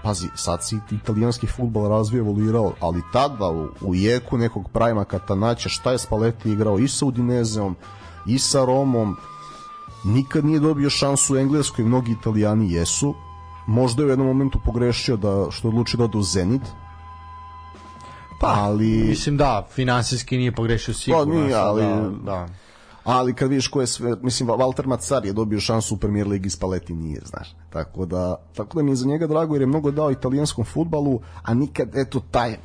pazi, sad si italijanski futbol razvio evoluirao, ali tada u, u jeku nekog prajma Katanaća šta je Spalletti igrao i sa Udinezeom i sa Romom nikad nije dobio šansu u Engleskoj, mnogi italijani jesu možda je u jednom momentu pogrešio da što je odlučio da ode u Zenit Pa, ali Mislim da, finansijski nije pogrešio sigurno. Pa nije, ali- Da, da. ali kad vidiš ko je sve, mislim, Walter Macar je dobio šansu u Premier Ligi, Spalletti nije, znaš. Tako da, tako da mi je za njega drago jer je mnogo dao italijanskom futbalu, a nikad, eto, taj,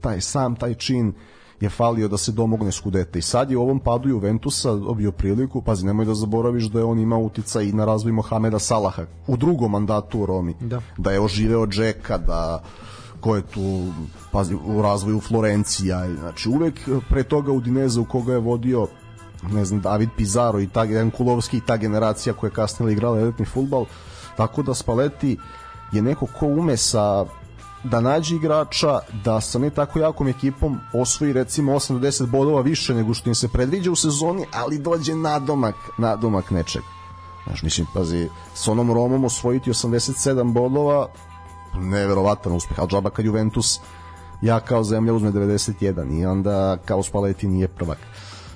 taj sam, taj čin je falio da se domogne Skudeta i sad je u ovom padu Juventusa dobio priliku, pazi, nemoj da zaboraviš da je on imao utica i na razvoj Mohameda Salaha u drugom mandatu u Romi, Da. da je oživeo Džeka, da ko je tu pazi, u razvoju Florencija. Znači uvek pre toga Udineze u koga je vodio ne znam, David Pizarro i ta, jedan Kulovski i ta generacija koja je kasnije igrala elitni futbal tako da Spalletti je neko ko ume sa da nađe igrača da sa ne tako jakom ekipom osvoji recimo 8 do 10 bodova više nego što im se predviđa u sezoni, ali dođe nadomak, nadomak nečeg. Znaš, mislim, pazi, s onom Romom osvojiti 87 bodova, neverovatan uspeh, ali džaba kad Juventus ja kao zemlja uzme 91 i onda kao Spalletti nije prvak.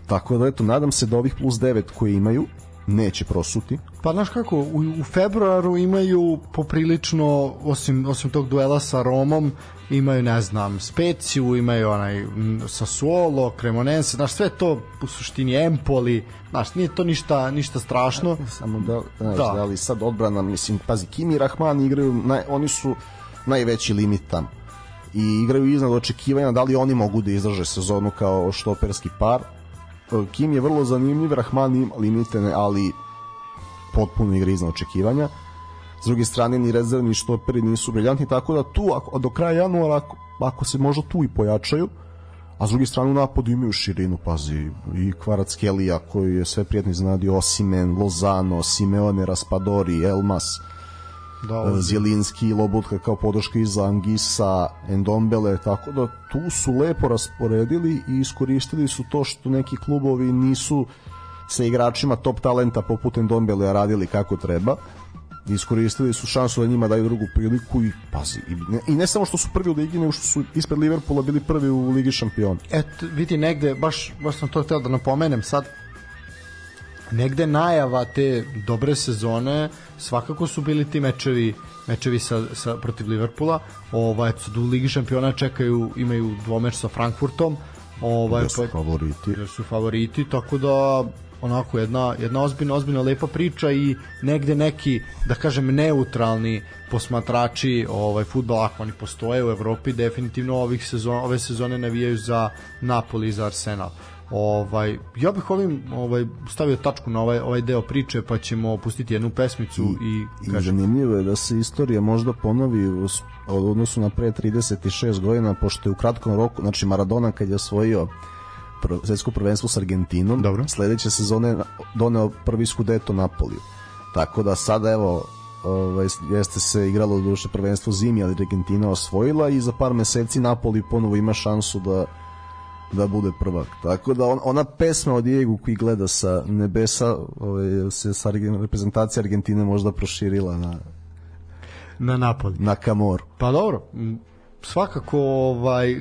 Tako da, eto, nadam se da ovih plus 9 koji imaju neće prosuti. Pa znaš kako, u, u februaru imaju poprilično, osim, osim tog duela sa Romom, imaju, ne znam, Speciju, imaju onaj m, Sassuolo, Cremonense, znaš, sve to u suštini Empoli, znaš, nije to ništa, ništa strašno. Samo da, znaš, Da. da. li sad odbrana, mislim, pazi, Kimi i Rahman igraju, naj, oni su najveći limit tamo i igraju iznad očekivanja da li oni mogu da izdrže sezonu kao štoperski par. E, Kim je vrlo zanimljiv, Rahman ima limitene, ali potpuno igra iznad očekivanja. S druge strane, ni rezervni ni štoperi nisu briljantni, tako da tu, ako, do kraja januara, ako, ako se možda tu i pojačaju, a s druge strane u napadu imaju širinu, pazi, i Kvarac Kelija koji je sve prijatno iznenadio, Osimen, Lozano, Simeone, Raspadori, Elmas, Da, Zjelinski, Lobotka kao podrška iza Angisa, Endombele, tako da tu su lepo rasporedili i iskoristili su to što neki klubovi nisu sa igračima top talenta poput Endombele radili kako treba. Iskoristili su šansu da njima daju drugu priliku i pazi i ne, i ne samo što su prvi u ligi nego što su ispred Liverpoola bili prvi u ligi šampiona. Eto, vidi negde, baš, baš sam to hteo da napomenem sad, negde najava te dobre sezone svakako su bili ti mečevi mečevi sa, sa protiv Liverpoola. Ovaj sad u Ligi šampiona čekaju imaju dvomeč sa Frankfurtom. Ovaj da su pa- favoriti? Jer su favoriti, tako da onako jedna, jedna ozbiljna, ozbiljna lepa priča i negde neki, da kažem, neutralni posmatrači ovaj fudbal ako oni postoje u Evropi, definitivno ovih sezon, ove sezone navijaju za Napoli i za Arsenal. Ovaj ja bih ovim ovaj stavio tačku na ovaj ovaj deo priče pa ćemo pustiti jednu pesmicu i, I kažem zanimljivo je da se istorija možda ponovi u odnosu na pre 36 godina, pošto je u kratkom roku, znači Maradona kad je osvojio svetsko prvenstvo s Argentinom, Dobro. sledeće sezone doneo prvi skudeto Napoliju. Tako da sada evo ovaj, jeste se igralo duše prvenstvo zimi, ali Argentina osvojila i za par meseci Napoli ponovo ima šansu da da bude prvak. Tako da on, ona pesma o Diego koji gleda sa nebesa ovaj, se sa reprezentacija Argentine možda proširila na, na Napoli. na Kamoru. Pa dobro, svakako ovaj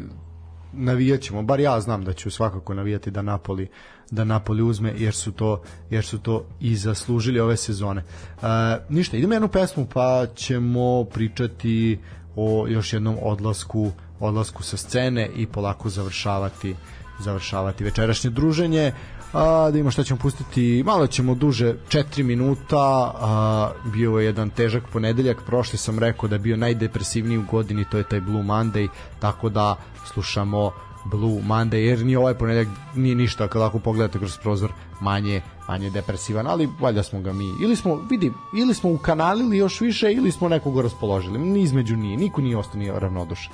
navijaćemo, bar ja znam da ću svakako navijati da Napoli da Napoli uzme jer su to jer su to i zaslužili ove sezone. E, ništa, idemo jednu pesmu pa ćemo pričati o još jednom odlasku odlasku sa scene i polako završavati završavati večerašnje druženje. A, da vidimo šta ćemo pustiti. Malo ćemo duže 4 minuta. A, bio je jedan težak ponedeljak. Prošli sam rekao da je bio najdepresivniji u godini to je taj Blue Monday tako da slušamo Blue Monday jer ni ovaj ponedeljak nije ništa kada ako pogledate kroz prozor manje manje depresivan ali valjda smo ga mi ili smo vidi ili smo ukanalili još više ili smo nekoga raspoložili. Ni između nije niko nije ostao nije ravnodušan.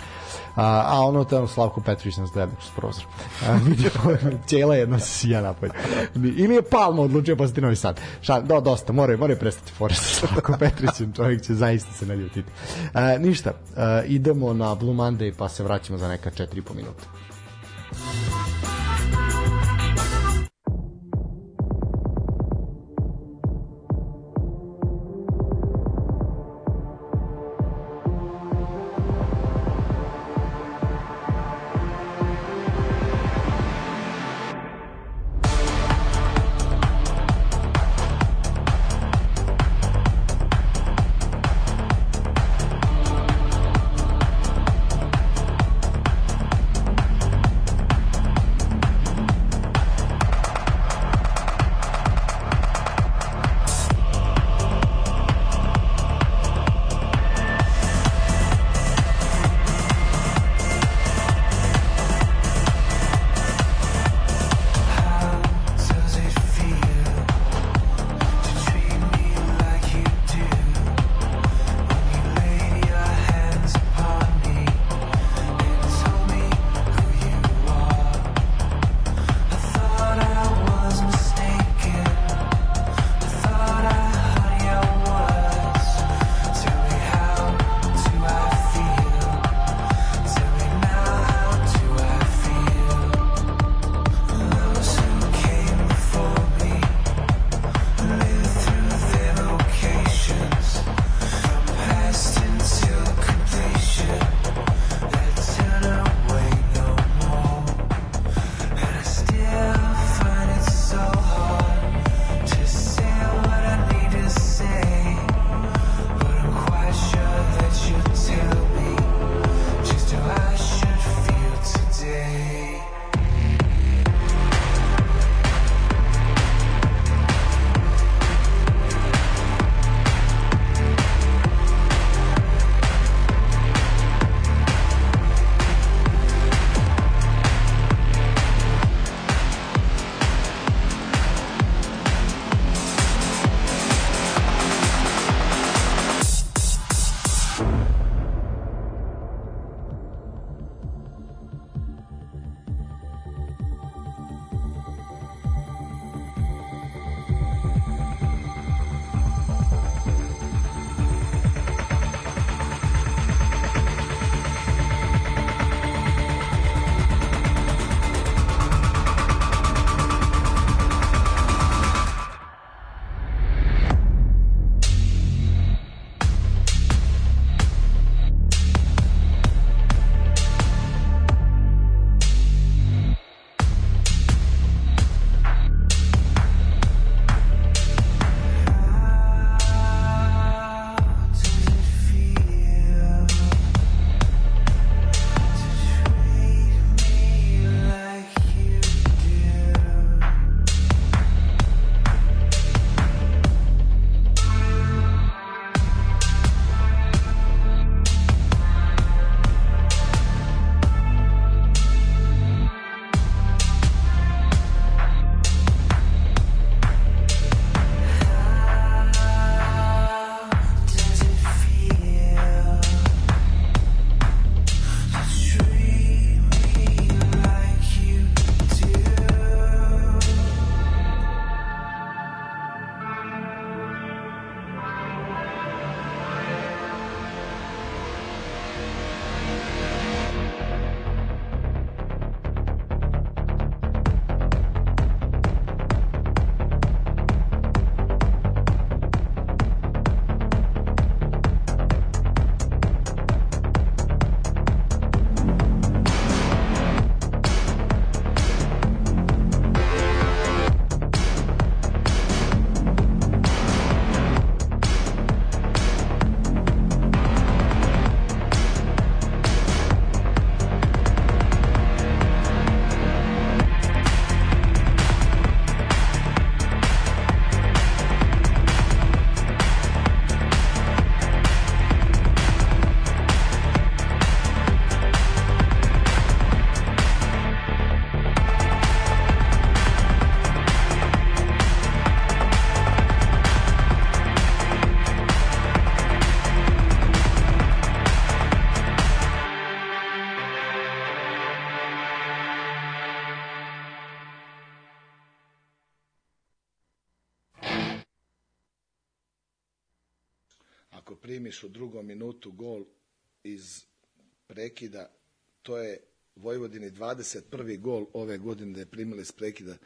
A, a ono tamo Slavko Petrović nas gleda kroz prozor. A, vidimo cijela jedna sija napolje. Ili je Palma odlučio postati Novi Sad. Šal, do, dosta, moraju, moraju prestati fore sa Slavko Petrovićem čovjek će zaista se naljutiti. A, ništa, a, idemo na Blue Monday pa se vraćamo za neka 4,5 minuta drugom minutu gol iz prekida, to je Vojvodini 21. gol ove godine da je primili iz prekida,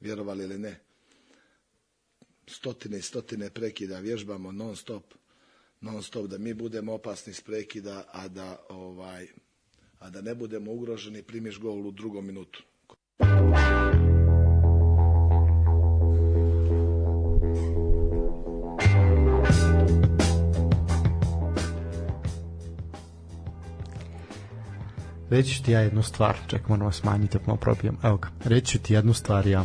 vjerovali ili ne. Stotine i stotine prekida vježbamo non stop, non stop da mi budemo opasni iz prekida, a da ovaj a da ne budemo ugroženi primiš gol u drugom minutu. Reći ću ti ja jednu stvar, ček moramo smanjiti, ako malo probijem. Evo ga, reći ću ti jednu stvar ja.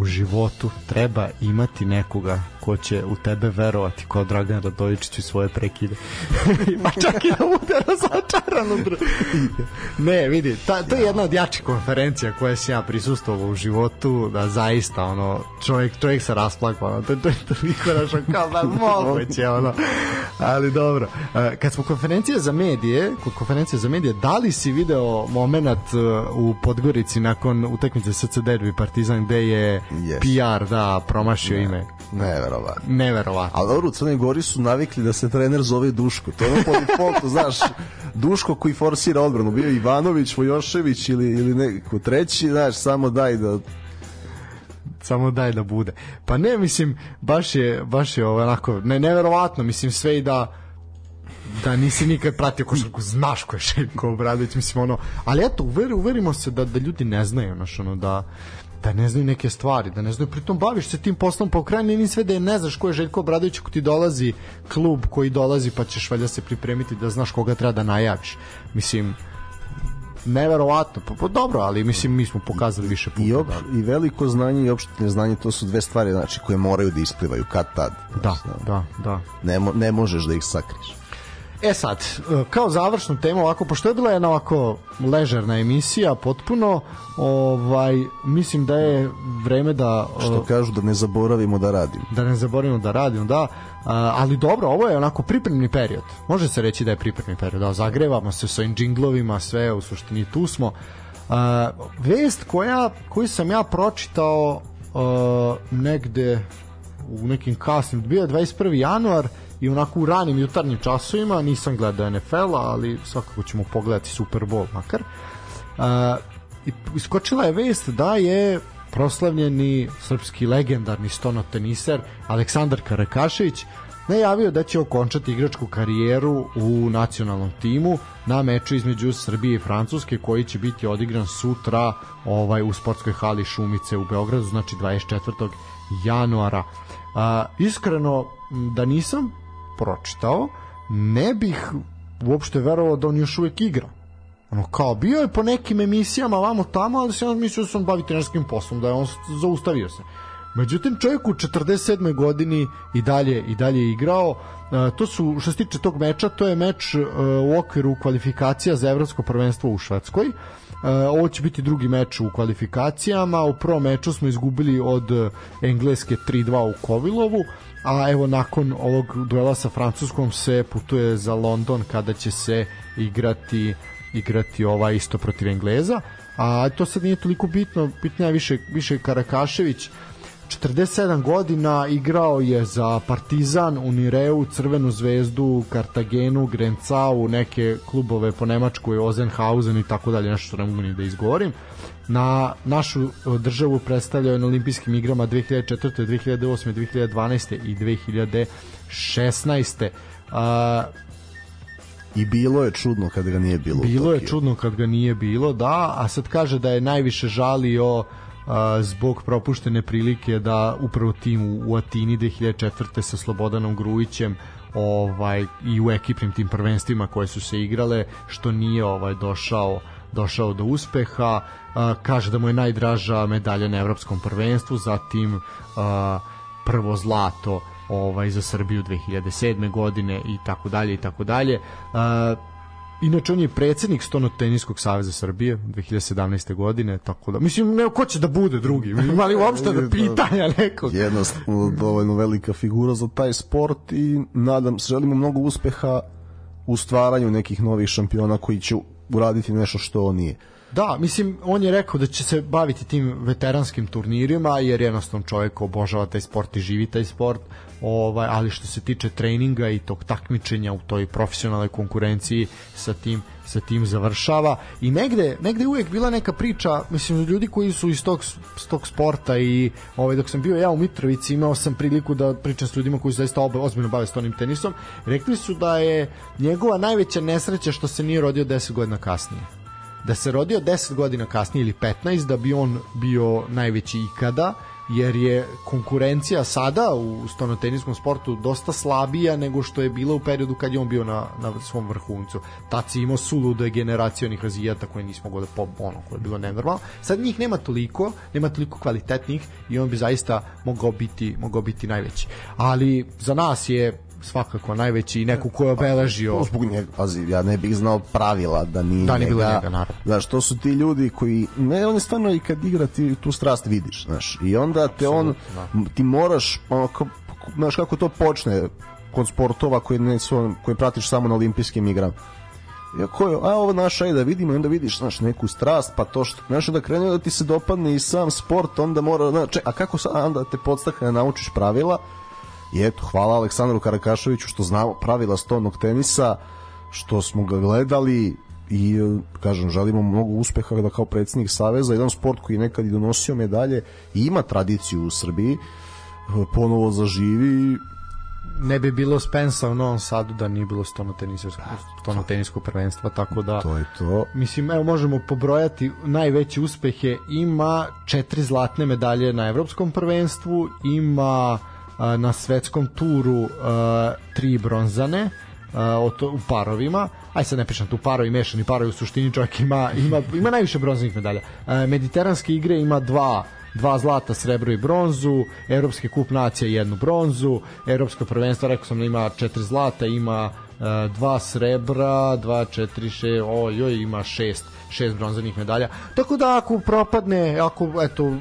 U životu treba imati nekoga ko će u tebe verovati kao Dragan Radojičić i svoje prekide. pa čak i da bude razočaran Ne, vidi, ta, to je jedna od jačih konferencija koje sam ja prisustovao u životu, da zaista, ono, čovjek, čovjek se rasplakao, ono, to, to je toliko našo kao da moguće, ono. Ali dobro, E, kad smo konferencije za medije, kod konferencije za medije, da li si video moment e, u Podgorici nakon utakmice SC Derbi Partizan gde je Yes. PR da promašio ime? Neverovatno. Neverovatno. Ali dobro, u Crnoj Gori su navikli da se trener zove Duško. To je ono po defaultu, znaš, Duško koji forsira odbranu. Bio Ivanović, Vojošević ili, ili neko treći, znaš, samo daj da samo daj da bude. Pa ne, mislim, baš je, baš je onako, ne, neverovatno, mislim, sve i da da nisi nikad pratio košarku, znaš ko je Željko Obradović, mislim, ono, ali eto, uveri, uverimo se da, da ljudi ne znaju, znaš, ono, da, da ne znaju neke stvari, da ne znaju, pritom baviš se tim poslom, pa u kraju ni sve da je ne znaš ko je Željko Obradović ako ti dolazi klub koji dolazi, pa ćeš valjda se pripremiti da znaš koga treba da najaviš. Mislim, neverovatno, pa, pa dobro, ali mislim mi smo pokazali više puta. i, op, da. i veliko znanje i opšte neznanje, to su dve stvari znači, koje moraju da isplivaju kad tad. Da, Znaš, da, da. Ne, mo, ne možeš da ih sakriš. E sad, e, kao završnu temu ovako, pošto je bila jedna ovako ležerna emisija, potpuno, ovaj, mislim da je vreme da... e, Što kažu da ne zaboravimo da radimo. da ne zaboravimo da radimo, da. Ali dobro, ovo je onako pripremni period. Može se reći da je pripremni period. Da, zagrevamo se sa ovim džinglovima, sve u suštini tu smo. Vest koja, koju sam ja pročitao a, negde u nekim kasnim, bio je 21. januar i onako u ranim jutarnjim časovima, nisam gledao NFL, ali svakako ćemo pogledati Super Bowl makar. A, i iskočila je vest da je proslavljeni srpski legendarni stonoteniser Aleksandar Karakašević najavio da će okončati igračku karijeru u nacionalnom timu na meču između Srbije i Francuske koji će biti odigran sutra ovaj u sportskoj hali Šumice u Beogradu, znači 24. januara. A, iskreno da nisam pročitao, ne bih uopšte verovao da on još uvek igra. Ono kao bio je po nekim emisijama vamo tamo ali se on mislio da se on bavi trenerskim poslom da je on zaustavio se. Međutim čovjek u 47. godini i dalje i dalje je igrao. E, to su što se tiče tog meča to je meč e, u okviru kvalifikacija za evropsko prvenstvo u Švedskoj. E, ovo će biti drugi meč u kvalifikacijama. U prvom meču smo izgubili od e, Engleske 3-2 u Kovilovu a evo nakon ovog duela sa Francuskom se putuje za London kada će se igrati igrati ova isto protiv Engleza. A to sad nije toliko bitno bitnija je više, više Karakašević 47 godina igrao je za Partizan, Unireu, Crvenu zvezdu, Kartagenu, Grencau, neke klubove po Nemačkoj, Ozenhausen i tako dalje, nešto što ne mogu ni da izgovorim. Na našu e, državu predstavljao je na olimpijskim igrama 2004. 2008. 2012. i 2016. A, I bilo je čudno kad ga nije bilo. Bilo je čudno kad ga nije bilo, da, a sad kaže da je najviše žalio zbog propuštene prilike da upravo tim u Atini 2004. sa Slobodanom Grujićem ovaj i u ekipnim tim prvenstvima koje su se igrale što nije ovaj došao došao do uspeha a, kaže da mu je najdraža medalja na evropskom prvenstvu zatim a, prvo zlato ovaj za Srbiju 2007. godine i tako dalje i tako dalje. Inače, on je predsednik Stonoteniskog saveza Srbije 2017. godine, tako da, mislim, ne, ko će da bude drugi? Ima li uopšte da pitanja nekog? Jednostavno dovoljno velika figura za taj sport i nadam se, želimo mnogo uspeha u stvaranju nekih novih šampiona koji će uraditi nešto što on nije. Da, mislim, on je rekao da će se baviti tim veteranskim turnirima, jer jednostavno čovjek obožava taj sport i živi taj sport, ovaj, ali što se tiče treninga i tog takmičenja u toj profesionalnoj konkurenciji sa tim sa tim završava. I negde, negde je uvijek bila neka priča mislim ljudi koji su iz tog, s tog sporta i ovaj, dok sam bio ja u Mitrovici imao sam priliku da pričam s ljudima koji su zaista oba, ozbiljno bave stonim tenisom rekli su da je njegova najveća nesreća što se nije rodio 10 godina kasnije. Da se rodio 10 godina kasnije ili 15 da bi on bio najveći ikada jer je konkurencija sada u stonoteniskom sportu dosta slabija nego što je bila u periodu kad je on bio na, na svom vrhuncu. Tad si imao sulude generacionih razvijata koje nismo mogli da po, ono, koje je bilo nenormalno. Sad njih nema toliko, nema toliko kvalitetnih i on bi zaista mogao biti, mogao biti najveći. Ali za nas je svakako najveći i neko ko je obeležio zbog njega, pazi, ja ne bih znao pravila da nije Da, nije bilo njega. naravno. Znaš, to su ti ljudi koji, ne, on je stvarno i kad igra ti tu strast vidiš, znaš, i onda te on, ti moraš, ono, znaš kako to počne kod sportova koje, ne su, koje pratiš samo na olimpijskim igrama. Iako je, a ovo naša je da vidimo i onda vidiš, znaš, neku strast, pa to što, znaš, da krene da ti se dopadne i sam sport, onda mora, znaš, a kako sad, onda te podstakne da naučiš pravila, i eto, hvala Aleksandru Karakaševiću što znamo pravila stonog tenisa, što smo ga gledali i kažem, želimo mnogo uspeha da kao predsjednik Saveza, jedan sport koji nekad i donosio medalje i ima tradiciju u Srbiji, ponovo zaživi ne bi bilo Spensa u Novom Sadu da nije bilo stonoteniskog stonoteniskog prvenstva tako da to je to. Mislim, evo možemo pobrojati najveće uspehe. Ima četiri zlatne medalje na evropskom prvenstvu, ima na svetskom turu tri bronzane o to, u parovima. Aj sad ne pričam tu parovi, mešani parovi, u suštini čovjek ima, ima, ima najviše bronzanih medalja. Mediteranske igre ima dva dva zlata, srebro i bronzu, Evropski kup nacija jednu bronzu, Evropsko prvenstvo, rekao sam da ima četiri zlata, ima dva srebra, dva, četiri, še, oj, oj, ima šest, šest bronzanih medalja. Tako da ako propadne, ako eto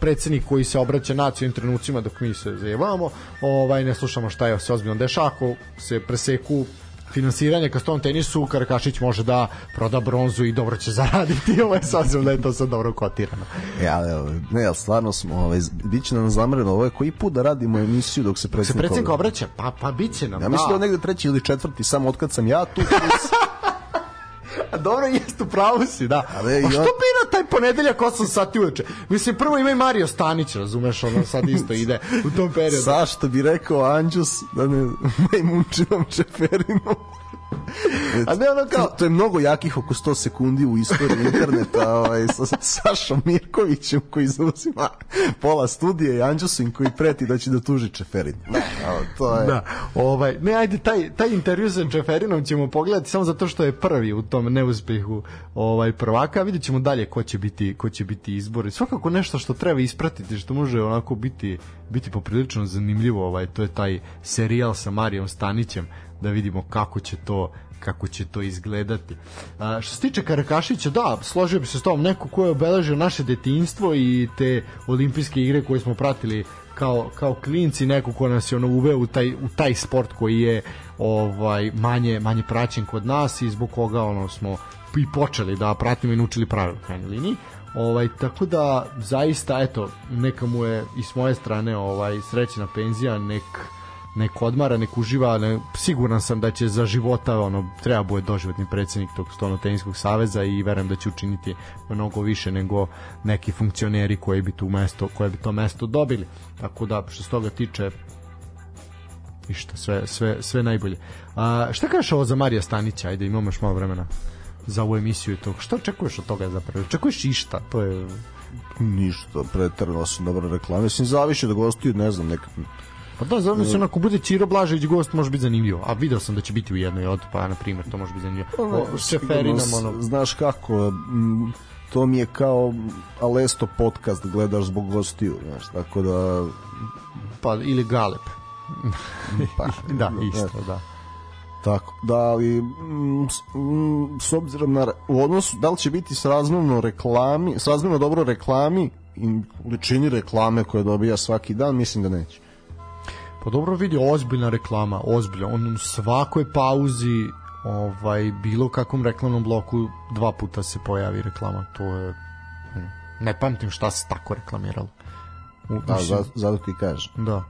predsednik koji se obraća nacijim trenucima dok mi se zajebamo, ovaj ne slušamo šta je se ozbiljno dešava, ako se preseku finansiranje ka ston tenisu, Karakašić može da proda bronzu i dobro će zaraditi, ovo je s obzirom da je to sad dobro kotirano. Ja, evo, ne, ali stvarno smo, ovaj, bit će nam zamreno, ovo je koji put da radimo emisiju dok se Se predsjednik... predsednik obraća, pa, pa bit će nam, Ja mislim da je da. negde treći ili četvrti, samo otkad sam ja tu. plus- dobro, jest u pravu si, da. Ali A i što bira taj ponedeljak 8 sati uveče? Mislim, prvo ima i Mario Stanić, razumeš, ono sad isto ide u tom periodu. Zašto bi rekao Anđus da ne majmunčinom čeferinom? A ne ono kao, to je mnogo jakih oko 100 sekundi u istoriji interneta ovaj, sa sa Sašom Mirkovićem koji zauzima pola studije i Anđusim koji preti da će da tuži Čeferin. Ne, to je... Da, ovaj, ne, ajde, taj, taj intervju sa Čeferinom ćemo pogledati samo zato što je prvi u tom neuspehu ovaj, prvaka, vidjet ćemo dalje ko će biti, ko će biti izbor. I Svakako nešto što treba ispratiti, što može onako biti, biti poprilično zanimljivo, ovaj, to je taj serijal sa Marijom Stanićem, da vidimo kako će to kako će to izgledati. A, što se tiče Karakašića, da, složio bi se s tom, neko ko je obeležio naše detinjstvo i te olimpijske igre koje smo pratili kao, kao klinci, neko ko nas je ono uveo u taj, u taj sport koji je ovaj manje manje praćen kod nas i zbog koga ono smo i počeli da pratimo i naučili pravila u liniji. Ovaj tako da zaista eto neka mu je i s moje strane ovaj srećna penzija, nek nek odmara, nek uživa, ne, siguran sam da će za života ono treba bude doživotni predsednik tog stolnoteniskog saveza i verujem da će učiniti mnogo više nego neki funkcioneri koji bi tu mesto, koje bi to mesto dobili. Tako da što se toga tiče ništa, sve, sve, sve najbolje. A, šta kažeš ovo za Marija Stanića? Ajde, imamo još malo vremena za ovu emisiju i to. Šta očekuješ od toga zapravo? Očekuješ išta? To je... Ništa, preterano su dobre reklame. Mislim, zaviše da gostuju, ne znam, neka... Pa da, znam se ako bude Ciro Blažević gost može biti zanimljivo. A video sam da će biti u jednoj od, pa na primjer, to može biti zanimljivo. O, s Čeferinom, Sigurno, ono, Znaš kako, m, to mi je kao Alesto podcast gledaš zbog gostiju, znaš, tako da... pa, ili Galeb. Pa, Da, isto, da. Tako, da, ali mm, s, mm, s obzirom na u odnosu, da li će biti srazmjerno reklami, srazmjerno dobro reklami i ličini reklame koje dobija svaki dan, mislim da neće. Pa dobro vidi, ozbiljna reklama, ozbiljna. On u svakoj pauzi ovaj bilo kakvom reklamnom bloku dva puta se pojavi reklama. To je ne pamtim šta se tako reklamiralo. U, Da, mislim, zato ti kažem. Da.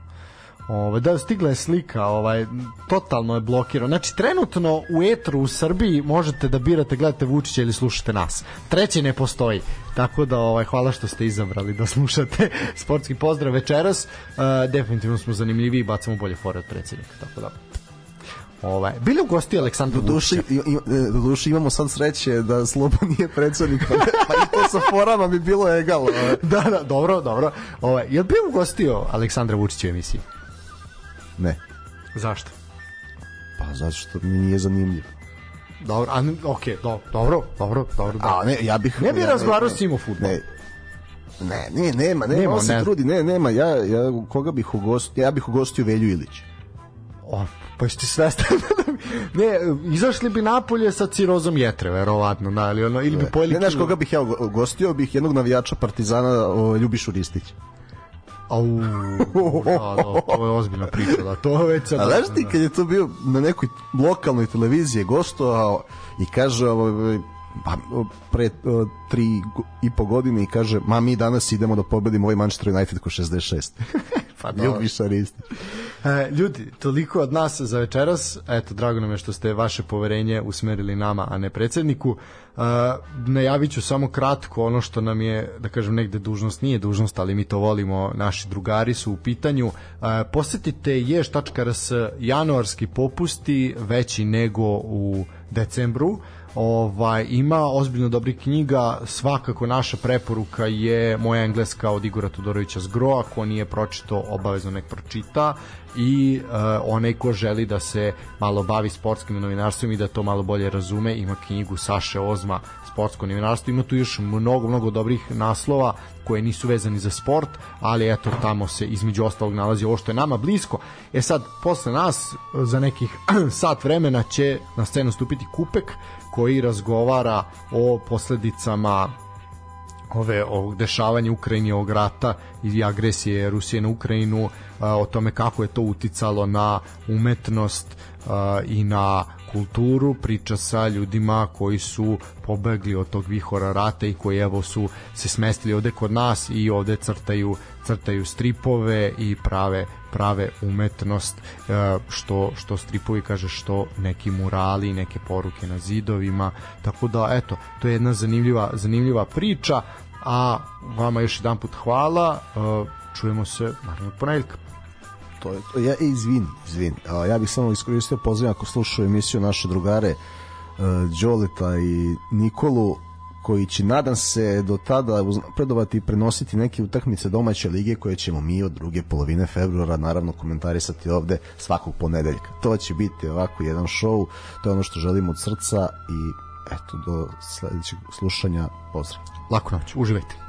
Ove, da, stigla je slika, ovaj, totalno je blokirano. Znači, trenutno u etru u Srbiji možete da birate, gledate Vučića ili slušate nas. Treće ne postoji. Tako da, ovaj, hvala što ste izabrali da slušate sportski pozdrav večeras. Uh, definitivno smo zanimljivi i bacamo bolje fore od predsjednika. Tako da, ovaj, bili u gosti Aleksandru duši, e, do duši imamo sad sreće da Slobo nije predsednik, pa, pa i to sa forama bi bilo egal. ovaj. Da, da, dobro, dobro. Ovaj, je li bio ugostio Aleksandra Vučića u emisiji? Ne, Zašto? pa zato što mi nije zanimljivo. Dobro, a, ok, do, dobro, dobro, dobro. A ne, ja bih... Ne bi ja, razgovarao s njim o. Ne, ne, ne, nema, nema, Nema, on se ne. trudi, ne, nema, ja, ja koga bih ugostio, ja bih ugostio Velju Ilić. O, pa jesi ti svestan? ne, izašli bi napolje sa cirozom jetre, verovatno, da, ili, ono, ili bi pojeli Ne, znaš koga bih ja ugo- ugostio, bih jednog navijača Partizana, o, Ljubišu Ristić. Au, da, da, to je ozbiljna priča, da, to je već sad... A znaš ti kad je to bio na nekoj lokalnoj televiziji gostovao i kaže pa, pre o, tri i po godine i kaže ma mi danas idemo da pobedimo ovaj Manchester United ko 66. Pa dobro. Ljubiša Ristić. E, ljudi, toliko od nas za večeras. Eto, drago nam je što ste vaše poverenje usmerili nama, a ne predsedniku. E, najavit ću samo kratko ono što nam je, da kažem, negde dužnost, nije dužnost, ali mi to volimo, naši drugari su u pitanju. E, posetite ješ.rs januarski popusti veći nego u decembru ovaj ima ozbiljno dobrih knjiga. Svakako naša preporuka je moja engleska od Igora Todorovića Zgro ako nije pročito obavezno nek pročita. I uh, onaj ko želi da se malo bavi sportskim novinarstvom i da to malo bolje razume ima knjigu Saše Ozma sportsko novinarstvo. Ima tu još mnogo mnogo dobrih naslova koje nisu vezani za sport ali eto tamo se između ostalog nalazi ovo što je nama blisko. E sad posle nas za nekih sat vremena će na scenu stupiti Kupek koji razgovara o posledicama ove ovog dešavanja Ukrajini ovog rata i agresije Rusije na Ukrajinu o tome kako je to uticalo na umetnost i na kulturu. Priča sa ljudima koji su pobegli od tog vihora rata i koji evo su se smestili ovde kod nas i ovde crtaju crtaju stripove i prave prave umetnost e, što što stripovi kaže što neki murali neke poruke na zidovima. Tako da eto to je jedna zanimljiva zanimljiva priča a vama još jedan put hvala. E, čujemo se naravno ponedjeljka To je, to, ja, e, izvini, izvini. A, ja bih samo iskoristio poziv ako slušaju emisiju naše drugare uh, Đoleta i Nikolu koji će, nadam se, do tada predovati i prenositi neke utakmice domaće lige koje ćemo mi od druge polovine februara naravno komentarisati ovde svakog ponedeljka. To će biti ovako jedan show, to je ono što želimo od srca i eto, do sledećeg slušanja, pozdrav. laku noć, uživajte